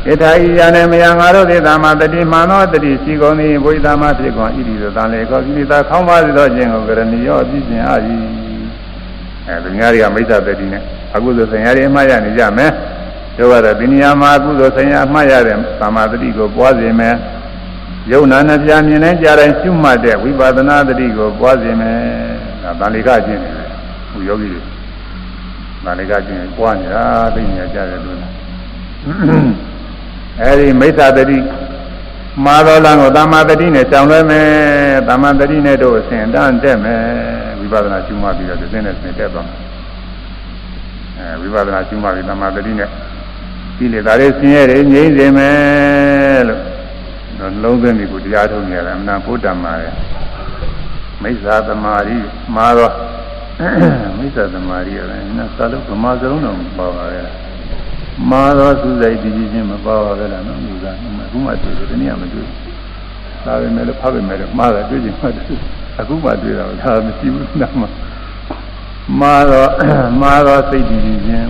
ဣထာဤယာနေမယံငါတို့သေတာမတတိမှန်သောတတိစီကုန်သည်ဝိသမဖြစ်ကုန်ဣတိသောတန်လေကောကိလေသာခေါင်းပါစေသောခြင်းကိုကရဏီရောပြည့်စုံအာ၏အဲသူများတွေကမိစ္ဆာတတိနဲ့အကုသိုလ်ဆင်ရည်အမှားရနေကြမယ်တို့ကတော့ဒီနေရာမှာအကုသိုလ်ဆင်ရအမှားရတဲ့သမာတတိကိုပွားစေမယ်ယုံနာနှပြမြင်နေကြတိုင်းရှုမှတ်တဲ့ဝိပဿနာတတိကိုပွားစေမယ်ဒါတန်လေကကျင့် တယ်ခုယောဂီတွေနာလိကကျင့်ပွားနေတာသိနေကြတယ်လို့အဲဒီမိစ္ဆာတတိမာသောလံကိုသမ္မာတတိနဲ့ကြောင်လွဲမယ်သမ္မာတတိနဲ့တို့အစဉ်တန်းတက်မယ်ဝိပဿနာရှုမှတ်ပြီးတော့ဒီစင်းနဲ့ဆင်တက်သွားအဲဝိပဿနာရှုမှတ်ပြီးသမ္မာတတိနဲ့ဒီလေဒါလေးဆင်းရဲတွေငြိမ့်စေမယ်လို့လုံးသွင်းပြီးကိုတရားထုတ်နေရတယ်အမှန်ဘုဒ္ဓမှာရမိစ္ဆာသမารိမာသော မိစ္ဆာသမารိရတယ်နာသာလို့ဗမာစလုံးတော့မပါပါရဲ့မာသောသူစိတ်တည်ခြင်းမပါပါပဲလားနော်လူကအခုမှတွေ့တယ်ဒီနေ့မှမတွေ့သာပဲမဲ့လို့ဖတ်ပဲမဲ့လို့မှားတယ်တွေ့ခြင်းမှတွေ့အခုမှတွေ့တာဒါမရှိဘူးနာမမာသောမာသောစိတ်တည်ခြင်း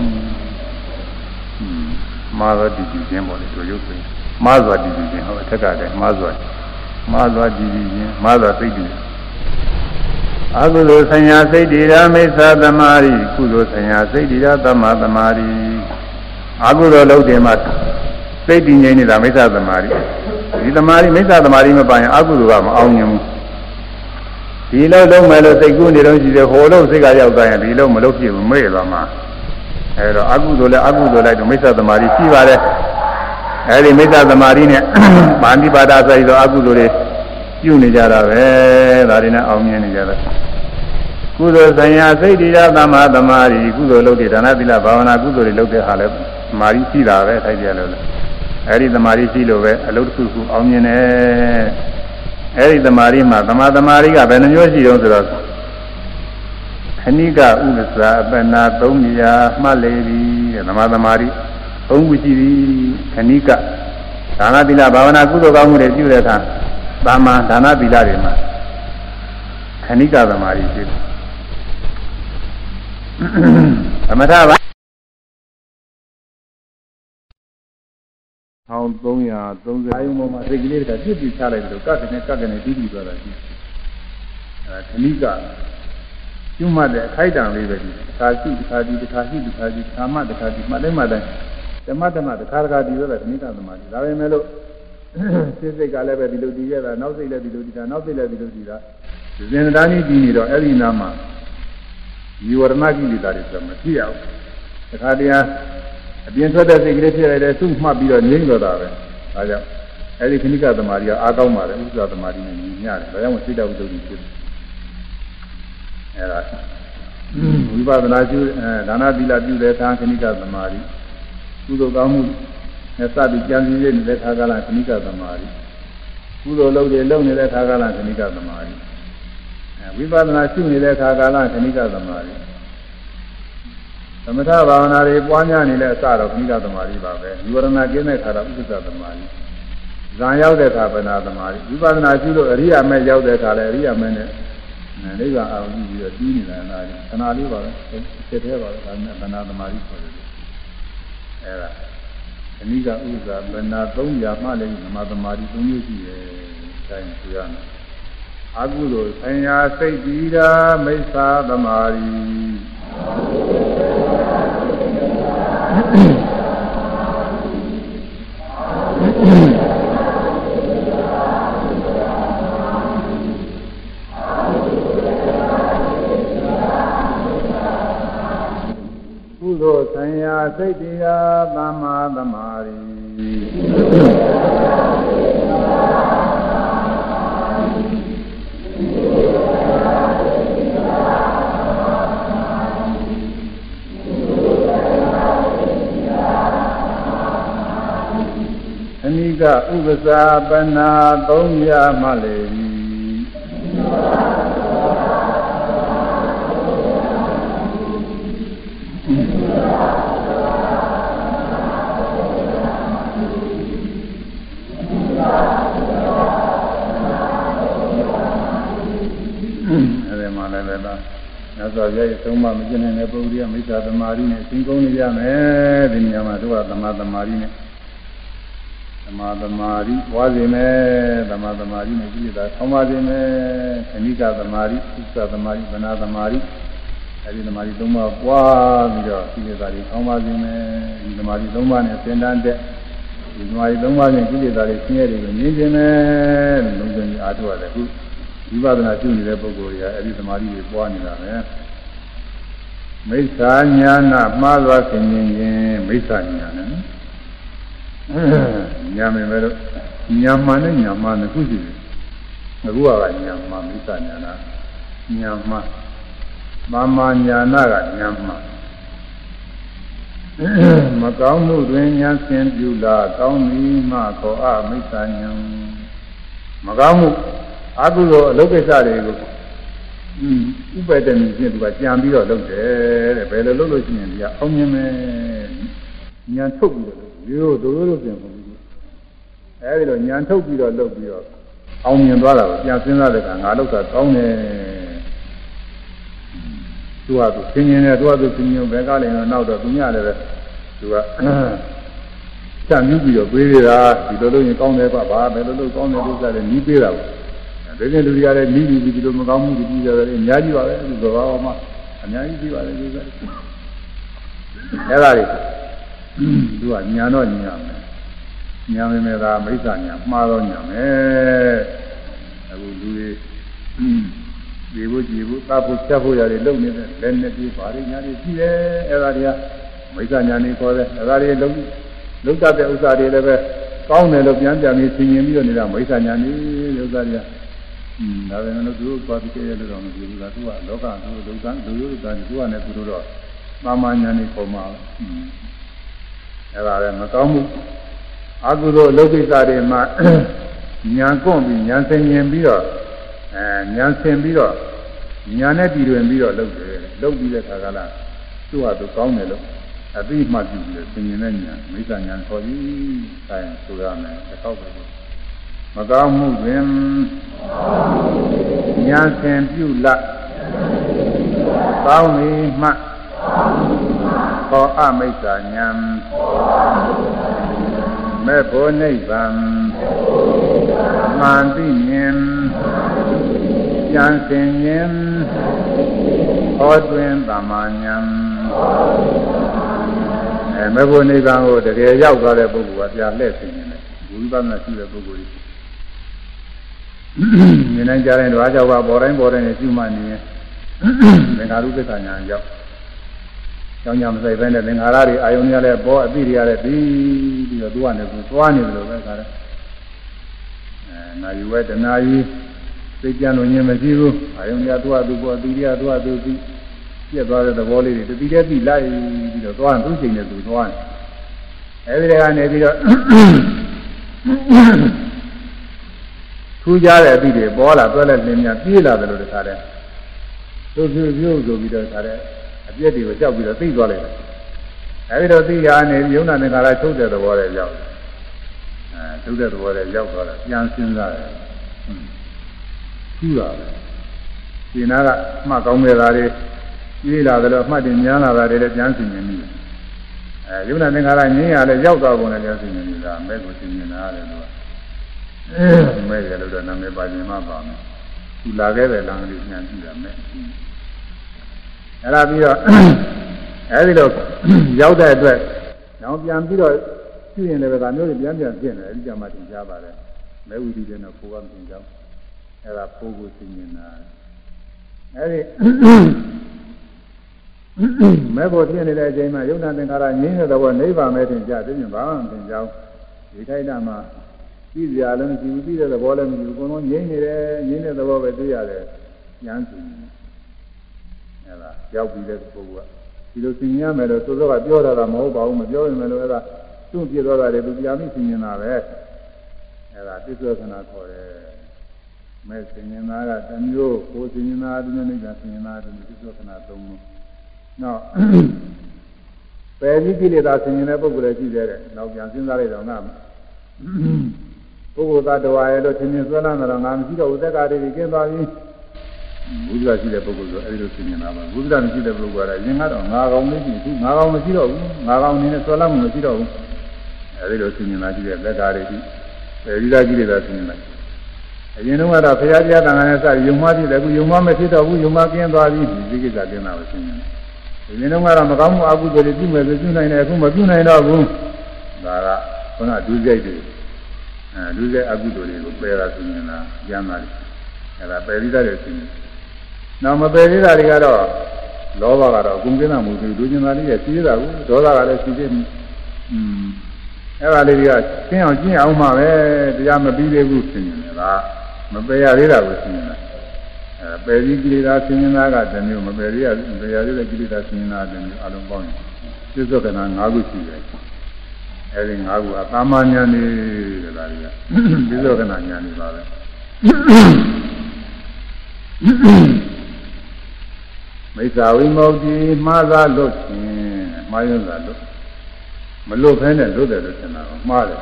မာသောတည်ခြင်းပေါ့လေတို့ရုပ်ပဲမာသောတည်ခြင်းဟောအထက်ကတည်းမာသောမာသောတည်ခြင်းမာသောစိတ်တည် အကုသိုလ်ဆညာစိတ်တည်ရာမိစ္ဆာသမารိကုသိုလ်ဆညာစိတ်တည်ရာသမ္မာသမารိအကုသိုလ်လုပ်တယ်မှာစိတ်တည်ငြိမ်နေတာမိစ္ဆာသမารိဒီသမารိမိစ္ဆာသမารိမပိုင်အကုသိုလ်ကမအောင်မြင်ဘူးဒီလုံးလုံးမယ်လို့စိတ်ကူးနေတော့ရှိတယ်ဟိုလုံးစိတ်ကရောက်သွားရင်ဒီလုံးမလုပ်ဖြစ်ဘူးမေ့သွားမှာအဲတော့အကုသိုလ်လည်းအကုသိုလ်လိုက်တော့မိစ္ဆာသမารိရှိပါတယ်အဲဒီမိစ္ဆာသမารိနဲ့ပါဏိပါဒဆိုပြီးတော့အကုသိုလ်တွေ ပြုနေကြတာပဲဒါတွေနဲ့အောင်မြင်နေကြတာကုသိုလ်ဆံရစိတ်တရားသမ္မာသမာဓိကုသိုလ်လုပ်တဲ့ဒါနသီလဘာဝနာကုသိုလ်တွေလုပ်တဲ့ဟာလဲသမာဓိရှိတာပဲထိုက်ကြလို့လဲအဲဒီသမာဓိရှိလို့ပဲအလုပ်တစ်ခုခုအောင်မြင်တယ်အဲဒီသမာဓိမှာသမာသမာဓိကဘယ်နှမျိုးရှိတုံးဆိုတော့ခဏိကဥပ္ပစာအပနာ၃နေရာမှတ်လေပြီတဲ့သမာသမာဓိ၃ခုရှိပြီခဏိကဒါနသီလဘာဝနာကုသိုလ်ကောင်းမှုတွေပြုတဲ့အခါ သာမန်ဒါနသီလတွေမှာခဏိကသမာဓိရှိတယ်သမထပါ1330အာယုံပေါ်မှာစိတ်ကလေးတွေကပြစ်ပြီးချလိုက်တယ်ကတ်ကနေကတ်ကနေပြီးပြီးသွားတာရှိအဲခဏိကကျွမှတ်တဲ့အခိုက်အတန့်လေးပဲဒီတစ်ခါရှိတစ်ခါဒီတစ်ခါရှိတစ်ခါဒီတစ်ခါမှတစ်ခါဒီမှတိုင်းမှတိုင်းဓမ္မဓမ္မတစ်ခါတစ်ခါဒီလိုပဲခဏိကသမာဓိဒါပဲမဲ့လို့ စိတ်စိတ်ကလည်းပဲဒီလိုတည်ရတာနောက်စိတ်လည်းဒီလိုတည်တာနောက်စိတ်လည်းဒီလိုတည်တာဇင်သားကြီးတည်နေတော့အဲ့ဒီနာမှာဒီဝရဏကိလေသာတွေဆိုမဖြစ်အောင်တခါတည်းအပြင်ထွက်တဲ့စိတ်ကလေးဖြစ်လိုက်တယ်သူ့မှတ်ပြီးတော့ငြိမ့်တော့တာပဲဒါကြောင့်အဲ့ဒီခဏိကသမารီကအားကောင်းပါတယ်ဥစ္စာသမารီနဲ့ညီမျှတယ်ဒါကြောင့်စိတ်တော်ဝိတ္တုဖြစ်တယ်အဲ့ဒါဝိပဿနာကျူအဲဒါနသီလပြုတဲ့အခါခဏိကသမารီကုသိုလ်ကောင်းမှု နဲ့စသည်ကြံစည်ရနေတဲ့ခါကလာခဏိကသမာဓိကုသိုလ်လုပ်တယ်လုပ်နေတဲ့ခါကလာခဏိကသမာဓိအဲဝိပဿနာရှုနေတဲ့ခါကလာခဏိကသမာဓိသမထဘာဝနာတွေပွားများနေတဲ့အစတော့ခဏိကသမာဓိပါပဲယူရဏကျင်းတဲ့ခါတော့ဥစ္စာသမာဓိဇံရောက်တဲ့ခါပဏာသမာဓိဝိပဿနာရှုလို့အရိယာမဲရောက်တဲ့ခါလဲအရိယာမဲနဲ့နိဗ္ဗာန်အောင်ပြီးတော့ပြီးနေတာလားခဏလေးပါပဲစစ်သေးပါပဲဒါနဲ့ပဏာသမာဓိဆိုတယ်အဲ့ဒါ ခဏိကဥစ္စာဗနာ300မှလည်းဓမ္မသမာဓိ3မျိုးရှိတယ်ဒါရင်ဆိုရမယ်အကုသိုလ်ဆင်ညာစိတ်တည်တာမိစ္ဆာသမာဓိ သိုလ်ဆင်ညာစိတ်တည်တာသမ္မာသမာဓိကဥပစာပနာသုံးရမှလေအဲ စွာဘုရားရဲ့သုံးပါမကျင်နေတဲ့ပုဂ္ဂိုလ်ကမိစ္ဆာသမာဓိနဲ့ရှင်းကုန်နေရမယ်ဒီနေရာမှာတို့ကသမာသမာဓိနဲ့သမာသမာဓိပွားစေမယ်သမာသမာဓိနဲ့ကြည့်တာဆောင်းပါစေမယ်ခဏိကသမာဓိဥစ္စာသမာဓိဗနာသမာဓိအဲဒီသမာဓိသုံးပါးပွားပြီးတော့ကြည့်တာတွေဆောင်းပါစေမယ်ဒီသမာဓိသုံးပါးနဲ့သင်တန်းတဲ့ဒီသမာဓိသုံးပါးနဲ့ကြည့်တာတွေဆင်းရဲတွေကိုမြင်ခြင်းနဲ့လုံးဝအားထုတ်ရတယ်ခုဝိပဿနာကျင့်နေတဲ့ပုဂ္ဂိုလ်တွေကအဲဒီသမာဓိတွေပွားနေတာပဲ မိစ္ဆာညာနာမှားသွားခင်ရင်ရင်မိစ္ဆာညာနဲ့ညာမယ်ပဲလို့ညာမှန်နဲ့ညာမှန်နဲ့ခုရှိတယ်အခုကညာမှန်မိစ္ဆာညာနာညာမှန်မာမညာနာကညာမှန်မကောင်းမှုတွင်ညာဆင်ပြုလာကောင်းသည်မှခေါ်အမိစ္ဆာညာမကောင်းမှုအကုသိုလ်အလုပ်ကိစ္စတွေကို ဥပဒနေချင်းသူကကြံပြီးတော့လုပ်တယ်တဲ့ဘယ်လိုလုပ်လို့ရှိရင်ဒီကအောင်မြင်မယ်ညံထုတ်ပြီးတော့ရိုးရိုးတို့ပြန်ပုံပြီးအဲဒီလိုညံထုတ်ပြီးတော့လုပ်ပြီးတော့အောင်မြင်သွားတာကိုပြန်စဉ်းစားတဲ့အခါငါလုပ်တာကောင်းတယ်သူကသူသင်ញင်တယ်သူကသူသင်ញင်ဘယ်ကလည်းတော့တော့သူညလည်းပဲသူကစံမြူးပြီးတော့ပြေးရတာဒီလိုလုပ်ရင်ကောင်းတယ်ကွာဘာဘယ်လိုလုပ်ကောင်းတယ်လို့ဆိုတယ်နီးပေးတာပေါ့ ဒီနေ့လူတွေကလည်းမိပြီးပြီးလို့မကောင်းမှုတွေပြီးကြတယ်အများကြီးပါပဲဒီသဘာဝမှာအများကြီးပြီးပါလေဒီကအဲ့ဒါတွေသူကညာတော့ညာမယ်ညာမယ်မဲ့ဒါမိစ္ဆာညာမှားတော့ညာမယ်အခုလူတွေဒီဘုကြည်ဘုသတ်ဖို့ချက်ဖို့ရတယ်လုံနေတဲ့လက်နဲ့ပြီးပါရညာတွေရှိတယ်အဲ့ဒါတွေကမိစ္ဆာညာနေခေါ်တယ်အဲ့ဒါတွေလုံလုံတတ်တဲ့ဥစ္စာတွေလည်းပဲကောင်းတယ်လို့ပြန်ပြန်ပြီးဆင်ញင်ပြီးတော့နေတာမိစ္ဆာညာနေဥစ္စာတွေကอืม ဒါပေမဲ့လို့သူတို့သွားပြီးကြရလို့တော့မဖြစ်ဘူးလားသူကလောကသူတို့ကလူရိုးကသူကလည်းသူတို့တော့မာမညာနေပုံမှာอืมအဲ့ဒါလည်းမကောင်းဘူးအကုသိုလ်အလုပ်ကိစ္စတွေမှာညာကွန့်ပြီးညာဆင်ញင်ပြီးတော့အဲညာဆင်ပြီးတော့ညာနဲ့တည်တွင်ပြီးတော့လုပ်တယ်လုပ်ပြီးတဲ့ခါကလာသူ့ဟာသူကောင်းတယ်လို့အသိမှပြုပြီးဆင်ញင်တဲ့ညာမိစ္ဆာညာခေါ်ပြီးအဲဆိုရမယ်တစ်ခေါက်ပဲ မကောင်းမှုတွင်ညာဆင်ပြုလကောင်းသည်မှခေါ်အမိစ္ဆာညာမဲ့ဖို့နိဗ္ဗာန်မှန်သိမြင်ကြံစင်ခြင်းဟောတွင်တမညာအဲမဲ့ဖို့နိဗ္ဗာန်ကိုတကယ်ရောက်သွားတဲ့ပုဂ္ဂိုလ်ကပြန်လှည့်သိနေတယ်ဝိပဿနာရှိတဲ့ပုဂ္ဂိုလ်ကြီး မြင်နိုင်ကြတဲ့ဓဝါကြောင့်ပါပေါ်တိုင်းပေါ်တိုင်းနဲ့ရှုမှတ်နေရင်သင်္ခါရုပ္ပကညာကြောင့်ကြောင်းကြမဆိုင်ပဲနဲ့သင်္ခါရတွေအာယုန်ရလည်းပေါ်အသိတွေရလည်းပြီးပြီးတော့သူကလည်းသူသွားနေတယ်လို့ပဲခါတယ်အဲနာယူဝဲတနာယူသိကြလို့ညင်မရှိဘူးအာယုန်ရသူကသူပေါ်အသိရသူကသူပြီးပြက်သွားတဲ့သဘောလေးတွေတတိတည်းပြီးလိုက်ပြီးတော့သွားသူ့ချိန်နဲ့သူသွားနေအဲဒီကနေပြီးတော့ ထူးခြားတဲ့အသည့်တွေပေါ်လာတွဲလက်လင်းများပြေးလာတယ်လို့တခါတည်းသူ့ပြုပြုဆိုပြီးတော့တခါတည်းအပြည့်တွေကိုကြောက်ပြီးတော့သိသွားလိုက်တယ်အဲဒီတော့သိရနေယုံနာနေခါလာထုတ်တဲ့သဘောတွေရောက်အဲထုတ်တဲ့သဘောတွေရောက်သွားတာပြန်စဉ်းစားတယ်ထူးတာပဲဒီနာကမှတ်ကောင်းတဲ့သားတွေပြေးလာတယ်လို့အမှတ်တင်များလာတာတွေလည်းပြန်စဉ်းနေပြီအဲယုံနာသင်္ခါရငြင်းရလဲရောက်သွားပုံနဲ့ပြန်စဉ်းနေပြီလားမဲ့ကိုစဉ်းနေတာလေလို့ မဲ့ရလို့တော့နာမည်ပါခြင်းမှပါမယ်သူလာခဲ့တဲ့လမ်းလေးညာကြည့်တာမဲ့အဲ့ဒါပြီးတော့အဲဒီတော့ရောက်တဲ့အတွက်နောက်ပြန်ပြီးတော့ကြည့်ရင်လည်းဒါမျိုးတွေပြန်ပြန်ဖြစ်နေတယ်အဲဒီကြမှာသင်ကြားပါတယ်မဲဝီဒီတဲ့တော့ကိုယ်ကမသင်ကြောင်းအဲ့ဒါပိုးကိုသိမြင်တာအဲဒီမဲဖို့ဖြစ်နေတဲ့အချိန်မှာယုံနာသင်္ခါရငြင်းတဲ့သဘောနိဗ္ဗာန်ပဲသင်ကြားသိမြင်ဘာမှမသင်ကြောင်းဒီထိုက်တာမှာ ပြီးစရာလည်းမရှိဘူးပြီးတဲ့သဘောလည်းမရှိဘူးအကုန်လုံးငြိမ့်နေတယ်ငြိမ့်တဲ့သဘောပဲတွေ့ရတယ်ဉာဏ်ရှင်ဟဲ့လားရောက်ပြီးတဲ့ပုဂ္ဂိုလ်ကဒီလိုသိမြင်ရမယ်လို့သို့သောကပြောတာကမဟုတ်ပါဘူးမပြောရင်လည်းအဲ့ဒါသူ့ပြသွားတာတွေသူပြာမိသိမြင်တာပဲအဲ့ဒါတိစ္ဆောသနာခေါ်တယ်မဲ့သိမြင်တာကတစ်မျိုးကိုသိမြင်တာတစ်မျိုးနဲ့ကသိမြင်တာတစ်မျိုးတိစ္ဆောသနာသုံးမျိုးနောက်ပယ်ကြီးကိလေသာဆင်ရင်တဲ့ပုဂ္ဂိုလ်လည်းရှိသေးတယ်။နောက်ပြန်စဉ်းစားလိုက်တော့ငါ ပုဂ္ဂိုလ်သားတော်ရဲ့လို့သင်္င်ဆွဲလန်းတော့ငါမရှိတော့ဥသက်္ကာတွေကျင်းသွားပြီ။ဘုရားရှိတဲ့ပုဂ္ဂိုလ်ဆိုအဲဒီလိုသင်ရင်လာပါဘုရားမရှိတဲ့ပုဂ္ဂိုလ်ကရင်ကတော့ငါကောင်မရှိဘူးငါကောင်မရှိတော့ဘူးငါကောင်အနေနဲ့ဆွဲလန်းမှုမရှိတော့ဘူး။အဲဒီလိုသင်ရင်လာကြည့်တဲ့သက်္ကာတွေဒီပယ်ကြီးသားကိလေသာဆင်ရင်လာအရင်တုန်းကတော့ဘုရားတရားတန်ခါနဲ့စယုံမှကြည့်တယ်အခုယုံမှမရှိတော့ဘူးယုံမှကျင်းသွားပြီဒီကိစ္စကျင်းတာပဲဆင်ရင်လာဒီနေ့တော့ကတော့မကောင်းမှုအကုသိုလ်တွေပြုမယ်ဆိုပြုနိုင်တယ်အခုမပြုနိုင်တော့ဘူးဒါကခုနဒုစရိုက်တွေ အဲဒုစရိုက်အကုသိုလ်တွေကိုပယ်တာဆိုရင်လားကျမ်းပါလိမ့်အဲဒါပယ်ပြီးသားတယ်ဆိုရင်နောက်မပယ်သေးတာတွေကတော့လောဘကတော့အကုန်ကျင်းတာမဟုတ်ဘူးဒုကျင်သားလေးရဲ့စီးတာကိုဒေါသကလည်းစီးတယ်อืมအဲ့ဒါလေးတွေကကျင်းအောင်ကျင်းအောင်မှပဲတရားမပြီးသေးဘူးဆိုရင်လည်းဒါမပယ်ရသေးတာကိုဆိုရင်လည်းအဲပယ်ပြီးကိလေသာဆင်းရဲတာကတမျိုးမပယ်ရပယ်ရတဲ့ကိလေသာဆင်းရဲတာတမျိုးအလုံးပေါင်းရင်ပြစ္ဆုတ်ကနာ၅ခုရှိတယ် အဲဒီ၅ခုအသာမညာနေတယ်ဒါတွေကပြစ္ဆုတ်ကနာညာနေပါပဲမိစ္ဆာဝိမု ക്തി မှားသာလွတ်ခြင်းမှားရသာလွတ်မလွတ်ဖဲနဲ့လွတ်တယ်လို့ထင်တာကမှားတယ်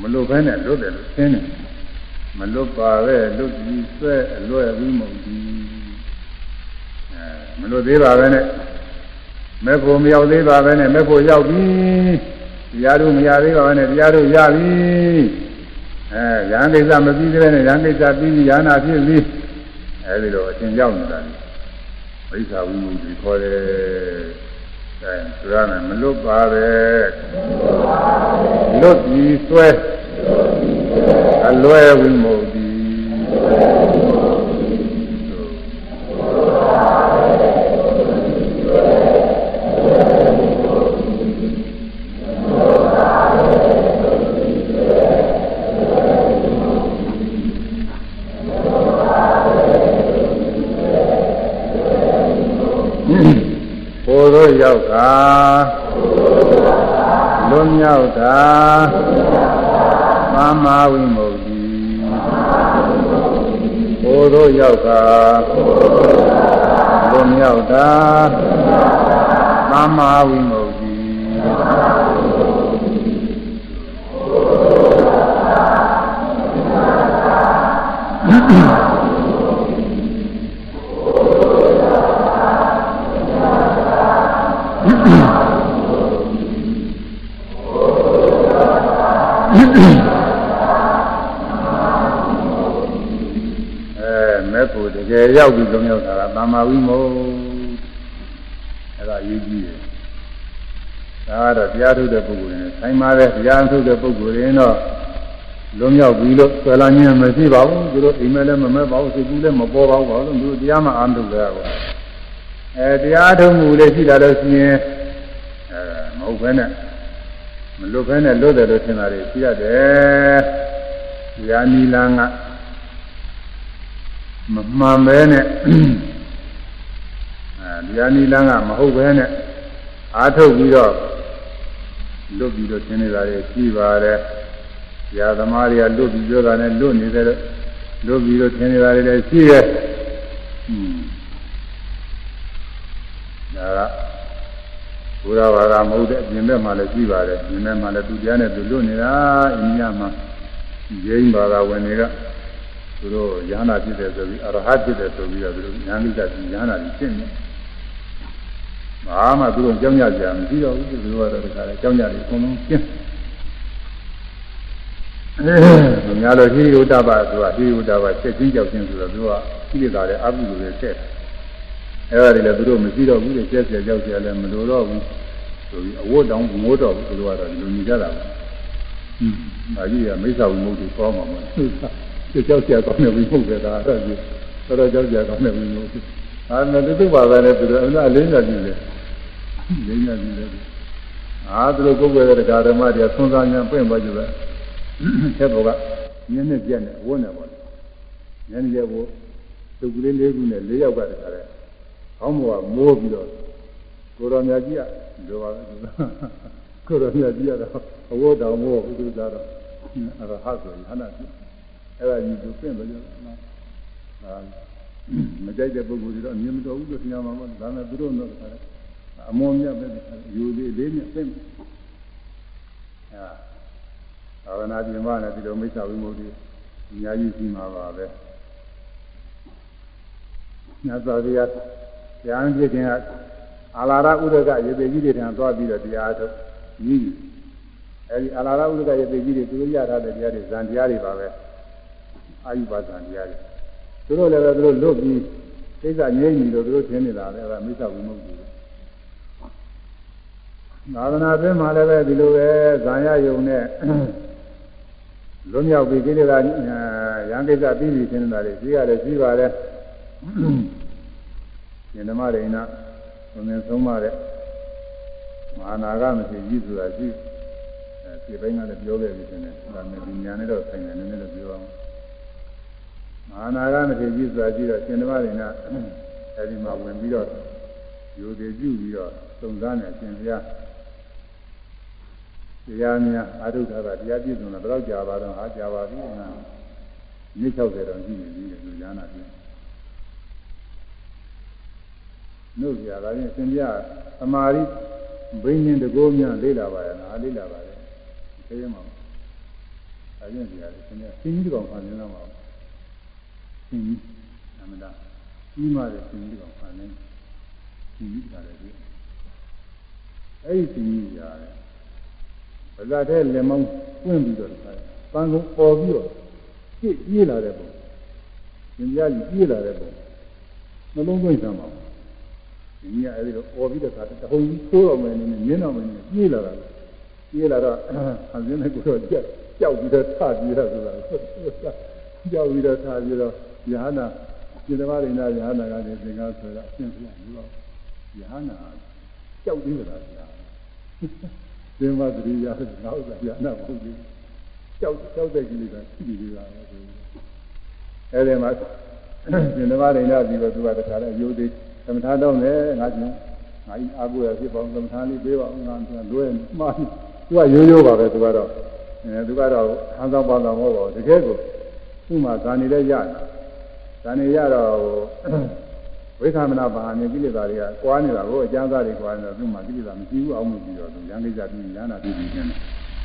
မလွတ်ဖဲနဲ့လွတ်တယ်လို့သင်တယ်မလွတ်ပါပဲလွတ်ပြီးဆွဲအလွယ်ပြီးမဟုတ်ဘူးအဲမလွတ်သေးပါပဲနဲ့ မေဖို့မရောက်သေးပါပဲနဲ့မေဖို့ရောက်ပြီတရားတို့မရသေးပါပဲနဲ့တရားတို့ရပြီအဲရဟန်းကိစ္စမပြီးသေးနဲ့ရဟန်းကိစ္စပြီးပြီရဟနာဖြစ်ပြီအဲဒီတော့အရှင်ရောက်နေတာမိစ္ဆာဝိမုတ်ကြီးခေါ်တယ်အဲဆိုရမယ်မလွတ်ပါပဲလွတ်ပြီးဆွဲအလွယ်ဝိမုတ်ကြီး က်တာလွန်မြောက်တာသမ္မာဝိမု ക്തി ကိုယ်တို့ရောက်တာလွ အဲမဲ့ကိုတကယ်ရောက်ပြီးလုံးရောက်တာကတမ္မာဝိမုတ်အဲ့ဒါယူကြည့်တယ်ဒါကတော့တရားထုတ်တဲ့ပုဂ္ဂိုလ်တွေဆိုင်ပါတဲ့တရားထုတ်တဲ့ပုဂ္ဂိုလ်တွေတော့လုံးရောက်ပြီလို့ဆွဲလာခြင်းမရှိပါဘူးသူတို့အိမ်မဲလည်းမမဲပါဘူးစိတ်ကူးလည်းမပေါ်ပါဘူးဘာလို့သူတို့တရားမှအာမထုတ်ကြတာပေါ့အဲတရားထုတ်မှုလေးရှိတာလို့ရှိရင်အဲမဟုတ်ဘဲနဲ့ မလွတ်ဘဲနဲ့လွတ်တယ်လို့ထင်တာတွေရှိရတယ်တရားနီလန်းကမမှန်ပဲနဲ့အဲဒီအနိလန်းကမဟုတ်ပဲနဲ့အာထုတ်ပြီးတော့လွတ်ပြီးတော့သင်နေတာတွေရှိပါတယ်။ဇာသမားတွေကလွတ်ပြီးပြောတာနဲ့လွတ်နေတယ်လွတ်ပြီးတော့သင်နေတာတွေလည်းရှိရဲ့။ဟွန်းဒါကဘု ရားဘာသာမဟုတ်တဲ့အပြင်ဘက်မှာလည်းရှိပါတယ်။ဒီဘက်မှာလည်းသူတရားနဲ့သူလွတ်နေတာအိန္ဒိယမှာဂျိန်းဘာသာဝင်တွေကသူတို့ယန္တာဖြစ်တယ်ဆိုပြီးအရဟတ်ဖြစ်တယ်ဆိုပြီးတော့သူတို့ဉာဏ်ကိစ္စကြီးယန္တာကြီးဖြစ်နေဘာမှသူတို့ကြောင်းကြကြမရှိတော့ဘူးသူတို့ကတော့တခါလေကြောင်းကြတယ်အကုန်လုံးကျင်းအဲညာလို့ဟိရုဒ္ဓဘဆိုတာဟိရုဒ္ဓဘချက်ချင်းကြောက်ချင်းဆိုတော့သူကကိလေသာတွေအပုလိုတွေဆက် အဲဒါတွေလည်းသူတို့မရှိတော့ဘူးလေကျက်ကျက်ကြောက်ကျက်လည်းမလိုတော့ဘူးဆိုပြီးအဝတ်တောင်ငိုးတော့ဘူးသူတို့ကတော့လူညီကြတာပါဟင်းဒါကြီးကမိစ္ဆာဝိမုတ်ကိုပေါ်မှာမဟုတ်ဘူးကြောက်ကြကောင်းတဲ့ဝိမုတ်ပဲဒါအဲ့ဒါကြီးတော်တော်ကြောက်ကြကောင်းတဲ့ဝိမုတ်အာမတူတူပါပဲလေသူတို့အလားအလင်းကြည့်တယ်လင်းကြည့်တယ်အာသူတို့ကိုယ်ွယ်တဲ့ဓမ္မတွေဆွမ်းစားညာပြင့်သွားကြတယ်ဆက်ဘောကညနေပြက်နဲ့ဝန်းနေပါလေညနေရက်ကိုသူကလေးလေးခုနဲ့လေးယောက်ကတခါလဲ ခေါင်းပေါ်ကမိုးပြီးတော့ကိုရောမြတ်ကြီးကလိုပါပဲကိုရောမြတ်ကြီးကတော့အဝတ်တော်မိုးဘုသူသားတော့ဟအရဟတ်ဆိုရဟနာဖြစ်အဲ့ဒါကြီးသူပြင်လို့နော်ဒါမကြိုက်တဲ့ပုဂ္ဂိုလ်တွေတော့အမြင်မတော်ဘူးလို့ထင်ရမှာပေါ့ဒါနဲ့သူတို့တော့အမွန်မြတ်ပဲယူလေးလေးနဲ့ပြင်အဲသာဝနာပြင်မနဲ့ဒီလိုမိစ္ဆာဝိမု ക്തി အများကြီးရှိမှာပါပဲညသောတရား တရားပြည့်ခြင်းကအာလာရဥဒကရေပေကြီးတွေထံသွားပြီးတော့တရားထုတ်ကြီးအဲဒီအာလာရဥဒကရေပေကြီးတွေသူတို့ရထားတဲ့တရားတွေဇန်တရားတွေပါပဲအာယုပါဇန်တရားတွေသူတို့လည်းပဲသူတို့လွတ်ပြီးကိစ္စငြိမ့်ပြီလို့သူတို့ထင်နေတာလေအဲဒါမိစ္ဆာဝိမု ക്തി သာသနာ့ဘက်မှာလည်းပဲဒီလိုပဲဇာယယုံနဲ့လွတ်မြောက်ပြီးကိလေသာရံကိစ္စပြီးပြီထင်တာလေကြီးရတယ်ကြီးပါတယ် ရှင်ဓမ္မရိဏသုံးနေဆုံးမတဲ့မဟာနာဂမရှိကြီးဆိုတာရှိအဲဒီဘိုင်းကလည်းပြောခဲ့ပြီထင်တယ်ဒါနဲ့ဒီညာနဲ့တော့ဆိုင်တယ်နည်းနည်းတော့ပြောအောင်မဟာနာဂမရှိကြီးဆိုတာရှိတော့ရှင်ဓမ္မရိဏအဲဒီမှာဝင်ပြီးတော့ယူသေးပြုပြီးတော့သုံးစားနေရှင်ဘုရားတရားများအာထုထားတာတရားပြည့်စုံတာဘယ်တော့ကြာပါတော့ဟာကြာပါပြီငါနေ့60တောင်ရှိနေပြီလို့ညာနာပြနှု တ်ပြတာချင်းသင်ပြသမာဓိဘိညာဉ်တကောများလေးလာပါရဲ့လားလေးလာပါရဲ့သိရမှာအရင်ပြရတယ်သင်ပြသင်ကြီးကောင်ဖန်နေတော့မှာသင်ကြီးအမှန်တရားကြီးမားတဲ့သင်ကြီးကောင်ဖန်နေသင်ကြီးတာလည်းအဲ့ဒီသင်ကြီးရတယ်ဗဇတ်တဲ့လက်မောင်းပွင့်ပြီးတော့ခါတယ်ပန်းကုန်းပေါ်ပြီးတော့ပြည့်ပြေးလာတဲ့ပုံရှင်ပြကြီးပြေးလာတဲ့ပုံနှလုံးသွင်းစမ်းပါဦး ဒီကြီးကအဲဒီတော့ပေါ်ပြီးတော့ခါတဟုန်ကြီးသိုးတော်မယ်နေမြင်းတော်မယ်နေပြေးလာတာပြေးလာတော့အစင်းနဲ့ကိုတော့ကြောက်ကြောက်ပြီးတော့ထပြေးတာဆိုတာကြောက်ပြီးတော့ထပြေးတော့ယဟနာစေတဝရိဏယဟနာကလည်းသင်္ကားဆိုတော့အရှင်းပြလို့ယဟနာကြောက်သေးတာဗျာသင်္မသတိရတဲ့နောက်သာရနာမဟုတ်ဘူးကြောက်ကြောက်တဲ့ကိလေသာရှိနေကြတာပဲဆိုအဲဒီမှာရှင်ဓမ္မရိဏပြီးတော့သူကတခါလဲရိုးသေး သမထာတော့မယ်ငါကျင်ငါဤအာကိုရဖြစ်ပေါင်းသမထာလေးပေးပါဦးငါကလွဲမှားသူကရိုးရိုးပါပဲသူကတော့အဲသူကတော့ဟန်ဆောင်ပါတော့မဟုတ်ပါဘူးတကယ်ကိုသူ့မှာဇာနေလည်းရတယ်ဇာနေရတော့ဝိသမနာဘာဟာမြင်ကိလေသာတွေကကွာနေတာကိုအကျမ်းစာတွေကွာနေတော့သူ့မှာကိလေသာမရှိဘူးအောင်မှုပြီးတော့သူရံကိစ္စပြီးရဟနာပြီးပြီးနေတယ်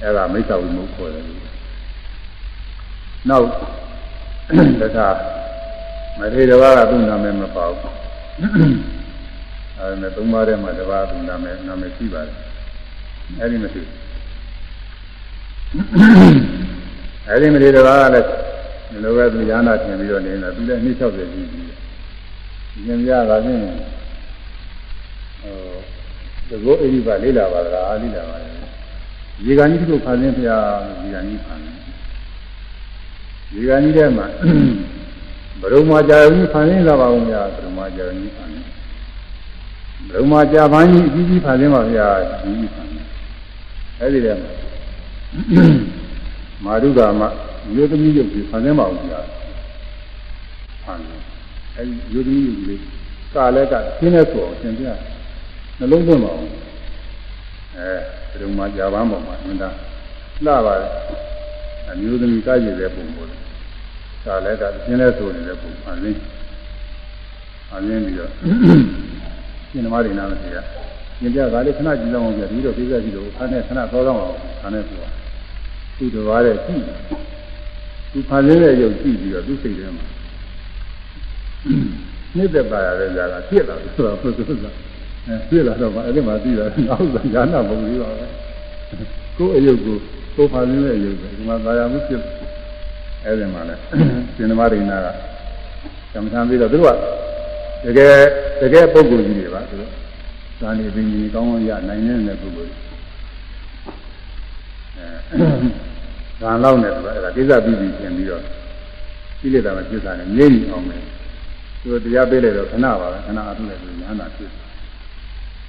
အဲဒါမိစ္ဆာဝိမုခေါ်တယ်လို့နောက်တခါမထေရဘာကသူ့နာမည်မပါဘူး အဲဒါနဲ့သုံးပါးထဲမှာတပါးသူနာမည်နာမည်ရှိပါတယ်အဲဒီမရှိအဲဒီမထေရဘာကလည်းဒီလိုပဲသူရဟနာထင်ပြီးတော့နေတာသူလည်း260ကြီးကြီးဉာဏ်ရတာဖြင့်ဟိုတကောအိဒီပါလေးလာပါလားလေးလာပါလေရေကန်ကြီးတို့ဖန်ဆင်းဖျားရေကန်ကြီးဖန်ရေကန်ကြီးထဲမှာ ဘရုံမာကြာကြီးဖန်ဆင်းလာပါဦးများဘရုံမာကြာကြီးဖန်ဆင်းဘရုံမာကြာပန်းကြီးအကြီးကြီးဖန်ဆင်းပါဗျာကြီးကြီးဖန်ဆင်းအဲဒီထဲမှာမာရုကမမြို့သမီးရုပ်ကြီးဖန်ဆင်းပါဦးဗျာဖန်ဆင်းအဲဒီယုဒ္ဓမြူလေးကာလည်းကရှင်းနေဆိုအောင်သင်ပြနှလုံးသွင်းပါအောင်အဲဒီလိုမှကြာပန်းပေါ်မှာအမှန်တလှပါတယ်အမျိုးသမီးကကြည့်တဲ့ပုံပေါ် တယ်ကာလည်းကရှင်းနေဆိုနေတဲ့ပုံအရင်းအရင်းပြီးတော့ရှင်းသမားတွေနားမသိရညပြကားလေးခဏကြည့်လောက်အောင်ပြဒီတော့ကိစ္စကြည့်လို့ခါနဲ့ခဏသောတော့အောင်ခါနဲ့ဆိုတာသူ့တော်ရတဲ့ကြည့်သူဖန်ဆင်းတဲ့ရုပ်ကြည့်ပြီးတော့သူ့စိတ်ထဲမှာနှစ်သက်ပါရတဲ့ຢာကပြစ်လာတယ်ဆိုတာပုဂ္ဂိုလ်ကအဲပြစ်လာတော့မှအဲ့ဒီမှာသိတာနောက်ဆိုဉာဏ်ပုံပြီးပါပဲကိုယ်အယုတ်ကိုကိုယ်ဖာနေတဲ့အယုတ်ပဲဒီမှာသာယာမှုဖြစ် အဲ့ဒီမှာလဲရှင်သမရိနာကကမ္မထံပြီးတော့သူတို့ကတကယ်တကယ်ပုဂ္ဂိုလ်ကြီးတွေပါသူတို့ဇာနေပင်ကြီးကောင်းကောင်းရနိုင်နေတဲ့ပုဂ္ဂိုလ်တွေအဲဇာလောက်နဲ့သူကအဲ့ဒါကိစ္စပြီးပြီးပြင်ပြီးတော့ကိလေသာမပြစ်တာနဲ့ငြိမ့်အောင်မယ်သူတရားပေးလိုက်တော့ခဏပါပဲခဏအထုလိုက်ပြီးညာနာဖြစ်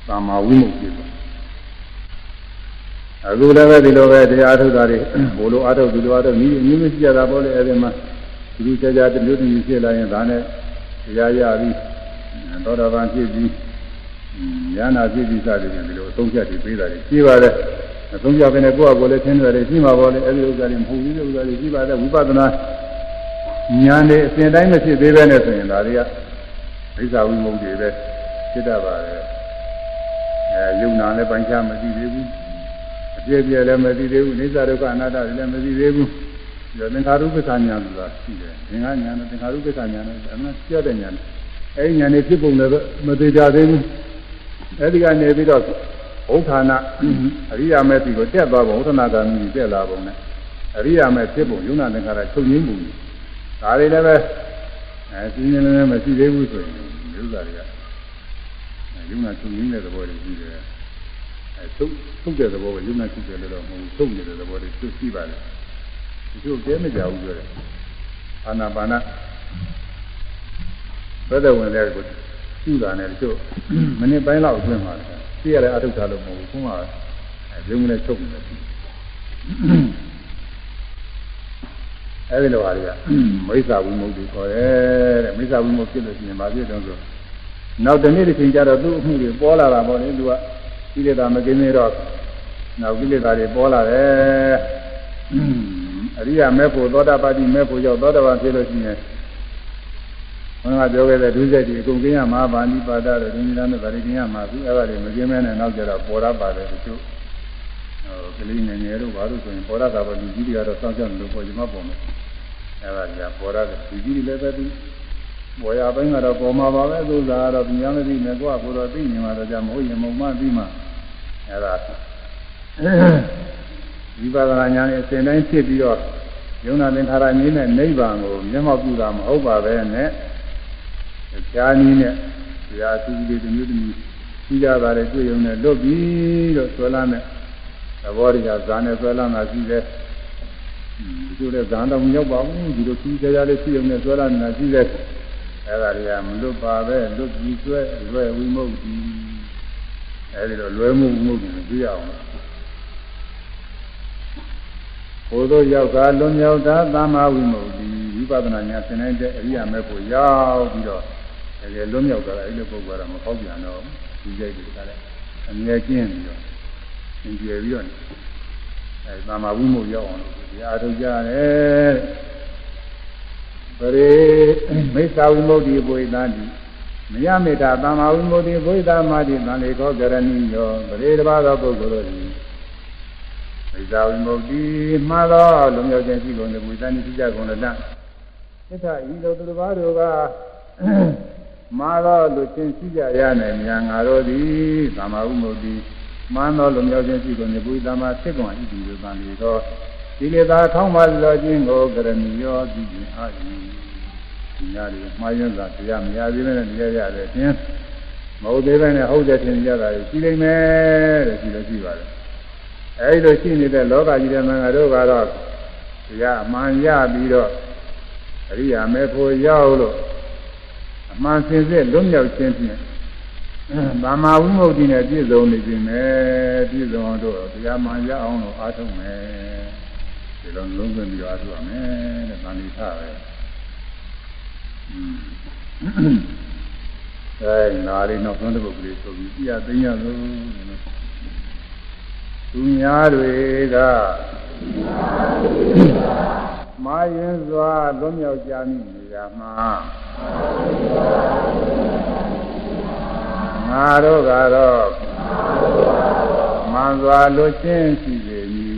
သာမာဝိမုတ်ဖြစ်သွား အခုလည်းပဲဒီလိုပဲတရားအထုတာတွေဘိုလ်လိုအထုဒီလိုအထုနီးအမျိုးမျိုးကြည့်ရတာပေါ့လေအဲဒီမှာဒီလိုကြာကြာတမျိုးတမျိုးဖြစ်လာရင်ဒါနဲ့တရားရပြီးသောတာပန်ဖြစ်ပြီးညာနာဖြစ်ပြီးစသည်ဖြင့်ဒီလိုအသုံးဖြတ်ပြီးပေးတာကြီးရှိပါတယ်အဆုံးကြပဲနဲ့ကိုယ့်အကိုလည်းသင်တယ်ရှိမှာပေါ့လေအဲဒီဥစ္စာတွေမဟုတ်ဘူးဥစ္စာတွေရှိပါတယ်ဝိပဿနာဉာဏ်နဲ့အစဉ်တိုင်းမဖြစ်သေးပဲနဲ့ဆိုရင်ဒါတွေကမိစ္ဆာဝိမုတ်တွေပဲဖြစ်တတ်ပါတယ်အဲယုံနာလည်းပိုင်းခြားမသိသေးဘူးအ ပြည့်ပြည့်လည်းမသိသေးဘူးအိစ္ဆဒုက္ခအနတ္တလည်းမသိသေးဘူးဒါသင်္ခါရုပ္ပခာညာဆိုတာရှိတယ်သင်္ခါညာနဲ့သင်္ခါရုပ္ပခာညာနဲ့အမှန်ပြတဲ့ညာနဲ့အဲဒီညာနဲ့ဖြစ်ပုံလည်းမသိကြသေးဘူးအဲဒီကနေပြီးတော့ဥထာဏအရိယာမေတိကိုတက်သွားပုံဥထာဏကံကြီးတက်လာပုံနဲ့အရိယာမေဖြစ်ပုံယုံနာသင်္ခါရချုပ်ငင်းပုံဒါတွေလည်းပဲအဲပြင်းပြင်းလည်းမရှိသေးဘူးဆိုရင်ဒီဥစ္စာတွေကယုံနာချုပ်ငင်းတဲ့သဘောတွေရှိတယ် အဲသုတ်သုတ်တဲ့သဘောကယုံနာချုပ်တယ်လို့တော့မဟုတ်ဘူးသုတ်နေတဲ့သဘောတွေသူရှိပါတယ်ဒီလိုကျဲမကြဘူးပြောတယ်အာနာပါနာဘယ်တော့ဝင်လဲကိုကျူတာနဲ့တချို့မိနစ်ပိုင်းလောက်အတွင်းမှာသိရတဲ့အထုထားလို့မဟုတ်ဘူးခုမှရုံးနဲ့ချုပ်နေတယ်အဲဒီလိုဟာတွေကမိစ္ဆာဝိမုတ်တွေခေါ်တယ်တဲ့မိစ္ဆာဝိမုတ်ဖြစ်လို့ရှိရင်ဘာဖြစ်တုံးဆိုနောက်တစ်နေ့တစ်ချိန်ကျတော့သူ့အမှုတွေပေါ်လာတာပေါ့လေသူက ကိလေသာမကင်းသေးတော့နောက်ကိလေသာတွေပေါ်လာတယ်အရိယာမေဖို့သောတာပတိမေဖို့ရောက်သောတာပန်ဖြစ်လို့ရှိရင်ဘုရားပြောခဲ့တဲ့ဒုစရိုက်တွေအကုန်ကျင်းရမှာဗာဏိပါဒတို့ဒီနေ့နဲ့ဗာရိကျင်းရမှာသူအဲ့ဒါတွေမကျင်းမဲနဲ့နောက်ကြတော့ပေါ်ရပါတယ်တချို့ဟိုကလေးငယ်ငယ်တို့ဘာလို့ဆိုရင်ပေါ်ရတာပဲလူကြီးတွေကတော့စောင့်ကြောက်လို့ပေါ်ကြမှာပေါ်မယ်အဲ့ဒါကြီးပေါ်ရတယ်လူကြီးတွေလည်းပဲသူ ပေါ်ရပိုင်းကတော့ပေါ်မှာပါပဲသူစားတော့ဉာဏ်မသိနဲ့ကိုယ့်ကိုယ်တော့သိနေမှာတော့ကြမဟုတ်ရင်မုံမပြီးမှအဲ့ဒါဝိပဿနာဉာဏ်နဲ့အစဉ်တိုင်းဖြစ်ပြီးတော့ယုံနာသင်္ခါရငြင်းတဲ့နိဗ္ဗာန်ကိုမျက်မှောက်ပြုတာမဟုတ်ပါပဲနဲ့ဈာနည်းနဲ့ဇာသူကြီးတွေမျိုးတမျိုးရှိကြတာလေတွေ့ရုံနဲ့လွတ်ပြီလို့ဆွဲလာတဲ့သဘောတရားဇာနဲ့ဆွဲလာတာရှိတယ်ဒီလိုလေဇာတော့မရောက်ပါဘူးဒီလိုကြီးကြကြလေးရှိရုံနဲ့ဆွဲလာနေတာရှိတယ် အဲ့ဒါတွေကမလွတ်ပါပဲလွတ်ပြီးကျွဲလွယ်ဝိမုတ်တိအဲ့ဒီတော့လွယ်မှုဝိမုတ်တိမသိရအောင်ဘိုးတို့ယောက်ကလွန်မြောက်တာသမ္မာဝိမုတ်တိဝိပဿနာညာသင်နိုင်တဲ့အရိယာမေဖို့ရောက်ပြီးတော့တကယ်လွန်မြောက်တာအဲ့လိုပုဂ္ဂိုလ်ကမဟုတ်ပြန်တော့ဒီကြိုက်တွေကလည်းအမြဲကျင့်ပြီးတော့သင်ကျေပြီးတော့အဲသမ္မာဝိမုတ်ရောက်အောင်လို့ဒီအားထုတ်ကြရဲ ပရိမိစ္ဆာဝိမု ക്തി ဘုရားတိမယမေတ္တာသမ္မာဝိမု ക്തി ဘုရားမာတိတန်လေခောကရဏီယောပရိတဘာသောပုဂ္ဂိုလ်တို့သည်မိစ္ဆာဝိမု ക്തി မှားသောလုံမြောက်ခြင်းရှိကုန်တဲ့ဝိသနိစိကြကုန်တဲ့သစ္စာဤလိုသူတစ်ပါးတို့ကမာသောလူချင်းရှိကြရနိုင်မြန်ငါတို့သည်သမာဥမုတ်တိမှန်သောလူမျိုးချင်းရှိကုန်နေဘုရားမှာဖြစ်ကုန်ဤဒီလိုတန်လေသော ဒီလေသာထောင်းပါလောခြင်းကိုကရဏီယောပြုခြင်းအာဤဒီညာတွေမှားယွန်းစွာတရားမရသေးနဲ့တရားရတဲ့ချင်းမဟုတ်သေးပဲနဲ့ဟုတ်တဲ့ချင်းကြတာရှိလိမ့်မယ်တဲ့ရှိလို့ရှိပါတယ်အဲဒီလိုရှိနေတဲ့လောကကြီးတဲ့မင်္ဂတို့ကတော့တရားအမှန်ရပြီးတော့အရိယာမေဖို့ရောက်လို့အမှန်စင်စစ်လွတ်မြောက်ခြင်းဖြင့်ဗမာဝိမု ക്തി နဲ့ပြည့်စုံနေခြင်းပဲပြည့်စုံအောင်တို့တရားမှန်ရအောင်လို့အားထုတ်မယ် ဒီလိုလုံးဝပြီးအားထုတ်ရမယ်တဲ့ဗန္ဒီထားပဲอืมအဲနာရီနောက်ဆုံးတစ်ပုဒ်ကလေးဆိုပြီးပြရသိရလို့သူများတွေကမာရင်စွာလွတ်မြောက်ကြမိနေတာမှာငါတို့ကတော့မှန်စွာလွတ်ချင်းရှိပေမည်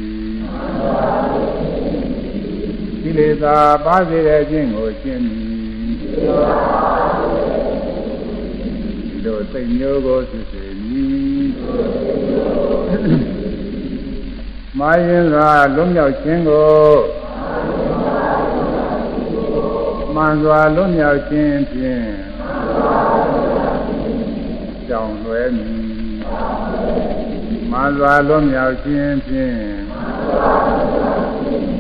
ကိလေသာပါစေတဲ့အခြင်းကိုရှင်းမည်ဒီလိုစိတ်မျိုးကိုစစ်စေမည်မာရင်စွာလွတ်မြောက်ခြင်းကိုမှန်စွာလွတ်မြောက်ခြင်းဖြင့်ကြောင်လွယ်မည်မှန်စွာလွတ်မြောက်ခြင်းဖြင့်အစဉ်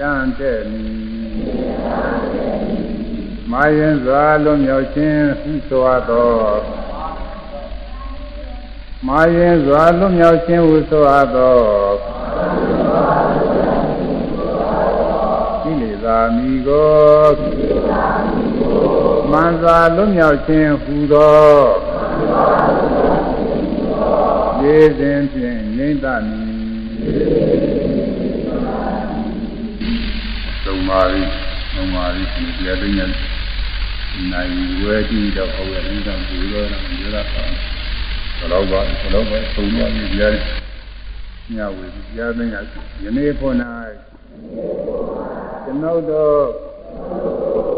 တန်းတဲ့မည်မာရင်စွာလွတ်မြောက်ခြင်းဟုဆိုအပ်သောမာရင်စွာလွတ်မြောက်ခြင်းဟုဆိုအပ်သောကိလေသာမိကိုမှန်စွာလွတ်မြောက်ခြင်းဟူသောရေစဉ်ဖြင့်ငြိမ့်သမည် သုံးပါးပြီးသုံးပါးပြီးဒီတရားသိညာနိုင်ဝဲကြည့်တော့ဟောရင်းတော့ဒီလိုတော့ဒီလိုတော့ဘယ်တော့ပါဘယ်တော့ပါသုံးပါးပြီးတရားညဝေတရားသိညာယနေ့ဖို့၌ကျွန်ုပ်တို့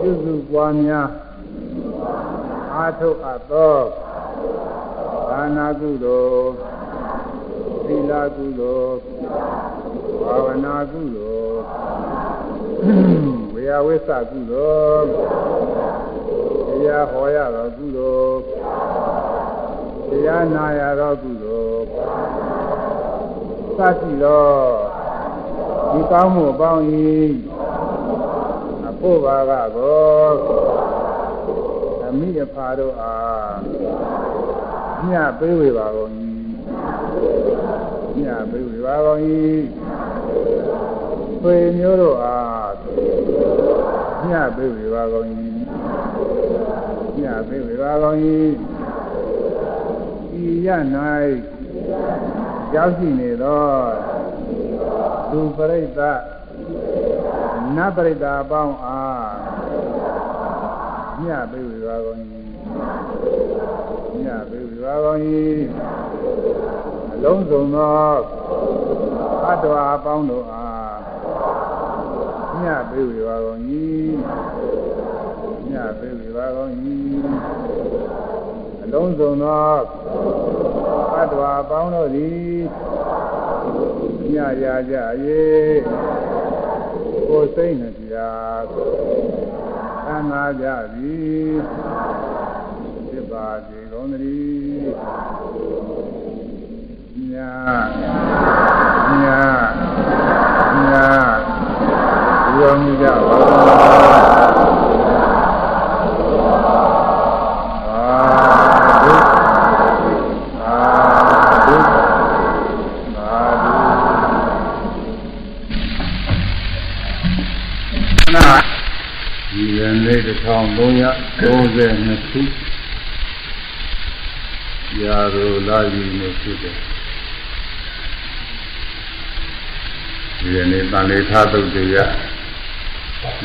ပြုစုပွားများအာထုတ်အပ်သောဒါနာကုသိုလ်သီလကုသိုလ်ဘာဝနာကုသိုလ် ဝေယဝိသကုသိုလ်တရားဟောရသောကုသိုလ်တရားနာရသောကုသိုလ်သတိသောဒီကောင်းမှုအပေါင်း၏အဖို့ပါကကိုအမိအဖာတို့အားညပေးဝေပါကုန်၏ညပေးဝေပါကုန်၏ ဆွေမျိုးတို့အားညပေးဝေပါကုန်၏ညပေးဝေပါကုန်၏ဤရ၌ရောက်ရှိနေသောလူပရိသတ်နတ်ပရိသတ်အပေါင်းအားညပေးဝေပါကုန်၏ညပေးဝေပါကုန်၏အလုံးစုံသောအတ္တဝါအပေါင်းတို့အား ညပေးဝေပါကုန်၏ညပေးဝေပါကုန်၏အလုံးစုံသောအတ္တဝါအပေါင်းတို့သည်ညရာကြ၍ကိုယ်စိတ်နှပြသံဃာကြသည်ဖြစ်ပါစေကုန်သတည်းညညည ရောမှုကြပါဒီရနေ့1332ခုရာရိုလာယူနေဖြစ်တယ်ဒီရနေ့တန်လေးထားသုတ်တရား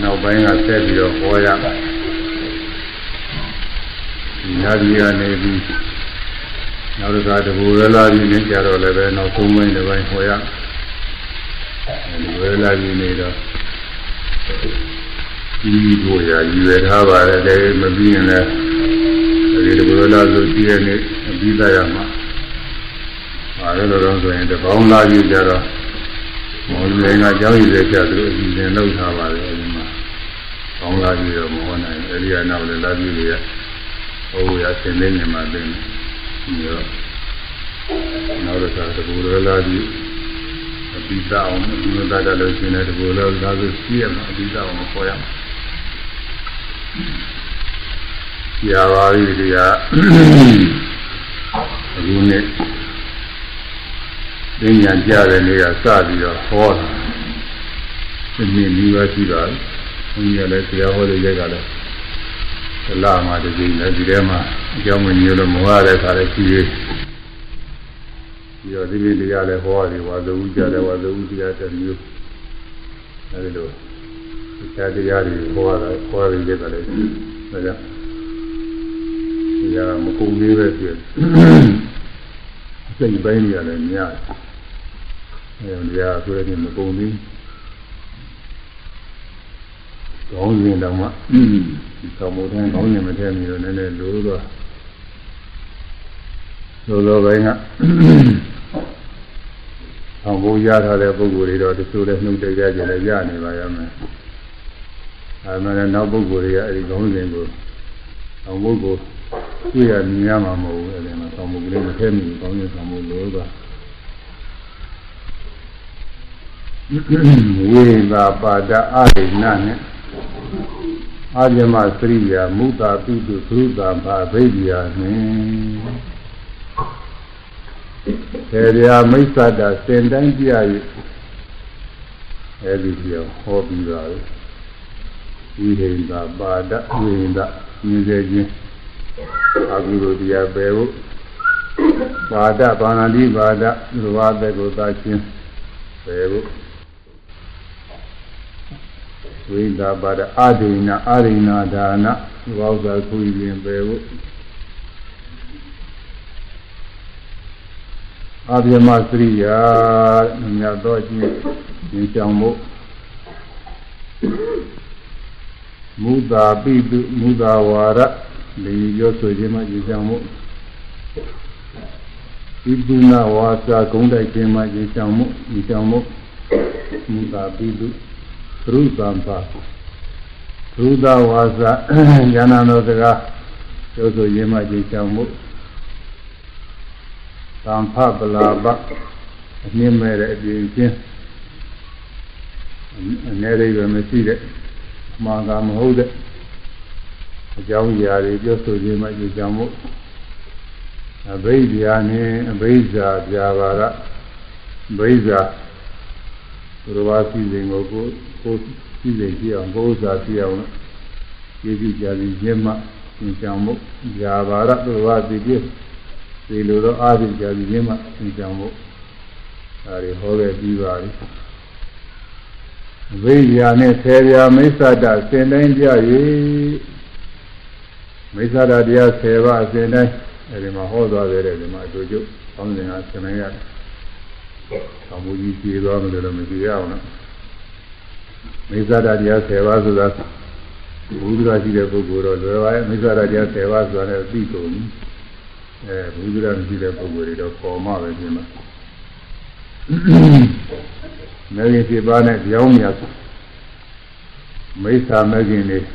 နောက်ပိုင်းကဆက်ပြီးတော့ဟောရဒီညကြီးကနေပြီးနောက်တစ်ခါတဘူရလာပြီးနေကြတော့လည်းပဲနောက်သုံးပိုင်းတစ်ပိုင်းဟောရဒီဝရလာကြီးနေတော့ဒီကိုရာရွယ်ထားပါတယ်လည်းမပြီးရင်လည်းဒီလိုလိုလားဆိုကြည့်ရနေပြီးသားရမှာ။အဲလိုတော့ဆိုရင်တပေါင်းလာကြည့်ကြတော့မောင်လေးကကြောင်းရည်တဲ့ချက်သူအစီအစဉ်လုပ်ထားပါတယ်အဲဒီမှာ။ ပေါင်းလာကြည့်တော့မဟုတ်နိုင်အဲဒီကနောက်လည်းလာကြည့်ရဟိုရဆင်းနေနေမှသိနေ။ဒီတော့နောက်တော့တကူလိုလားကြည့်အပိသအောင်ဒီလိုသားတယ်လို့ရှင်းတယ်တကူလိုလားဆိုကြည့်ရမှာအပိသအောင်ခေါ်ရမှာ။ရပါပြီတရားအခုနေ့သင်ညာကြတဲ့နေ့ကစပြီးတော့ဟောတာဒီနေ့ဒီပါရှိပါဘု ရားလည်းဆရာဟောတဲ့ရက်ကလည်းသလာမှာတကြိမ်လည်းဒီထဲမှာအကြောင်းမညို့လို့မဝရတဲ့ခါလည်းရှိသေးပြီးတော့ဒီနေ့တရားလည်းဟောရတယ်ဝါဇဝုကြတယ်ဝါဇဝုတရားတစ်မျိုးအဲဒီလိုဆရာတရားတွေဟောတာဟောရတဲ့ရက်ကလည်းဒါကြောင့်ရမကုန်သေးပဲပြည့်စိတ်ပိုင်းကြီးလည်းများတယ်အဲဒီကဆိုရင်မကုန်သေး ကောင်းရင်တော့မှဒီသမောတဲ့ကောင်းရင်မထည့်မိတော့နည်းနည်းလိုးတော့လိုလိုပိုင်းကအောင်ဘုရားထားတဲ့ပုဂ္ဂိုလ်တွေတော့တချို့လည်းနှုတ်တကြကြလည်းရနေပါရမယ်အဲမှလည်းနောက်ပုဂ္ဂိုလ်တွေကအဲဒီကောင်းစဉ်ကိုအောင်ပုဂ္ဂိုလ်တွေ့ရမြင်ရမှာမဟုတ်ဘူးအဲဒီမှာဆောင်းမှုကလေးမထဲမိဘူးကောင်းရင်ဆောင်းမှုလို့ကဝိသာပါဒအာရိဏနဲ့ အာဇမစရိယာမုတာပိတုသုတာဘာဗိဒ္ယာနဲ့ထေရယာမိစ္ဆတာစင်တိုင်းပြရည်အဲဒီပြောဟောပြီးပါလေဝိဟိန္တာပါဒဝိဟိန္တာမြင်စေခြင်းအကုသိုလ်တရားပယ်ဖို့ပါဒဘာနာတိပါဒသဘာသက်ကိုသာခြင်းပယ်ဖို့ ဝိသာပါဒအာဒိနာအာရိနာဒါနဘောဇာခုရင်ပယ်ဖို့အပြမစရိယာမြတ်သောအချင်းဉာဏ်ကြောင့်မို့မူတာပိတုမူတာဝါရလေရောဆိုခြင်းမှဉာဏ်ကြောင့်မို့ဣပုနာဝါစာဂုံးတိုက်ခြင်းမှဉာဏ်ကြောင့်မို့ဉာဏ်ကြောင့်မို့မူတာပိတုသ ရုသံပါသရုဒဝါစာဉာဏ်တော်စကားပြောဆိုခြင်းမှဉာဏ်ကြောင့်မို့သံဖပလာပအမြင့်မဲ့တဲ့အပြင်ချင်းအနေရိပ်ပဲမရှိတဲ့မှားကမဟုတ်တဲ့အကြောင်းအရာတွေပြောဆိုခြင်းမှဒီကြောင့်မို့အဘိဓိယနဲ့အဘိဇာပြာပါရဘိဇာဘုရားစီစဉ်ကို ကိုကိုစီစဉ်ကြည့်အောင်ဘုရားစီအောင်ကျေးဇူးကြစီခြင်းမှသင်ကြောင့်မို့ပြာပါရဘုရားစီပြည့်ဒီလိုတော့အားဖြင့်ကြာပြီးခြင်းမှသင်ကြောင့်မို့ဒါတွေဟောခဲ့ပြီးပါပြီဝိညာဉ်နဲ့ဆေပြာမိစ္ဆဒစင်တိုင်းကြ၍မိစ္ဆဒတရား10ပါးစင်တိုင်းအဲဒီမှာဟောသွားတယ်ဒီမှာအတူတူအောင်းစင်ကစင်နိုင်ရတယ်။ဆောင်းမူကြီးပြေသွားမလို့လည်းမပြေရအောင်နော်။ မိစ္ဆဒတရား10ပါးဆိုတာဘုရားရှိတဲ့ပုဂ္ဂိုလ်တော့လွယ်ပါရဲ့မိစ္ဆဒတရား10ပါးဆိုတာလည်းသိကုန်ပြီ။အဲဘုရားမရှိတဲ့ပုဂ္ဂိုလ်တွေတော့ပေါ်မှပဲပြင်မှာမဂ္ဂင်7ပါးနဲ့ကြောင်းမြတ်မိစ္ဆာမဂ္ဂင်တွေဒီ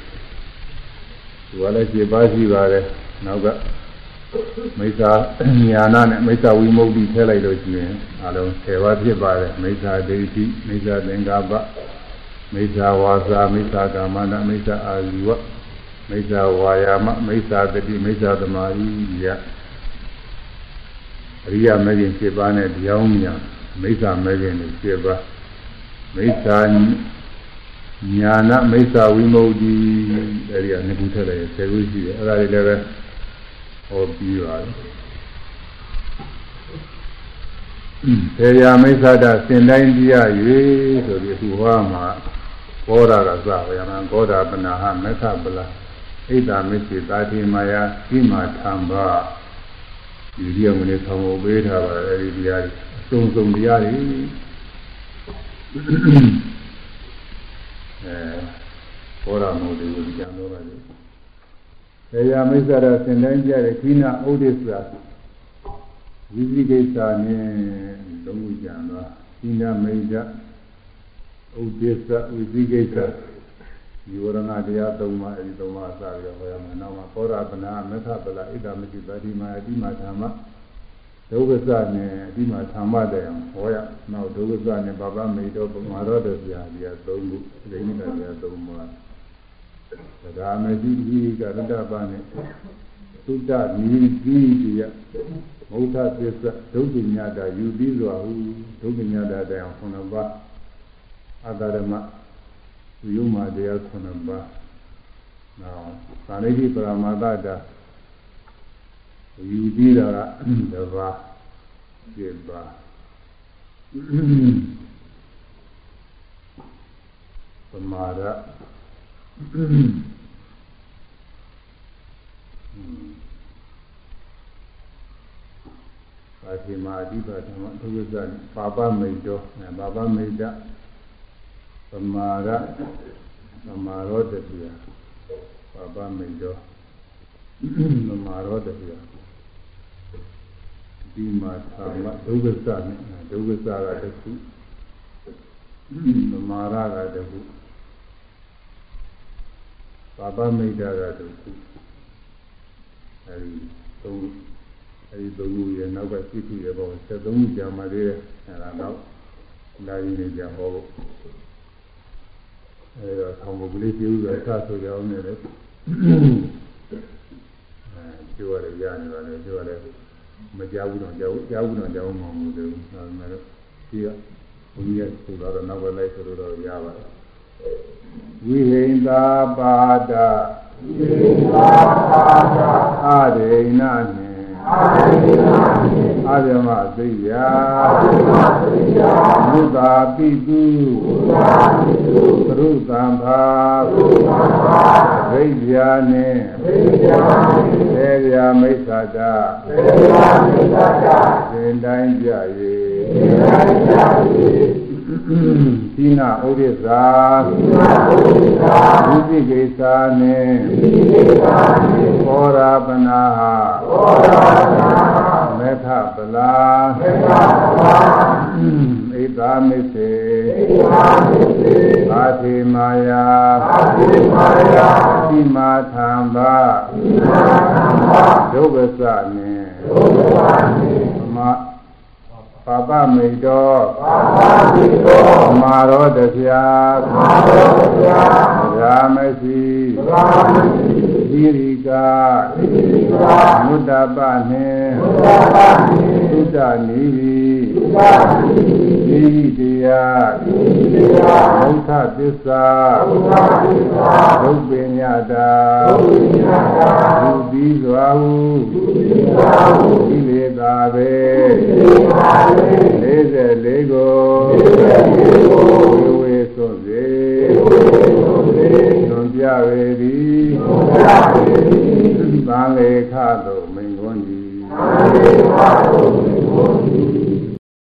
ကလည်း7ပါးရှိပါတယ်နောက်ကမိစ္ဆာညာနာနဲ့မိစ္ဆာဝိမု ക്തി ထည့်လိုက်လို့ရှိရင်အလုံး10ပါးဖြစ်ပါတယ်မိစ္ဆာဒိဋ္ဌိမိစ္ဆာသင်္ကပ္ပ မိစ္ဆာဝါစာမိစ္ဆာကာမနာမိစ္ဆာအာဇီဝမိစ္ဆာဝါယာမမိစ္ဆာတတိမိစ္ဆာသမာဓိယအရိယာမဂ်ရင်7ပါးနဲ့တရားမြတ်မိစ္ဆာမဂ်ရင်7ပါးမိစ္ဆာညာနာမိစ္ဆာဝိမု ക്തി အဲဒီကနှစ်ခုထည့်လိုက်10ခုရှိတယ်အဲဒါတွေလည်းပဲဟောပြီးပါတယ်ထေရမိစ္ဆာတစင်တိုင်းပြရ၍ဆိုပြီးအခုဟောမှာ ဘောဓကသဝယမံဘောဓပနာဟမေသပလဣဒ္ဓမစ္စေတာတိမာယာဣမာသံဘာဒီဒီအောင်လေးဆောင်ဖို့ပေးထားပါအဲဒီတရားတွေအစုံစုံတရားတွေအဲဘောရမို့ဒီကိုကြံတော့ပါလေ။တရားမိစ္ဆရာစင်တိုင်းကြတဲ့ခိနာဥဒိစ္စဝိသိကိစ္စနဲ့လုံးဝကြံတော့ခိနာမိစ္ဆ ဥဒိစ္စဝိသိကိစ္စဒီဝရဏတရားသုံးပါးအဲဒီသုံးပါးစပြီးတော့ဟောရမယ်။နောက်မှာသောရပနာမေသပလဣဒ္ဓမတိပါတိမာအတိမာဓမ္မဒုက္ခစနဲ့အတိမာဓမ္မတဲ့ဟောရ။နောက်ဒုက္ခစနဲ့ဘာဘာမေတောပမာရောတပြာဒီကသုံးခုဒိဋ္ဌိကတရားသုံးပါးသဒ္ဓါမတိဒီကရတ္တပါနဲ့သုတ္တနိတိတိယမௌထသစ္စာဒုက္ခညတာယူပြီးစွာဟုဒုက္ခညတာတရားခုနပါ အတ္တရမဝိယမတရားခုနှစ်ပါးနောက်သာရိတိပရမတ္တတာယူပြီးတာကတစ်ပါးပြပါသမာဓိပါတိမာအဓိပဓမ္မဒုက္ခဇ္ဇပါပမိတ်တော်ပါပမိတ်တ သမာရသမာရောတတိယပါပမိတ်တော်သမာရောတတိယဒီမှာသာမဒုက္ခစနဲ့ဒုက္ခစကတခုသမာရကတခုပါပမိတ်တာကတခုအဲဒီသုံးအဲဒီသုံးခုရဲ့နောက်ကစိတ်ခုရဲ့ဘော73ခုကြာမှသေးတယ်အဲဒါတော့လာရင်းနေကြဟောဖို့ အဲတော့ဆောင်းပုဂ္ဂလိပြုဆိုအထဆိုကြအောင်နေတယ်အဲကျိုးရတယ်ရနေပါလေကျိုးရတယ်မကြောက်ဘူးတော့ကြောက်ကြောက်ဘူးတော့ကြောက်မှမဟုတ်ဘူးဒါပေမဲ့ဒီကဘုန်းကြီးကဆိုတော့နောက်ပဲလိုက်ဆိုတော့ရပါတယ်ဝိဟိန္တာပါဒဝိဟိန္တာပါဒအရိဏနှင့်အ အာရမသိယာဘုသာပိတုသရုသံဘာဒိဋ္ဌာနှင့်သေဗျာမိစ္ဆာတာသင်တိုင်းကြ၍သီနာဥဒိသာဝိသိကိသာနှင့်ဘောရာပနာ မေထပလာဣသာမိစေအာတိမာယာသီမာသံဘာဒုက္ခသနှင့်မပါပမိတောပါပမိတောမာရောတပြာမာရောတပြာရာမရှိရာမရှိ သီရိကာသီရိကာမုဒ္ဒပနှင့်မုဒ္ဒပနှင့်သုဒ္ဓနိဟိသုဒ္ဓနိဟိသီရိတရားသီရိတရားဘုဒ္ဓသစ္စာဘုဒ္ဓသစ္စာဒုပညတာဒုပညတာသူပြီးစွာဟုသူပြီးစွာဟုကိလေသာပဲကိလေသာ44ကို44ကိုဝေဝေသွန်စေ ဝေဝေသွန်စေသွန်ပြဝေသည်သွန်ပြဝေသည်ဗာလေခသို့မိန်ခွန်းသည်ဗာလေခသို့မိန်ခွန်းသည်